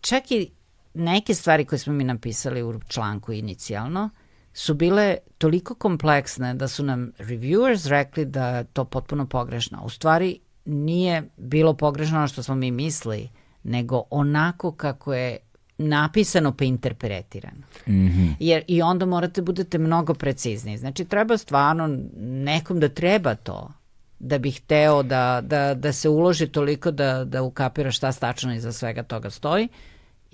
čak i neke stvari koje smo mi napisali u članku inicijalno su bile toliko kompleksne da su nam reviewers rekli da je to potpuno pogrešno. U stvari nije bilo pogrešno ono što smo mi mislili, nego onako kako je napisano pa interpretirano. Mm -hmm. Jer i onda morate budete mnogo precizni. Znači treba stvarno nekom da treba to da bi hteo da, da, da se uloži toliko da, da ukapira šta stačno iza svega toga stoji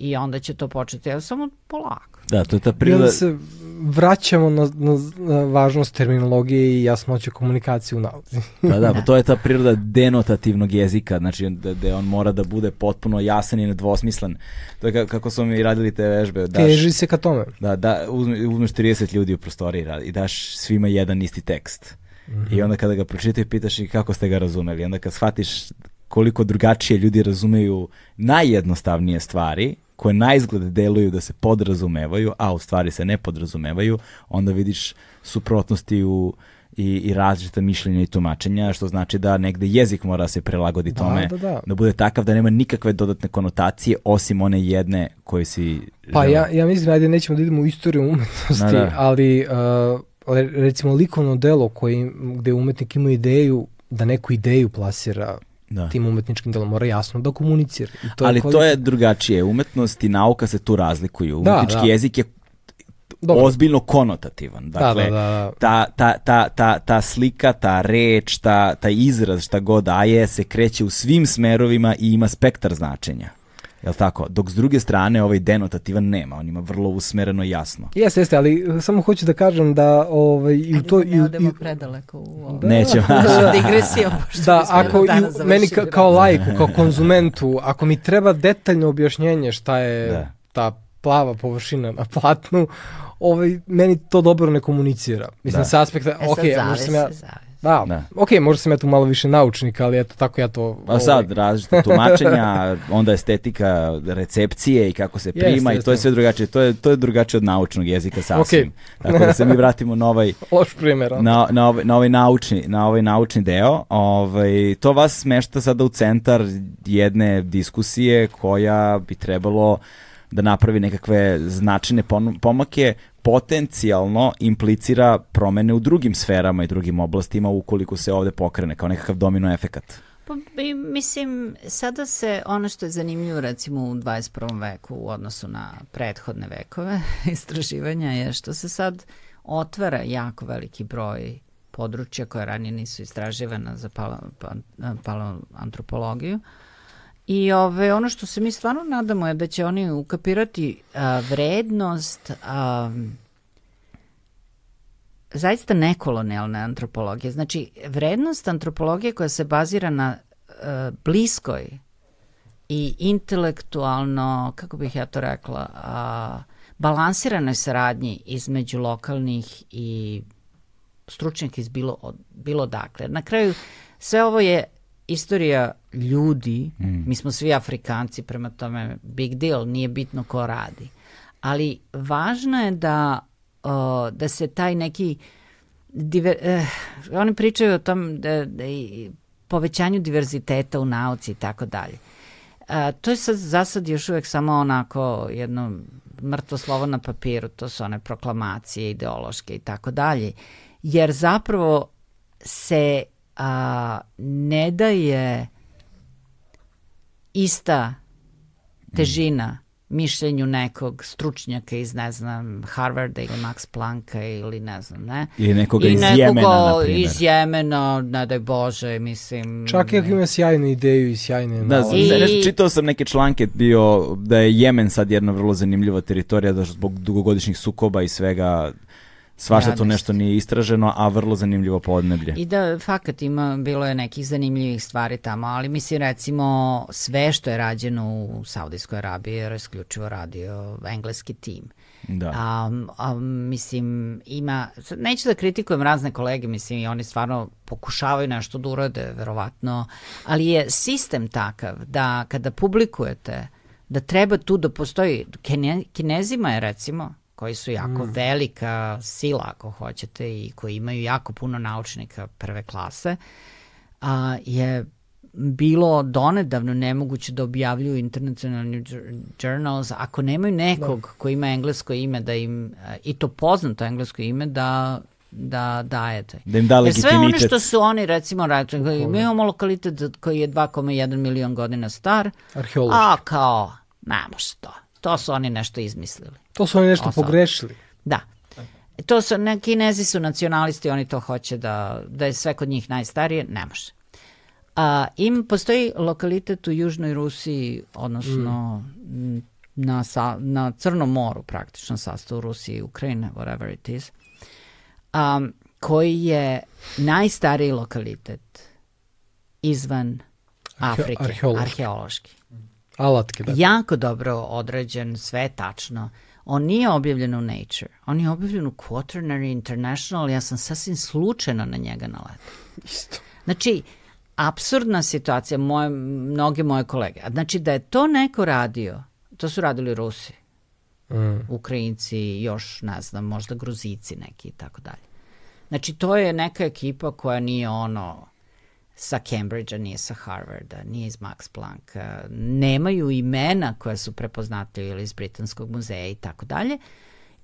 i onda će to početi, evo samo polako. Da, to je ta priroda... I onda se vraćamo na, na, na važnost terminologije i jasnoće komunikacije u nauci. da, da, pa [laughs] to je ta priroda denotativnog jezika, znači da, da on mora da bude potpuno jasan i nedvosmislen. To je kako smo mi radili te vežbe. Daš, Teži se ka tome. Da, da uzmeš 30 ljudi u prostoriji i daš svima jedan isti tekst. Mm -hmm. I onda kada ga pročitaju pitaš i kako ste ga razumeli. I onda kad shvatiš koliko drugačije ljudi razumeju najjednostavnije stvari, koje na izgled deluju da se podrazumevaju, a u stvari se ne podrazumevaju, onda vidiš suprotnosti u i, i različita mišljenja i tumačenja, što znači da negde jezik mora se prilagodi Da, tome, da, da. da bude takav da nema nikakve dodatne konotacije osim one jedne koje si Pa želeo. ja, ja mislim, ajde, nećemo da idemo u istoriju umetnosti, Da, da. ali uh, recimo likovno delo koji, gde umetnik ima ideju da neku ideju plasira Da. tim umetničkim delom, mora jasno da komunicira. I to Ali je to je drugačije. Umetnost i nauka se tu razlikuju. Da, Umetnički da. jezik je Dobro. ozbiljno konotativan. Dakle, da, da, da. Ta, ta, ta, ta, ta slika, ta reč, ta, taj izraz, šta god daje, se kreće u svim smerovima i ima spektar značenja. Jel tako? Dok s druge strane ovaj denotativan nema, on ima vrlo usmereno i jasno. Jeste, jeste, ali uh, samo hoću da kažem da ovaj, i u Ajde to... da i ne odemo i- predaleko u ovo. Nećemo. Naša [laughs] digresija, [laughs] pošto Da, ako i meni ka, kao lajku, kao konzumentu, ako mi treba detaljno objašnjenje šta je Da. ta plava površina na platnu, ovaj, meni to dobro ne komunicira. Mislim, Da. sa aspekta, E sad ok, možda zavisi, sam ja... zavisi. Da, Da. ok, možda sam ja tu malo više naučnik, ali eto, tako ja to... A sad, različita [laughs] tumačenja, onda estetika recepcije i kako se prima i to je sve drugačije. To je, to je drugačije od naučnog jezika sasvim. Tako da se mi vratimo na ovaj, [laughs] Loš primjer. na, na, ovaj, na, ovaj naučni, na ovaj naučni deo. Ovaj, to vas smešta sada u centar jedne diskusije koja bi trebalo da napravi nekakve značajne pomake, potencijalno implicira promene u drugim sferama i drugim oblastima ukoliko se ovde pokrene kao nekakav domino efekat. Pa, mislim, sada se ono što je zanimljivo recimo u 21. veku u odnosu na prethodne vekove [laughs] istraživanja je što se sad otvara jako veliki broj područja koje ranije nisu istraživana za palo, pa, paleoantropologiju. I ove, ono što se mi stvarno nadamo je da će oni ukapirati a, vrednost a, zaista nekolonijalne antropologije. Znači, vrednost antropologije koja se bazira na e, bliskoj i intelektualno, kako bih ja to rekla, a, balansiranoj saradnji između lokalnih i stručnjaka iz bilo, bilo dakle. Na kraju, sve ovo je istorija ljudi, mm. mi smo svi Afrikanci, prema tome big deal, nije bitno ko radi. Ali važno je da o, da se taj neki diver, eh, oni pričaju o tom da, da i povećanju diverziteta u nauci i tako dalje. A, to je sad za sad još uvek samo onako jedno mrtvo slovo na papiru, to su one proklamacije ideološke i tako dalje. Jer zapravo se a, ne daje ista težina mišljenju nekog stručnjaka iz, ne znam, Harvarda ili Max Plancka ili ne znam, ne? Ili nekoga I iz nekoga Jemena, na primjer. iz Jemena, ne daj Bože, mislim... Čak i ako ima sjajnu ideju i sjajne Da, I... ne, čitao sam neke članke bio da je Jemen sad jedna vrlo zanimljiva teritorija da zbog dugogodišnjih sukoba i svega svašta tu Jadnost. nešto nije istraženo, a vrlo zanimljivo podneblje. I da, fakat ima, bilo je nekih zanimljivih stvari tamo, ali mislim recimo sve što je rađeno u Saudijskoj Arabiji je isključivo radio engleski tim. Da. A, a, mislim, ima, neću da kritikujem razne kolege, mislim, i oni stvarno pokušavaju nešto da urade, verovatno, ali je sistem takav da kada publikujete, da treba tu da postoji, Kine, kinezima je recimo, koji su jako mm. velika sila, ako hoćete, i koji imaju jako puno naučnika prve klase, a, je bilo donedavno nemoguće da objavljuju internacionalni journals ako nemaju nekog da. koji ima englesko ime da im, i to poznato englesko ime da da dajete. Da im da Jer sve ono što su oni recimo rekli, mi imamo lokalitet koji je 2,1 milion godina star, a kao, ne može to. To su oni nešto izmislili. To su oni nešto Osam. pogrešili. Da. To su, ne, kinezi su nacionalisti, oni to hoće da, da je sve kod njih najstarije, ne može. A, im postoji lokalitet u Južnoj Rusiji, odnosno mm. na, sa, na Crnom moru praktično sastavu Rusije i Ukrajine, whatever it is, um, koji je najstariji lokalitet izvan Afrike, arheološki. arheološki. Alatke, da. Jako dobro određen, sve tačno. On nije objavljen u Nature, on je objavljen u Quaternary International, ja sam sasvim slučajno na njega naletao. [laughs] Isto. Znači, absurdna situacija, moje, mnoge moje kolege. Znači, da je to neko radio, to su radili Rusi, Mm. Ukrajinci, još, ne znam, možda Gruzici neki i tako dalje. Znači, to je neka ekipa koja nije ono sa Cambridgea, nije sa Harvarda, nije iz Max Plancka, nemaju imena koja su prepoznatljiva ili iz Britanskog muzeja i tako dalje.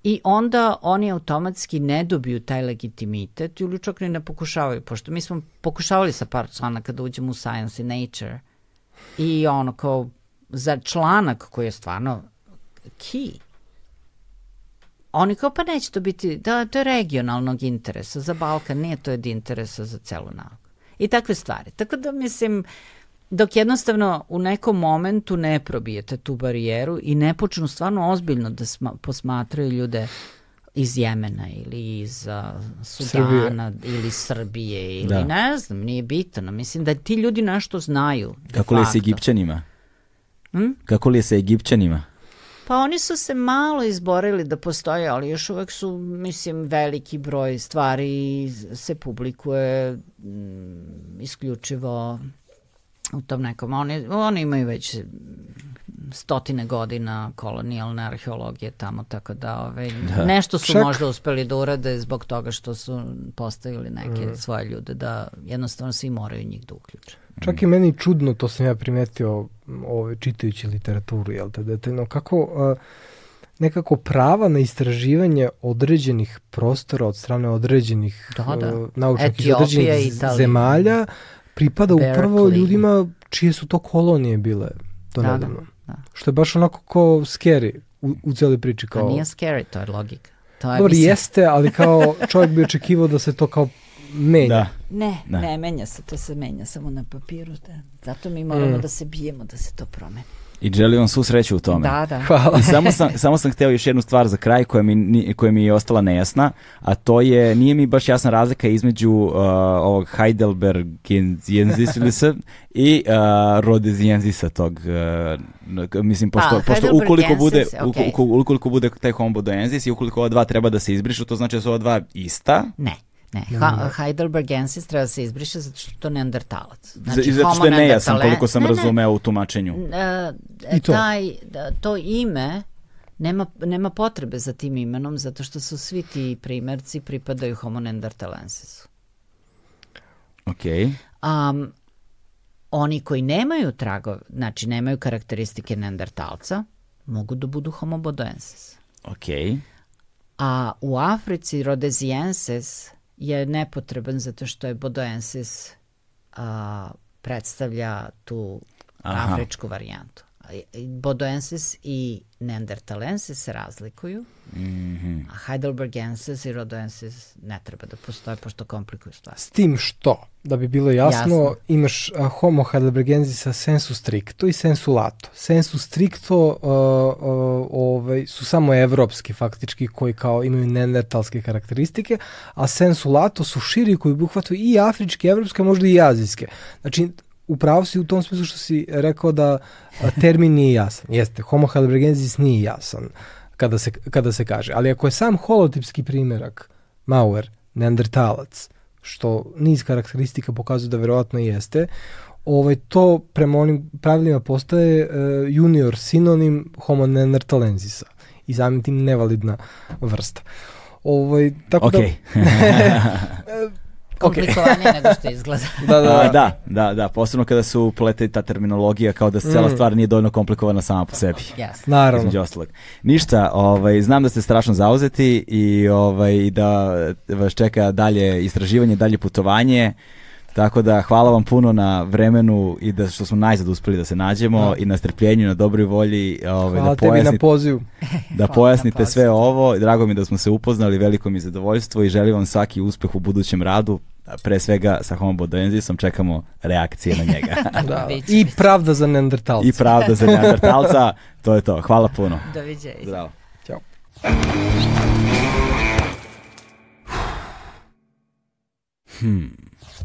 I onda oni automatski ne dobiju taj legitimitet ili čak ne pokušavaju, pošto mi smo pokušavali sa par člana kada uđemo u Science i Nature i ono kao za članak koji je stvarno key. Oni kao pa neće to biti, da to je regionalnog interesa za Balkan, nije to od interesa za celu nauku. I takve stvari. Tako da mislim, dok jednostavno u nekom momentu ne probijete tu barijeru i ne počnu stvarno ozbiljno da sma, posmatraju ljude iz Jemena ili iz uh, Sudana Srbije. ili Srbije ili da. ne znam, nije bitno. Mislim da ti ljudi nešto znaju. Kako li je s Egipćanima? Hm? Kako li je sa Egipćanima? Pa oni su se malo izborili da postoje, ali još uvek su, mislim, veliki broj stvari se publikuje m, isključivo u tom nekom, oni, oni imaju već stotine godina kolonijalne arheologije tamo, tako da ove, da. nešto su Čak... možda uspeli da urade zbog toga što su postavili neke mm. svoje ljude da jednostavno svi moraju njih da uključe. Čak i meni čudno, to sam ja primetio ove, čitajući literaturu, jel te, detaljno, kako uh, nekako prava na istraživanje određenih prostora od strane određenih da, da. Uh, naučnika iz određenih Italija. zemalja pripada Berkeley. upravo ljudima čije su to kolonije bile do da, nedavno. Da, da. Što je baš onako ko scary u, u cijeloj priči. Kao... A nije scary, to je logika. To je, Dobro, mislim... jeste, ali kao [laughs] čovjek bi očekivao da se to kao menja. Da. Ne, da. ne menja se, to se menja samo na papiru. Da. Zato mi moramo mm. da se bijemo da se to promeni. I želim vam svu sreću u tome. Da, da. Hvala. I samo sam, samo sam hteo još jednu stvar za kraj koja mi, koja mi je ostala nejasna, a to je, nije mi baš jasna razlika između uh, ovog Heidelbergensisa i uh, Rhodesiensisa tog, uh, mislim, pošto, a, pošto ukoliko bude, okay. ukoliko bude taj homobodoensis i ukoliko ova dva treba da se izbrišu, to znači da su ova dva ista? Ne. Ne, ha Heidelbergensis treba da se izbriše zato što to neandertalac. Znači, zato što je nejasan koliko sam ne, razumeo u tumačenju. Uh, I to. Taj, da, to ime nema, nema potrebe za tim imenom zato što su svi ti primerci pripadaju homo neandertalensisu. Ok. Um, oni koji nemaju trago, znači nemaju karakteristike neandertalca, mogu da budu homo bodoensis. Ok. A u Africi Rhodesiensis je nepotreban zato što je Bodoensis a, predstavlja tu Aha. afričku varijantu. Bodoensis i Neandertalensis se razlikuju, mm -hmm. a Heidelbergensis i Rodoensis ne treba da postoje pošto komplikuju stvari. S tim što, da bi bilo jasno, jasno. imaš uh, Homo Heidelbergensisa sensu stricto i sensu lato. Sensu stricto uh, uh, ovaj, su samo evropski faktički koji kao imaju neandertalske karakteristike, a sensu lato su širi koji obuhvataju i afričke, evropske, možda i azijske. Znači, upravo si u tom smislu što si rekao da termin nije jasan. Jeste, homo heidelbergensis nije jasan kada se, kada se kaže. Ali ako je sam holotipski primerak Mauer, neandertalac, što niz karakteristika pokazuje da verovatno jeste, ovaj, to prema onim pravilima postaje uh, junior sinonim homo neandertalensisa i samim tim nevalidna vrsta. Ovaj, tako okay. da... [laughs] [laughs] komplikovanije nego što izgleda. [laughs] da, da, da. da, da, da, posebno kada su plete ta terminologija kao da cela mm. stvar nije dovoljno komplikovana sama po sebi. Yes. Naravno. Ništa, ovaj, znam da ste strašno zauzeti i ovaj, da vas čeka dalje istraživanje, dalje putovanje. Tako da hvala vam puno na vremenu i da što smo najzad uspeli da se nađemo da. i na strpljenju, na dobroj volji. Ovaj, [laughs] hvala da tebi na pozivu. Da pojasnite sve ovo. Drago mi da smo se upoznali, veliko mi zadovoljstvo i želim vam svaki uspeh u budućem radu. Pre svega sa Homo bodoensisom čekamo reakcije na njega. [laughs] da. I pravda za neandertalca. I pravda za neandertalca. to je to. Hvala puno. Doviđenja. Zdravo. Ćao. Hmm.